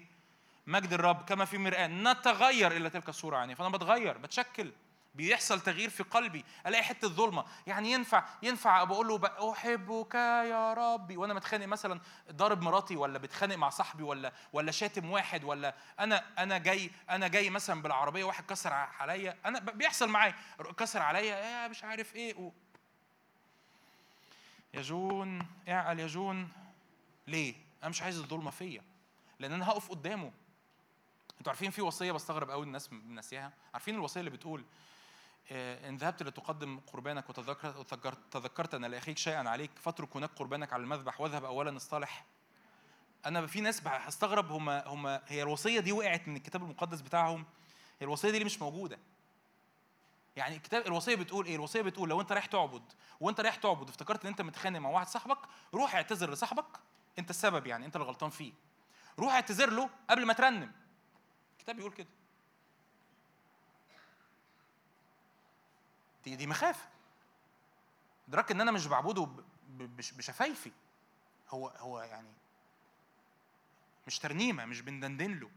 مجد الرب كما في مرآة نتغير إلى تلك الصورة يعني فأنا بتغير بتشكل بيحصل تغيير في قلبي ألاقي حتة ظلمة. يعني ينفع ينفع بقول له أحبك يا ربي؟ وأنا متخانق مثلا ضارب مراتي ولا بتخانق مع صاحبي ولا ولا شاتم واحد ولا أنا أنا جاي أنا جاي مثلا بالعربية واحد كسر عليا. أنا بيحصل معايا. كسر عليا يا مش عارف إيه. و... يا جون اعقل يا جون ليه؟ أنا مش عايز الظلمة فيا. لأن أنا هقف قدامه. أنتوا عارفين في وصية بستغرب قوي الناس ناسيها؟ عارفين الوصية اللي بتقول آه، إن ذهبت لتقدم قربانك وتذكرت تذكرت أن لاخيك شيئا عليك فاترك هناك قربانك على المذبح واذهب اولا اصطلح. أنا في ناس هستغرب هم هم هي الوصية دي وقعت من الكتاب المقدس بتاعهم؟ هي الوصية دي ليه مش موجودة؟ يعني الكتاب الوصية بتقول إيه؟ الوصية بتقول لو أنت رايح تعبد وأنت رايح تعبد افتكرت إن أنت متخانق مع واحد صاحبك روح اعتذر لصاحبك أنت السبب يعني أنت اللي غلطان فيه. روح اعتذر له قبل ما ترنم. الكتاب بيقول كده. دي دي مخافه إدراك إن أنا مش بعبده بشفايفي. هو هو يعني مش ترنيمة مش بندندن له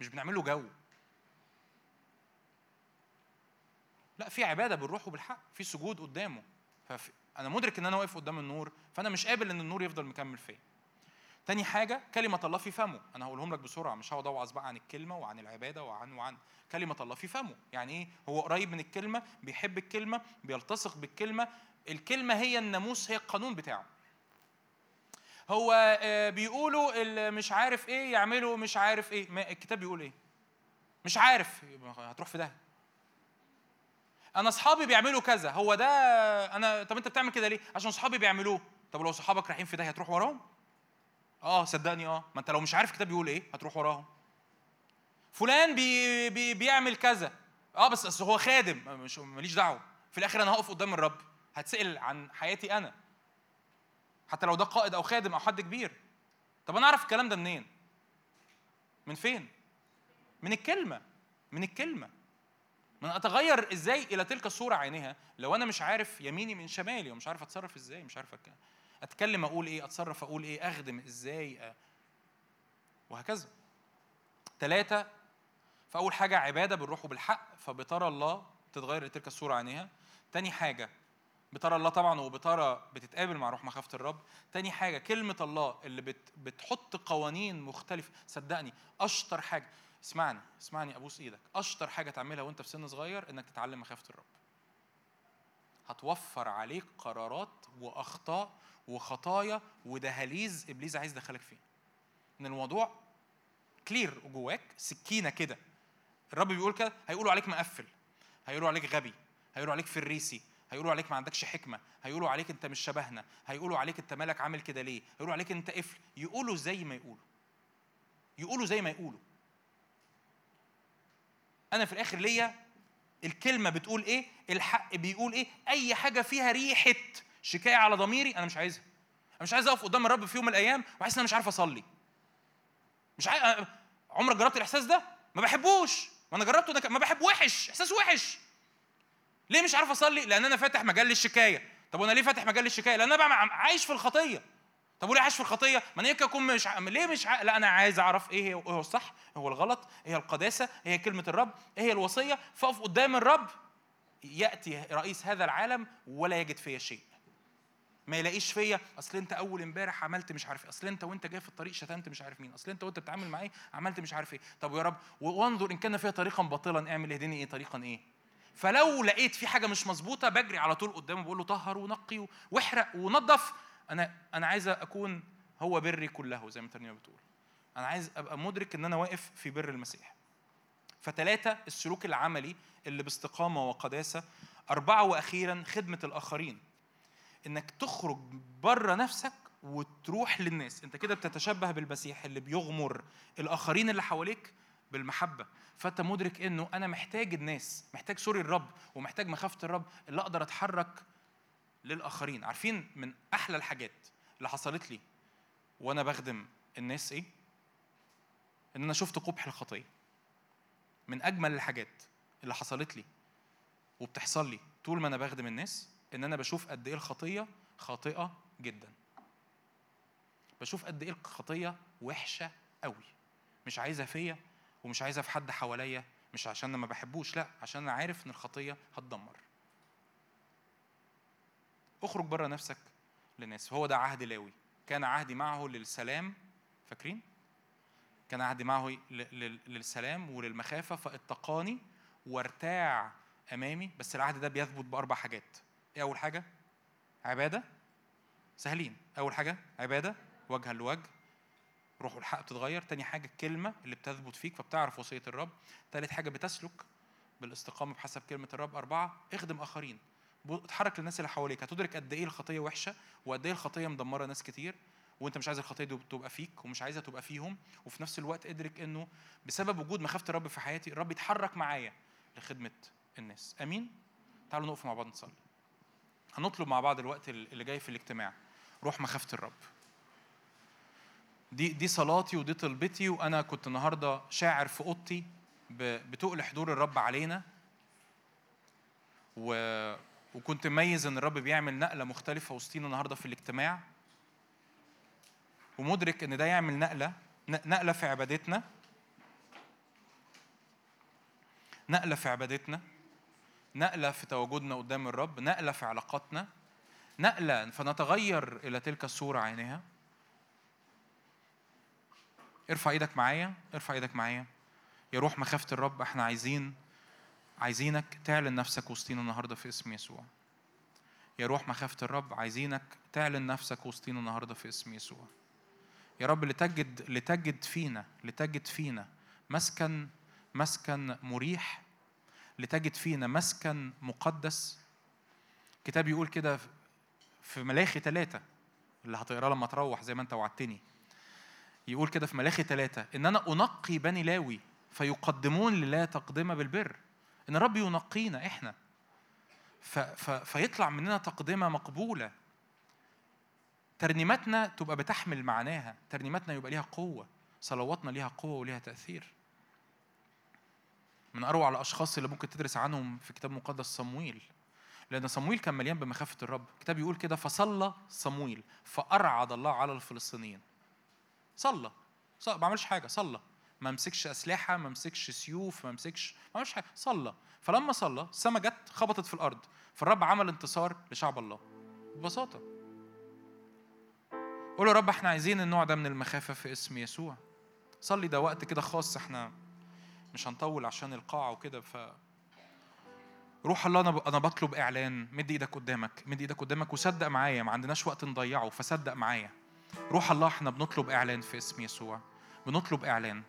مش بنعمل له جو. لا في عبادة بالروح وبالحق في سجود قدامه. ففي أنا مدرك إن أنا واقف قدام النور فأنا مش قابل إن النور يفضل مكمل فيا. تاني حاجة كلمة الله في فمه، أنا هقولهم لك بسرعة مش هقعد أوعظ بقى عن الكلمة وعن العبادة وعن وعن كلمة الله في فمه، يعني إيه؟ هو قريب من الكلمة، بيحب الكلمة، بيلتصق بالكلمة، الكلمة هي الناموس هي القانون بتاعه. هو آه، بيقولوا مش عارف إيه يعملوا مش عارف إيه، الكتاب بيقول إيه؟ مش عارف هتروح في ده. أنا أصحابي بيعملوا كذا، هو ده أنا طب أنت بتعمل كده ليه؟ عشان أصحابي بيعملوه، طب لو صحابك رايحين في ده هتروح وراهم؟ آه صدقني آه. ما أنت لو مش عارف الكتاب بيقول إيه هتروح وراهم. فلان بي بي بيعمل كذا. آه بس اصل هو خادم مش ماليش دعوة. في الآخر أنا هقف قدام الرب هتسأل عن حياتي أنا. حتى لو ده قائد أو خادم أو حد كبير. طب أنا أعرف الكلام ده منين؟ من فين؟ من الكلمة من الكلمة. من أتغير إزاي إلى تلك الصورة عينها لو أنا مش عارف يميني من شمالي ومش عارف أتصرف إزاي مش عارف أك... أتكلم أقول إيه أتصرف أقول إيه أخدم إزاي وهكذا. ثلاثة فأول حاجة عبادة بالروح وبالحق فبترى الله تتغير لتلك الصورة عينيها. تاني حاجة بترى الله طبعا وبترى بتتقابل مع روح مخافة الرب. تاني حاجة كلمة الله اللي بت بتحط قوانين مختلفة صدقني أشطر حاجة اسمعني اسمعني أبوس إيدك. أشطر حاجة تعملها وأنت في سن صغير إنك تتعلم مخافة الرب. هتوفر عليك قرارات وأخطاء وخطايا ودهاليز إبليس عايز يدخلك فيه إن الموضوع كلير جواك سكينة كده. الرب بيقول كده هيقولوا عليك مقفل هيقولوا عليك غبي هيقولوا عليك فريسي هيقولوا عليك ما عندكش حكمة هيقولوا عليك أنت مش شبهنا هيقولوا عليك أنت مالك عامل كده ليه هيقولوا عليك أنت قفل. يقولوا زي ما يقولوا. يقولوا زي ما يقولوا. أنا في الآخر ليا الكلمة بتقول إيه؟ الحق بيقول إيه؟ أي حاجة فيها ريحة شكاية على ضميري أنا مش عايزها. أنا مش عايز أقف قدام الرب في يوم من الأيام وأحس إن أنا مش عارف أصلي. مش عايز عمرك جربت الإحساس ده؟ ما بحبوش. ما أنا جربته ده ك- ما بحب وحش إحساس وحش. ليه مش عارف أصلي؟ لأن أنا فاتح مجال للشكاية. طب وأنا ليه فاتح مجال أنا بقى عم- عايش في الخطية. طب وليه عايش في الخطية؟ ما أنا يمكن أكون مش ع... ليه مش ع... لا أنا عايز أعرف إيه هو إيه الصح إيه هو الغلط إيه هي القداسة إيه هي كلمة الرب إيه هي الوصية؟ فأقف قدام الرب. يأتي رئيس هذا العالم ولا يجد فيا شيء. ما يلاقيش فيا. أصل أنت أول إمبارح عملت مش عارف إيه. أصل أنت وأنت جاي في الطريق شتمت مش عارف مين. أصل أنت وأنت بتتعامل معايا عملت مش عارف إيه. طب يا رب وانظر إن كان فيها طريقا باطلا اعمل اهدني إيه طريقا إيه. فلو لقيت في حاجة مش مظبوطة بجري على طول قدامه بقول له طهر ونقي واحرق ونظف. أنا أنا عايز أكون هو بري كله زي ما الترنيمه بتقول. أنا عايز أبقى مدرك إن أنا واقف في بر المسيح. فتلاتة السلوك العملي اللي باستقامة وقداسة. أربعة وأخيرا خدمة الآخرين. إنك تخرج بره نفسك وتروح للناس. أنت كده بتتشبه بالمسيح اللي بيغمر الآخرين اللي حواليك بالمحبة. فأنت مدرك إنه أنا محتاج الناس محتاج سوري الرب ومحتاج مخافة الرب اللي أقدر أتحرك للآخرين. عارفين من أحلى الحاجات اللي حصلت لي وأنا بخدم الناس إيه؟ إن أنا شفت قبح الخطية من أجمل الحاجات اللي حصلت لي وبتحصل لي طول ما أنا بخدم الناس إن أنا بشوف قد إيه الخطية خاطئة جدا. بشوف قد إيه الخطية وحشة قوي. مش عايزها فيا ومش عايزها في حد حواليا مش عشان أنا ما بحبوش لأ عشان أنا عارف إن الخطية هتدمر. اخرج بره نفسك للناس هو ده عهد لاوي. كان عهدي معه للسلام. فاكرين؟ كان عهدي معه للسلام وللمخافة فاتقاني وارتاع أمامي. بس العهد ده بيثبت بأربع حاجات. إيه أول حاجة؟ عبادة. سهلين. أول حاجة عبادة وجها لوجه روح الحق بتتغير. تاني حاجة الكلمة اللي بتثبت فيك فبتعرف وصية الرب. تالت حاجة بتسلك بالاستقامة بحسب كلمة الرب. أربعة اخدم آخرين. بو- اتحرك للناس اللي حواليك. هتدرك قد إيه الخطية وحشة وقد إيه الخطية مدمرة ناس كتير وأنت مش عايز الخطية دي تبقى فيك ومش عايزها تبقى فيهم. وفي نفس الوقت ادرك إنه بسبب وجود مخافة الرب في حياتي الرب يتحرك معايا لخدمة الناس. آمين؟ تعالوا نقف مع بعض نصلي. هنطلب مع بعض الوقت اللي جاي في الاجتماع. روح مخافة الرب. دي دي صلاتي ودي طلبتي وأنا كنت النهارده شاعر في أوضتي بتقل حضور الرب علينا. و... وكنت مميز إن الرب بيعمل نقلة مختلفة وسطينا النهارده في الاجتماع. ومدرك إن ده يعمل نقلة نقلة في عبادتنا. نقلة في عبادتنا. نقلة في تواجدنا قدام الرب نقلة في علاقاتنا نقلة فنتغير إلى تلك الصورة عينها ارفع إيدك معايا ارفع إيدك معايا. يا روح مخافة الرب إحنا عايزين عايزينك تعلن نفسك وسطينا النهارده في اسم يسوع. يا روح مخافة الرب عايزينك تعلن نفسك وسطينا النهارده في اسم يسوع. يا رب لتجد لتجد فينا لتجد فينا مسكن مسكن مريح لتجد فينا مسكن مقدس. كتاب يقول كده في ملاخي ثلاثة اللي هتقراه لما تروح زي ما انت وعدتني. يقول كده في ملاخي ثلاثة إن أنا أنقي بني لاوي فيقدمون لله تقدمة بالبر. إن الرب ينقينا إحنا. ف ف فيطلع مننا تقدمة مقبولة. ترنيماتنا تبقى بتحمل معناها. ترنيماتنا يبقى ليها قوة. صلواتنا ليها قوة وليها تأثير. من أروع الأشخاص اللي ممكن تدرس عنهم في كتاب مقدس صمويل. لأن صمويل كان مليان بمخافة الرب. الكتاب يقول كده فصلى صمويل فأرعد الله على الفلسطينيين. صلى. صلى ما عملش حاجة صلى. ما مسكش أسلحة ما مسكش سيوف ما مسكش ما عملش حاجة صلى. فلما صلى السما جت خبطت في الأرض. فالرب عمل انتصار لشعب الله. ببساطة. قول يا رب إحنا عايزين النوع ده من المخافة في اسم يسوع. صلي ده وقت كده خاص إحنا مش هنطول عشان القاعة وكده ف روح الله أنا أنا بطلب إعلان مد إيدك قدامك مد إيدك قدامك وصدق معايا ما عندناش وقت نضيعه فصدق معايا. روح الله إحنا بنطلب إعلان في اسم يسوع بنطلب إعلان.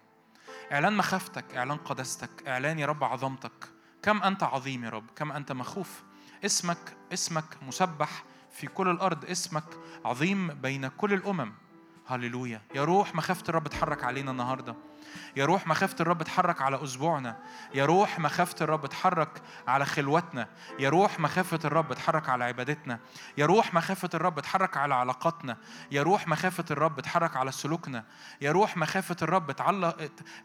إعلان مخافتك إعلان قداستك إعلان يا رب عظمتك. كم أنت عظيم يا رب كم أنت مخوف. اسمك اسمك مسبح في كل الأرض اسمك عظيم بين كل الأمم. هللويا. يا روح مخافة الرب اتحرك علينا النهارده. يا روح مخافة الرب اتحرك على أسبوعنا. يا روح مخافة الرب اتحرك على خلوتنا. يا روح مخافة الرب اتحرك على عبادتنا. يا روح مخافة الرب اتحرك على علاقاتنا. يا روح مخافة الرب اتحرك على سلوكنا. يا روح مخافة الرب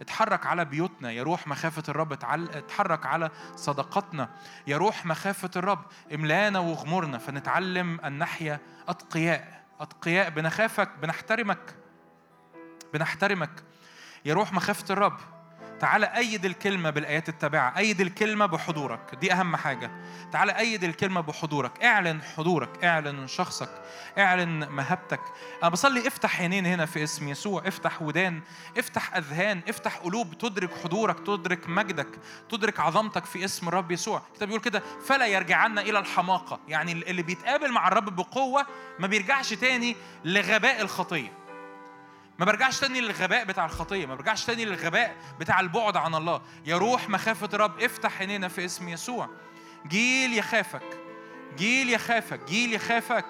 اتحرك على بيوتنا. يا روح مخافة الرب اتحرك على صداقاتنا. يا روح مخافة الرب إملانا وغمرنا فنتعلم أن نحيا أتقياء. أتقياء بنخافك بنحترمك. بنحترمك. يا روح مخافة الرب. تعالى أيد الكلمة بالآيات التابعة. أيد الكلمة بحضورك. دي أهم حاجة. تعالى أيد الكلمة بحضورك. اعلن حضورك. اعلن شخصك. اعلن مهابتك. أنا بصلي افتح عينين هنا في اسم يسوع. افتح ودان. افتح أذهان. افتح قلوب. تدرك حضورك. تدرك مجدك. تدرك عظمتك في اسم الرب يسوع. الكتاب بيقول كده. فلا يرجعن إلى الحماقة. يعني اللي بيتقابل مع الرب بقوة ما بيرجعش تاني لغباء الخطية. ما برجعش تاني للغباء بتاع الخطية ما برجعش تاني للغباء بتاع البعد عن الله. يا روح مخافة الرب افتح عينينا في اسم يسوع. جيل يخافك جيل يخافك جيل يخافك.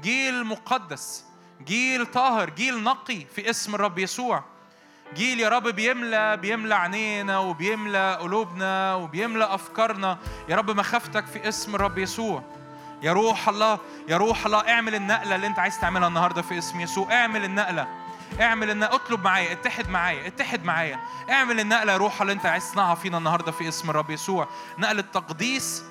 جيل مقدس جيل طاهر جيل نقي في اسم الرب يسوع. جيل يا رب بيملى بيملى عينينا وبيملى قلوبنا وبيملى أفكارنا. يا رب مخافتك في اسم الرب يسوع. يا روح الله يا روح الله اعمل النقلة اللي انت عايز تعملها النهارده في اسم يسوع. اعمل النقلة. اعمل النقله اطلب معايا اتحد معايا اتحد معايا. اعمل النقلة يا روح اللي انت عايز تصنعها فينا النهارده في اسم الرب يسوع. نقلة تقديس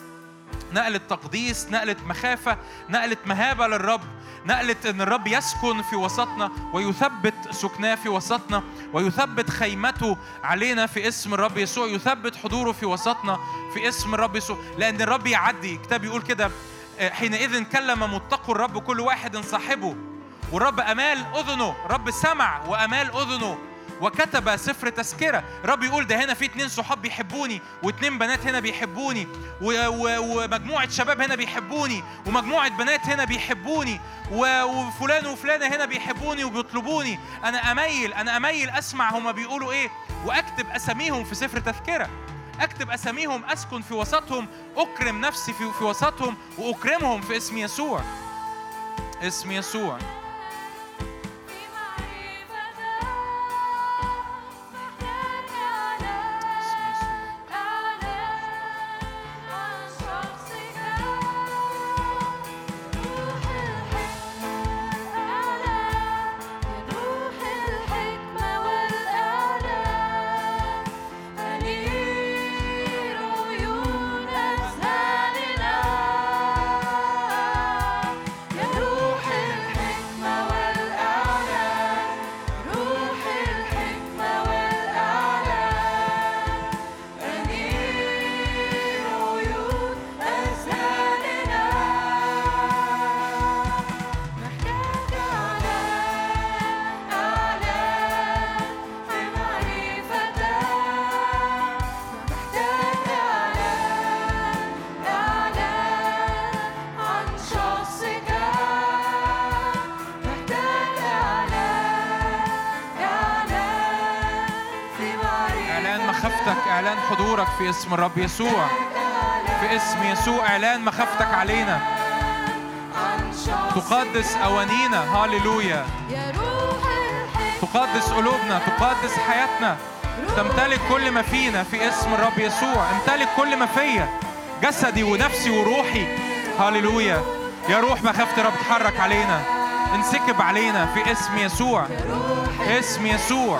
نقلة تقديس نقلة مخافة نقلة مهابة للرب. نقلة أن الرب يسكن في وسطنا ويثبت سكناه في وسطنا ويثبت خيمته علينا في اسم الرب يسوع. يثبت حضوره في وسطنا في اسم الرب يسوع. لأن الرب يعدي. الكتاب يقول كده آه، حينئذ كلم متقوا الرب كل واحد صاحبه. والرب أمال أذنه. رب سمع وأمال أذنه. وكتب سفر تذكرة. رب يقول ده هنا في اتنين صحاب بيحبوني واتنين بنات هنا بيحبوني ومجموعة شباب هنا بيحبوني ومجموعة بنات هنا بيحبوني وفلان وفلانة هنا بيحبوني وبيطلبوني. أنا أميل أنا أميل أسمع هما بيقولوا إيه وأكتب أساميهم في سفر تذكرة. أكتب أساميهم أسكن في وسطهم أكرم نفسي في, في وسطهم وأكرمهم في اسم يسوع. اسم يسوع. اسم الرب يسوع. في اسم يسوع إعلان مخافتك علينا. تقدس أوانينا. هاليلويا تقدس قلوبنا. تقدس حياتنا. تمتلك كل ما فينا في اسم الرب يسوع. امتلك كل ما فيا. جسدي ونفسي وروحي. هاليلويا يا روح مخافة الرب اتحرك علينا. انسكب علينا في اسم يسوع. اسم يسوع.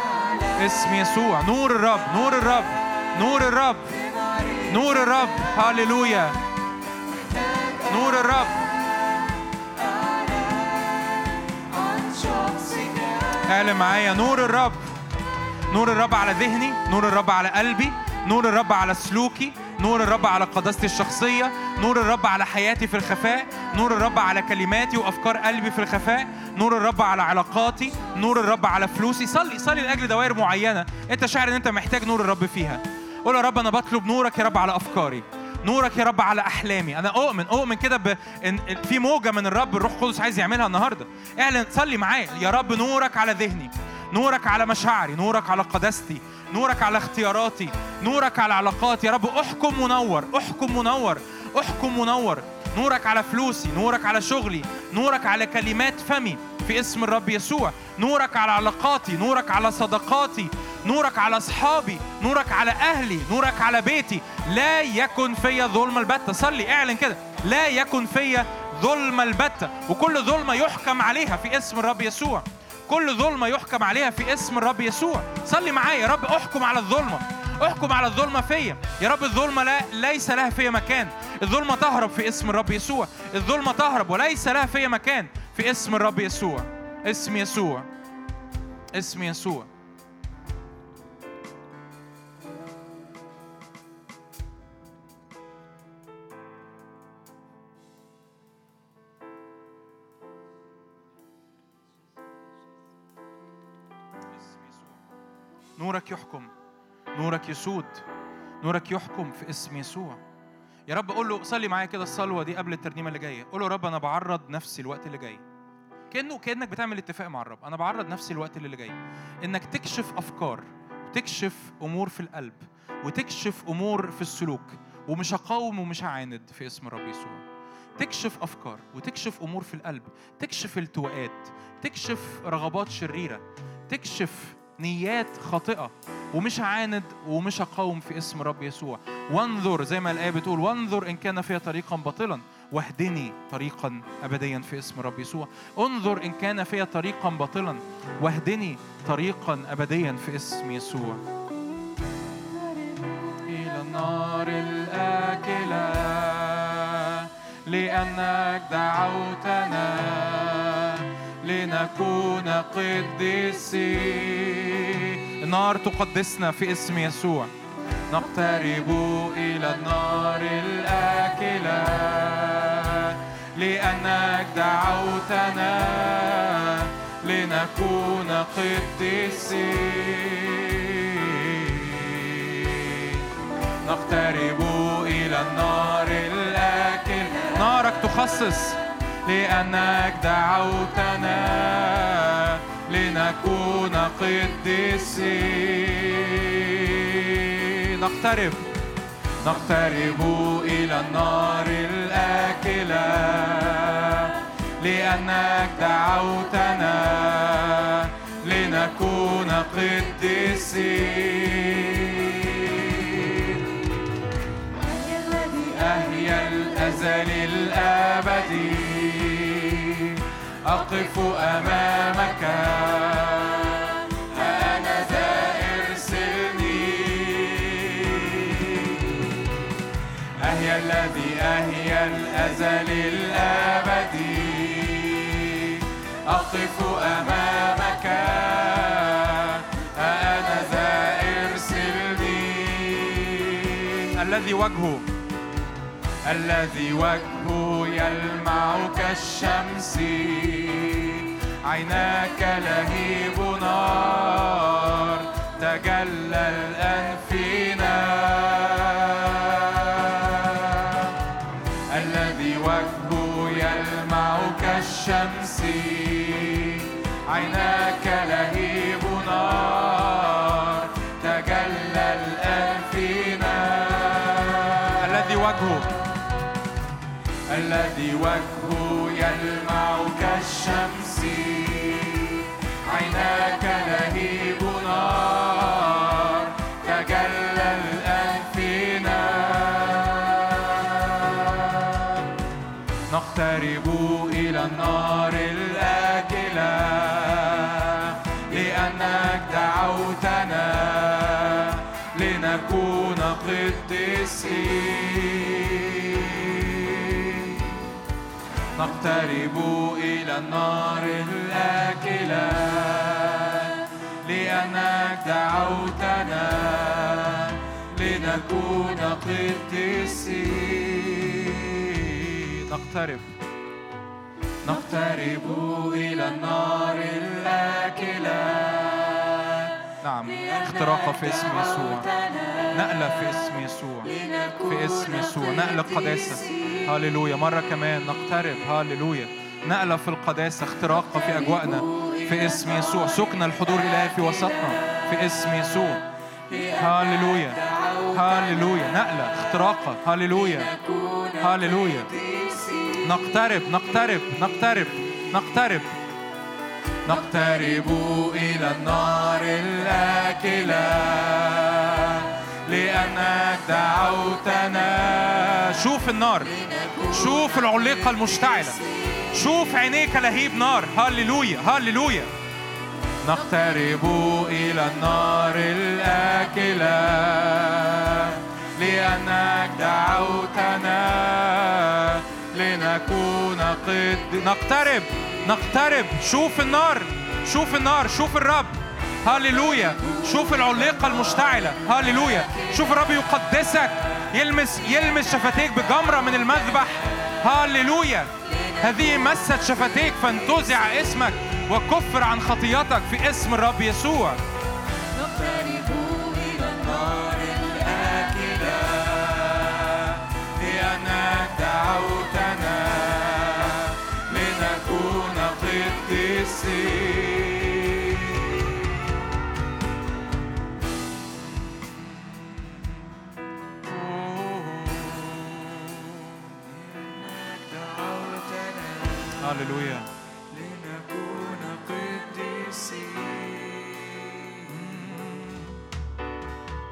اسم يسوع. نور الرب نور الرب نور الرب نور الرب. هاليلويا نور الرب. اعلن معايا. نور الرب. نور الرب على ذهني نور الرب على قلبي نور الرب على سلوكي نور الرب على قداستي الشخصية نور الرب على حياتي في الخفاء نور الرب على كلماتي وأفكار قلبي في الخفاء نور الرب على علاقاتي نور الرب على فلوسي. صلي صلي لأجل دوائر معينة. أنت شاعر أن أنت محتاج نور الرب فيها. قول يا رب أنا بطلب نورك يا رب على أفكاري. نورك يا رب على أحلامي. أنا أؤمن أؤمن كده ب... إن في موجة من الرب الروح القدس عايز يعملها النهارده. اعلن صلي معايا. يا رب نورك على ذهني. نورك على مشاعري نورك على قداستي نورك على اختياراتي نورك على علاقاتي يا رب احكم منور احكم منور احكم منور نورك على فلوسي نورك على شغلي نورك على كلمات فمي في اسم الرب يسوع نورك على علاقاتي نورك على صداقاتي نورك على اصحابي نورك على أهلي نورك على بيتي لا يكن فيا ظلم البتة صلي اعلن كده لا يكن فيا ظلم البتة وكل ظلمة يحكم عليها في اسم الرب يسوع كل ظلمة يحكم عليها في اسم الرب يسوع. صلي معايا. يا رب احكم على الظلمة. احكم على الظلمة فيا. يا رب الظلمة لا ليس لها فيا مكان. الظلمة تهرب في اسم الرب يسوع. الظلمة تهرب وليس لها فيا مكان في اسم الرب يسوع. اسم يسوع. اسم يسوع. نورك يحكم. نورك يسود. نورك يحكم في اسم يسوع. يا رب قول له صلي معايا كده الصلوة دي قبل الترنيمة اللي جاية. قول له رب أنا بعرض نفسي الوقت اللي جاي. كانه كأنك بتعمل اتفاق مع الرب. أنا بعرض نفسي الوقت اللي جاي. إنك تكشف أفكار وتكشف أمور في القلب وتكشف أمور في السلوك ومش هقاوم ومش هعاند في اسم الرب يسوع. تكشف أفكار وتكشف أمور في القلب. تكشف التواءات تكشف رغبات شريرة. تكشف نيات خاطئة ومش هعاند ومش هقاوم في اسم الرب يسوع. وانظر زي ما الآية بتقول وانظر إن كان فيها طريقا باطلا واهدني طريقا ابديا في اسم الرب يسوع. انظر إن كان فيها طريقا باطلا واهدني طريقا ابديا في اسم يسوع. إلى النار الآكلة لأنك دعوتنا. لنكون قديسين النار تقدسنا في اسم يسوع. نقترب إلى النار الآكلة. لأنك دعوتنا لنكون قديسين نقترب إلى النار الآكل نارك تخصص لأنك دعوتنا لنكون قديسين نقترب. نقترب إلى النار الآكلة. لأنك دعوتنا لنكون قديسين أهي الأزل الأبدي. أقف أمامك. أنا ذا ارسلني أهي الذي أهي الأزل الأبدي أقف أمامك. أنا ذا ارسلني الذي وجهه الذي وجهه يلمع كالشمس. عيناك لهيب نار تجلى الآن نقترب إلى النار الآكلة لأنك دعوتنا لنكون قديسين نقترب نقترب إلى النار الآكلة نعم. اختراق في اسم يسوع. نقلة في اسم يسوع. في اسم يسوع. نقلة قداسة. هاليلويا مرة كمان نقترب. هاليلويا نقلة في القداسة. اختراق في أجواءنا. في اسم يسوع. سكن الحضور الإلهي في وسطنا. في اسم يسوع. هاليلويا هاليلويا نقلة. اختراقة هاليلويا هاليلويا نقترب. نقترب. نقترب. نقترب. نقترب إلى النار الآكلة لأنك دعوتنا شوف النار شوف العليقة المشتعلة شوف عينيك لهيب نار. هللويا هللويا. نقترب إلى النار الآكلة لأنك دعوتنا لنكون قد نقترب نقترب. شوف النار شوف النار شوف الرب. هاليلويا شوف العليقة المشتعلة. هاليلويا شوف الرب يقدسك. يلمس يلمس شفتيك بجمرة من المذبح. هاليلويا هذه مست شفتيك. فانتزع اسمك وكفر عن خطيتك في اسم الرب يسوع. لأنك دعوتنا هللويا لنكون قديسين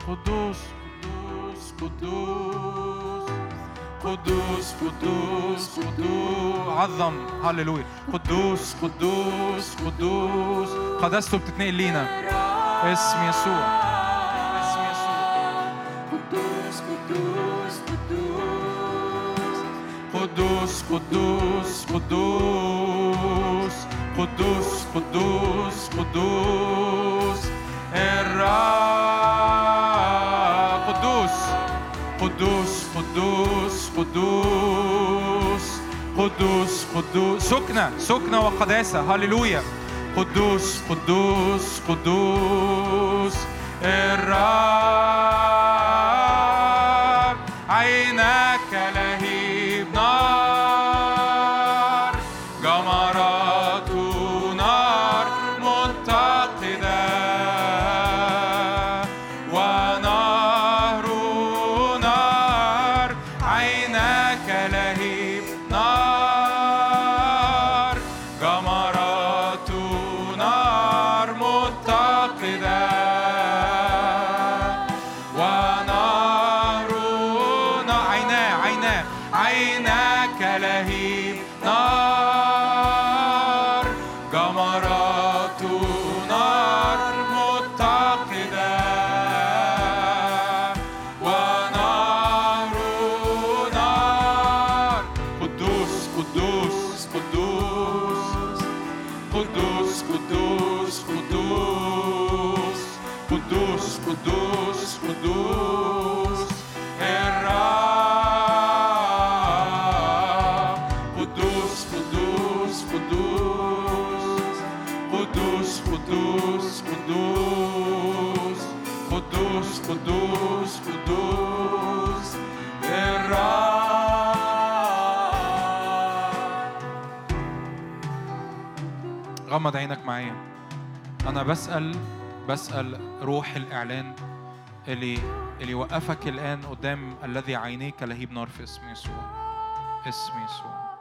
قدوس قدوس قدوس قدوس قدوس قدوس عظم هللويا قدوس قدوس قدوس قدسته بتتنقل لينا اسم يسوع اسم يسوع قدوس قدوس قدوس قدوس قدوس قدوس قدوس قدوس. الرب قدوس قدوس قدوس قدوس قدوس قدوس. سكنة سكنة وقداسة. هللويا. قدوس قدوس قدوس. الرب أنا بسأل بسأل روح الإعلان اللي اللي وقفك الآن قدام الذي عينيك لهيب نار في اسم يسوع. اسم يسوع.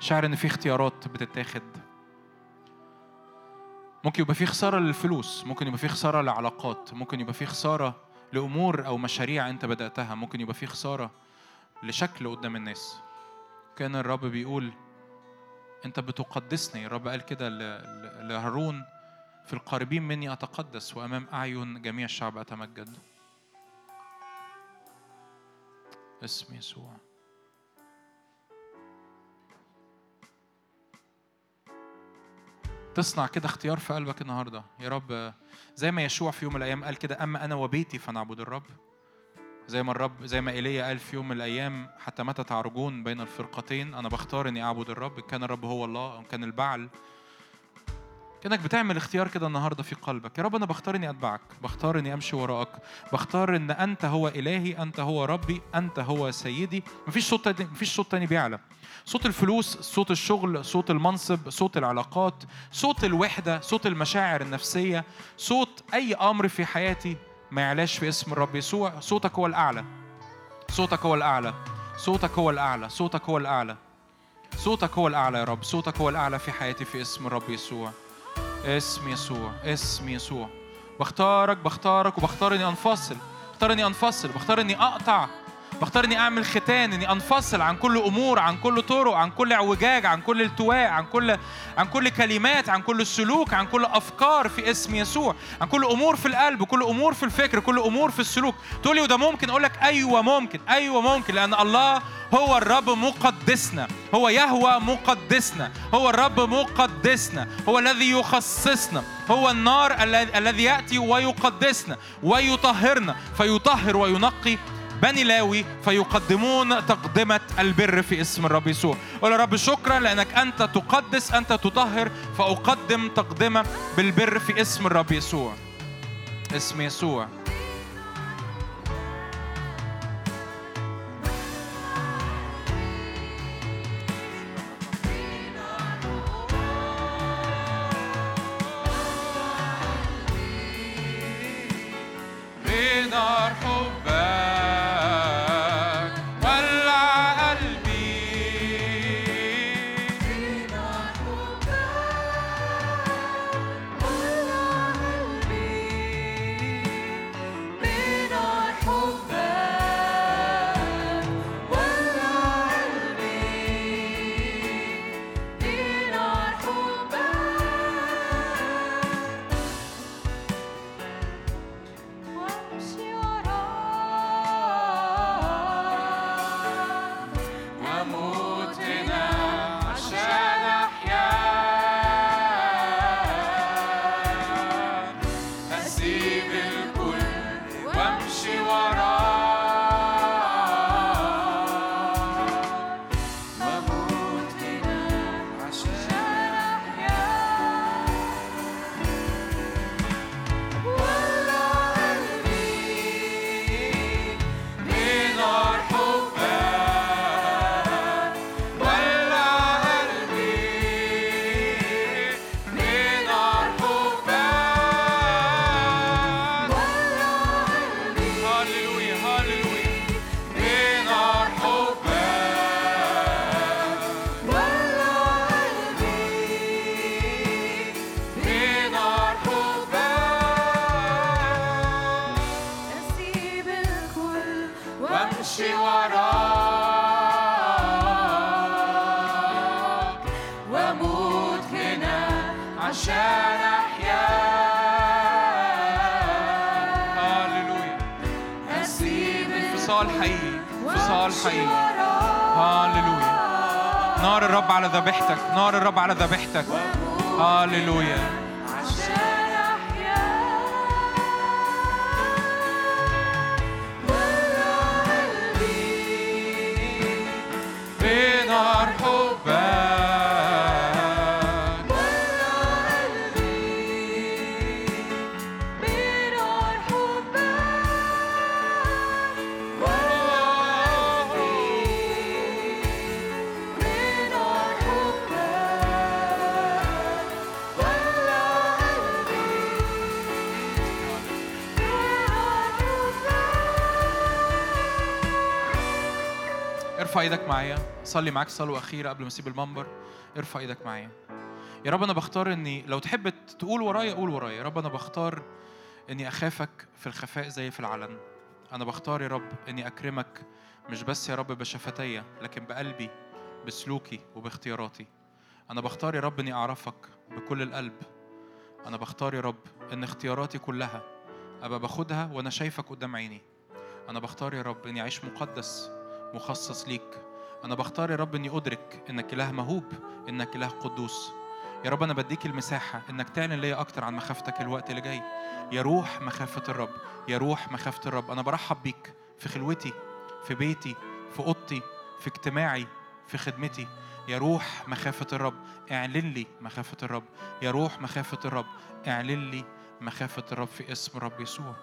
شعر إن في اختيارات بتتاخد. ممكن يبقى في خسارة للفلوس ممكن يبقى في خسارة لعلاقات ممكن يبقى في خسارة لأمور أو مشاريع أنت بدأتها ممكن يبقى في خسارة لشكل قدام الناس. كان الرب بيقول أنت بتقدسني. الرب قال كده لهارون في القريبين مني أتقدس وأمام أعين جميع الشعب أتمجد. اسم يسوع. تصنع كده اختيار في قلبك النهارده. يا رب زي ما يشوع في يوم من الأيام قال كده أما أنا وبيتي فنعبد الرب. زي ما الرب زي ما إيليا قال في يوم من الأيام حتى متى تعرجون بين الفرقتين أنا بختار إني أعبد الرب. إن كان الرب هو الله أو كان البعل. كأنك بتعمل اختيار كده النهارده في قلبك. يا رب أنا بختار إني أتبعك. بختار إني أمشي وراك بختار إن أنت هو إلهي أنت هو ربي أنت هو سيدي. مفيش صوت مفيش صوت تاني بيعلى. صوت الفلوس صوت الشغل صوت المنصب صوت العلاقات صوت الوحدة صوت المشاعر النفسية صوت أي أمر في حياتي. ما يعلاش في اسم الرب يسوع. صوتك هو الأعلى. صوتك هو الأعلى. صوتك هو الأعلى. صوتك هو الأعلى. صوتك هو الأعلى يا رب. صوتك هو الأعلى في حياتي في اسم الرب يسوع. اسم يسوع. اسم يسوع. بختارك بختارك وبختار إني أنفصل. بختار إني أنفصل. بختار إني أقطع. بختار اني أعمل ختان إني أنفصل عن كل أمور عن كل طرق عن كل اعوجاج عن كل التواء عن كل عن كل كلمات عن كل سلوك عن كل أفكار في اسم يسوع عن كل أمور في القلب كل أمور في الفكر كل أمور في السلوك. تقول لي وده ممكن؟ أقول لك أيوه ممكن أيوه ممكن لأن الله هو الرب مقدسنا هو يهوى مقدسنا هو الرب مقدسنا هو الذي يخصصنا هو النار الذي يأتي ويقدسنا ويطهرنا فيطهر وينقي بني لاوي فيقدمون تقدمة البر في اسم الرب يسوع. قول يا رب شكرا لأنك أنت تقدس أنت تطهر فأقدم تقدمة بالبر في اسم الرب يسوع. اسم يسوع. بنار حبك ذبيحتك هللويا معايا صلي معاك صلوة أخيرة قبل ما أسيب المنبر. ارفع إيدك معايا. يا رب أنا بختار إني لو تحب تقول ورايا قول ورايا. يا رب أنا بختار إني أخافك في الخفاء زي في العلن. أنا بختار يا رب إني أكرمك مش بس يا رب بشفتي لكن بقلبي بسلوكي وباختياراتي. أنا بختار يا رب إني أعرفك بكل القلب. أنا بختار يا رب إن اختياراتي كلها أبقى باخدها وأنا شايفك قدام عيني. أنا بختار يا رب إني أعيش مقدس مخصص ليك. أنا بختار يا رب إني أدرك إنك إله مهوب إنك إله قدوس. يا رب أنا بديك المساحة إنك تعلن ليا أكتر عن مخافتك الوقت اللي جاي. يا روح مخافة الرب يا روح مخافة الرب. أنا برحب بيك في خلوتي في بيتي في أوضتي في اجتماعي في خدمتي. يا روح مخافة الرب اعلن لي مخافة الرب. يا روح مخافة الرب اعلن لي مخافة الرب في اسم الرب يسوع.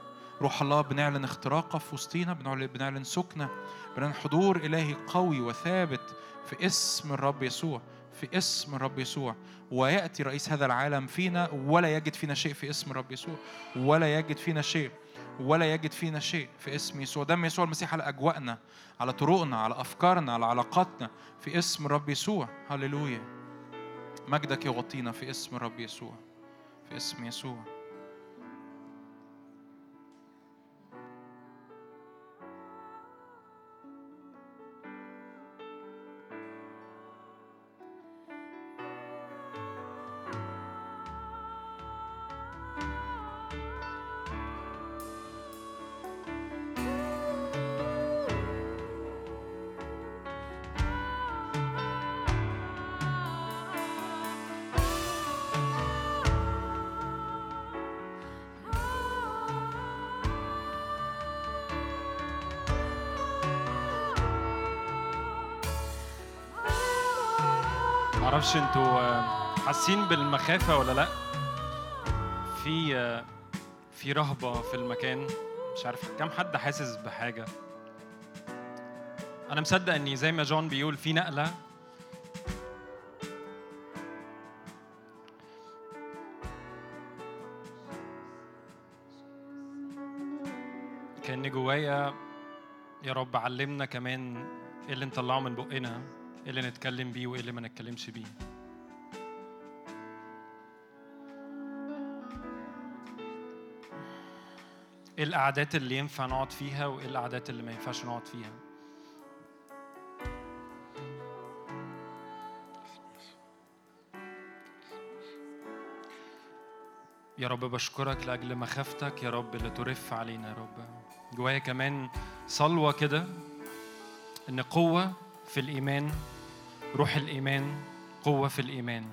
روح الله بنعلن اختراقه في وسطينا بنعلن سكنة بنعلن حضور إلهي قوي وثابت في اسم الرب يسوع في اسم الرب يسوع. ويأتي رئيس هذا العالم فينا ولا يجد فينا شيء في اسم الرب يسوع ولا يجد فينا شيء ولا يجد فينا شيء في اسم يسوع. دم يسوع المسيح على أجواءنا على طرقنا على أفكارنا على علاقاتنا في اسم الرب يسوع. هللويا. مجدك يغطينا في اسم الرب يسوع في اسم يسوع. معرفش أنتوا آه، حاسين بالمخافة ولا لأ؟ في آه، في رهبة في المكان. مش عارف كم حد حاسس بحاجة. أنا مصدق إني زي ما جون بيقول في نقلة. كأن جوايا يا رب علمنا كمان إيه اللي نطلعه من بقنا. إيه اللي نتكلم بيه وايه اللي ما نتكلمش بيه. إيه القعدات اللي ينفع نقعد فيها وايه القعدات اللي ما ينفعش نقعد فيها. يا رب بشكرك لأجل مخافتك يا رب اللي ترف علينا يا رب. جوايا كمان صلوة كده إن قوة في الإيمان روح الإيمان قوة في الإيمان.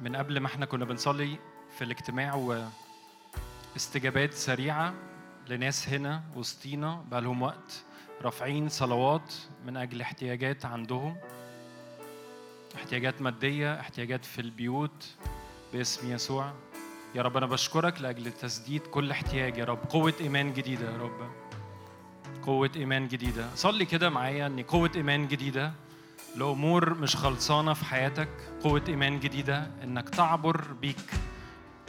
من قبل ما إحنا كنا بنصلي في الاجتماع واستجابات سريعة لناس هنا وسطينا بقالهم وقت رافعين صلوات من أجل احتياجات عندهم. احتياجات مادية احتياجات في البيوت باسم يسوع. يا رب أنا بشكرك لأجل تسديد كل احتياج يا رب. قوة إيمان جديدة يا رب. قوة إيمان جديدة. صلي كده معايا إن قوة إيمان جديدة لأمور مش خلصانة في حياتك قوة إيمان جديدة إنك تعبر بيك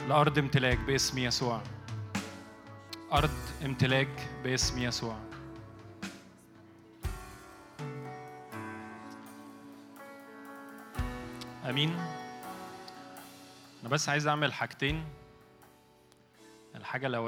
لأرض امتلاك باسم يسوع. أرض امتلاك باسم يسوع. أمين. أنا بس عايز أعمل حاجتين. الحاجة الأولانية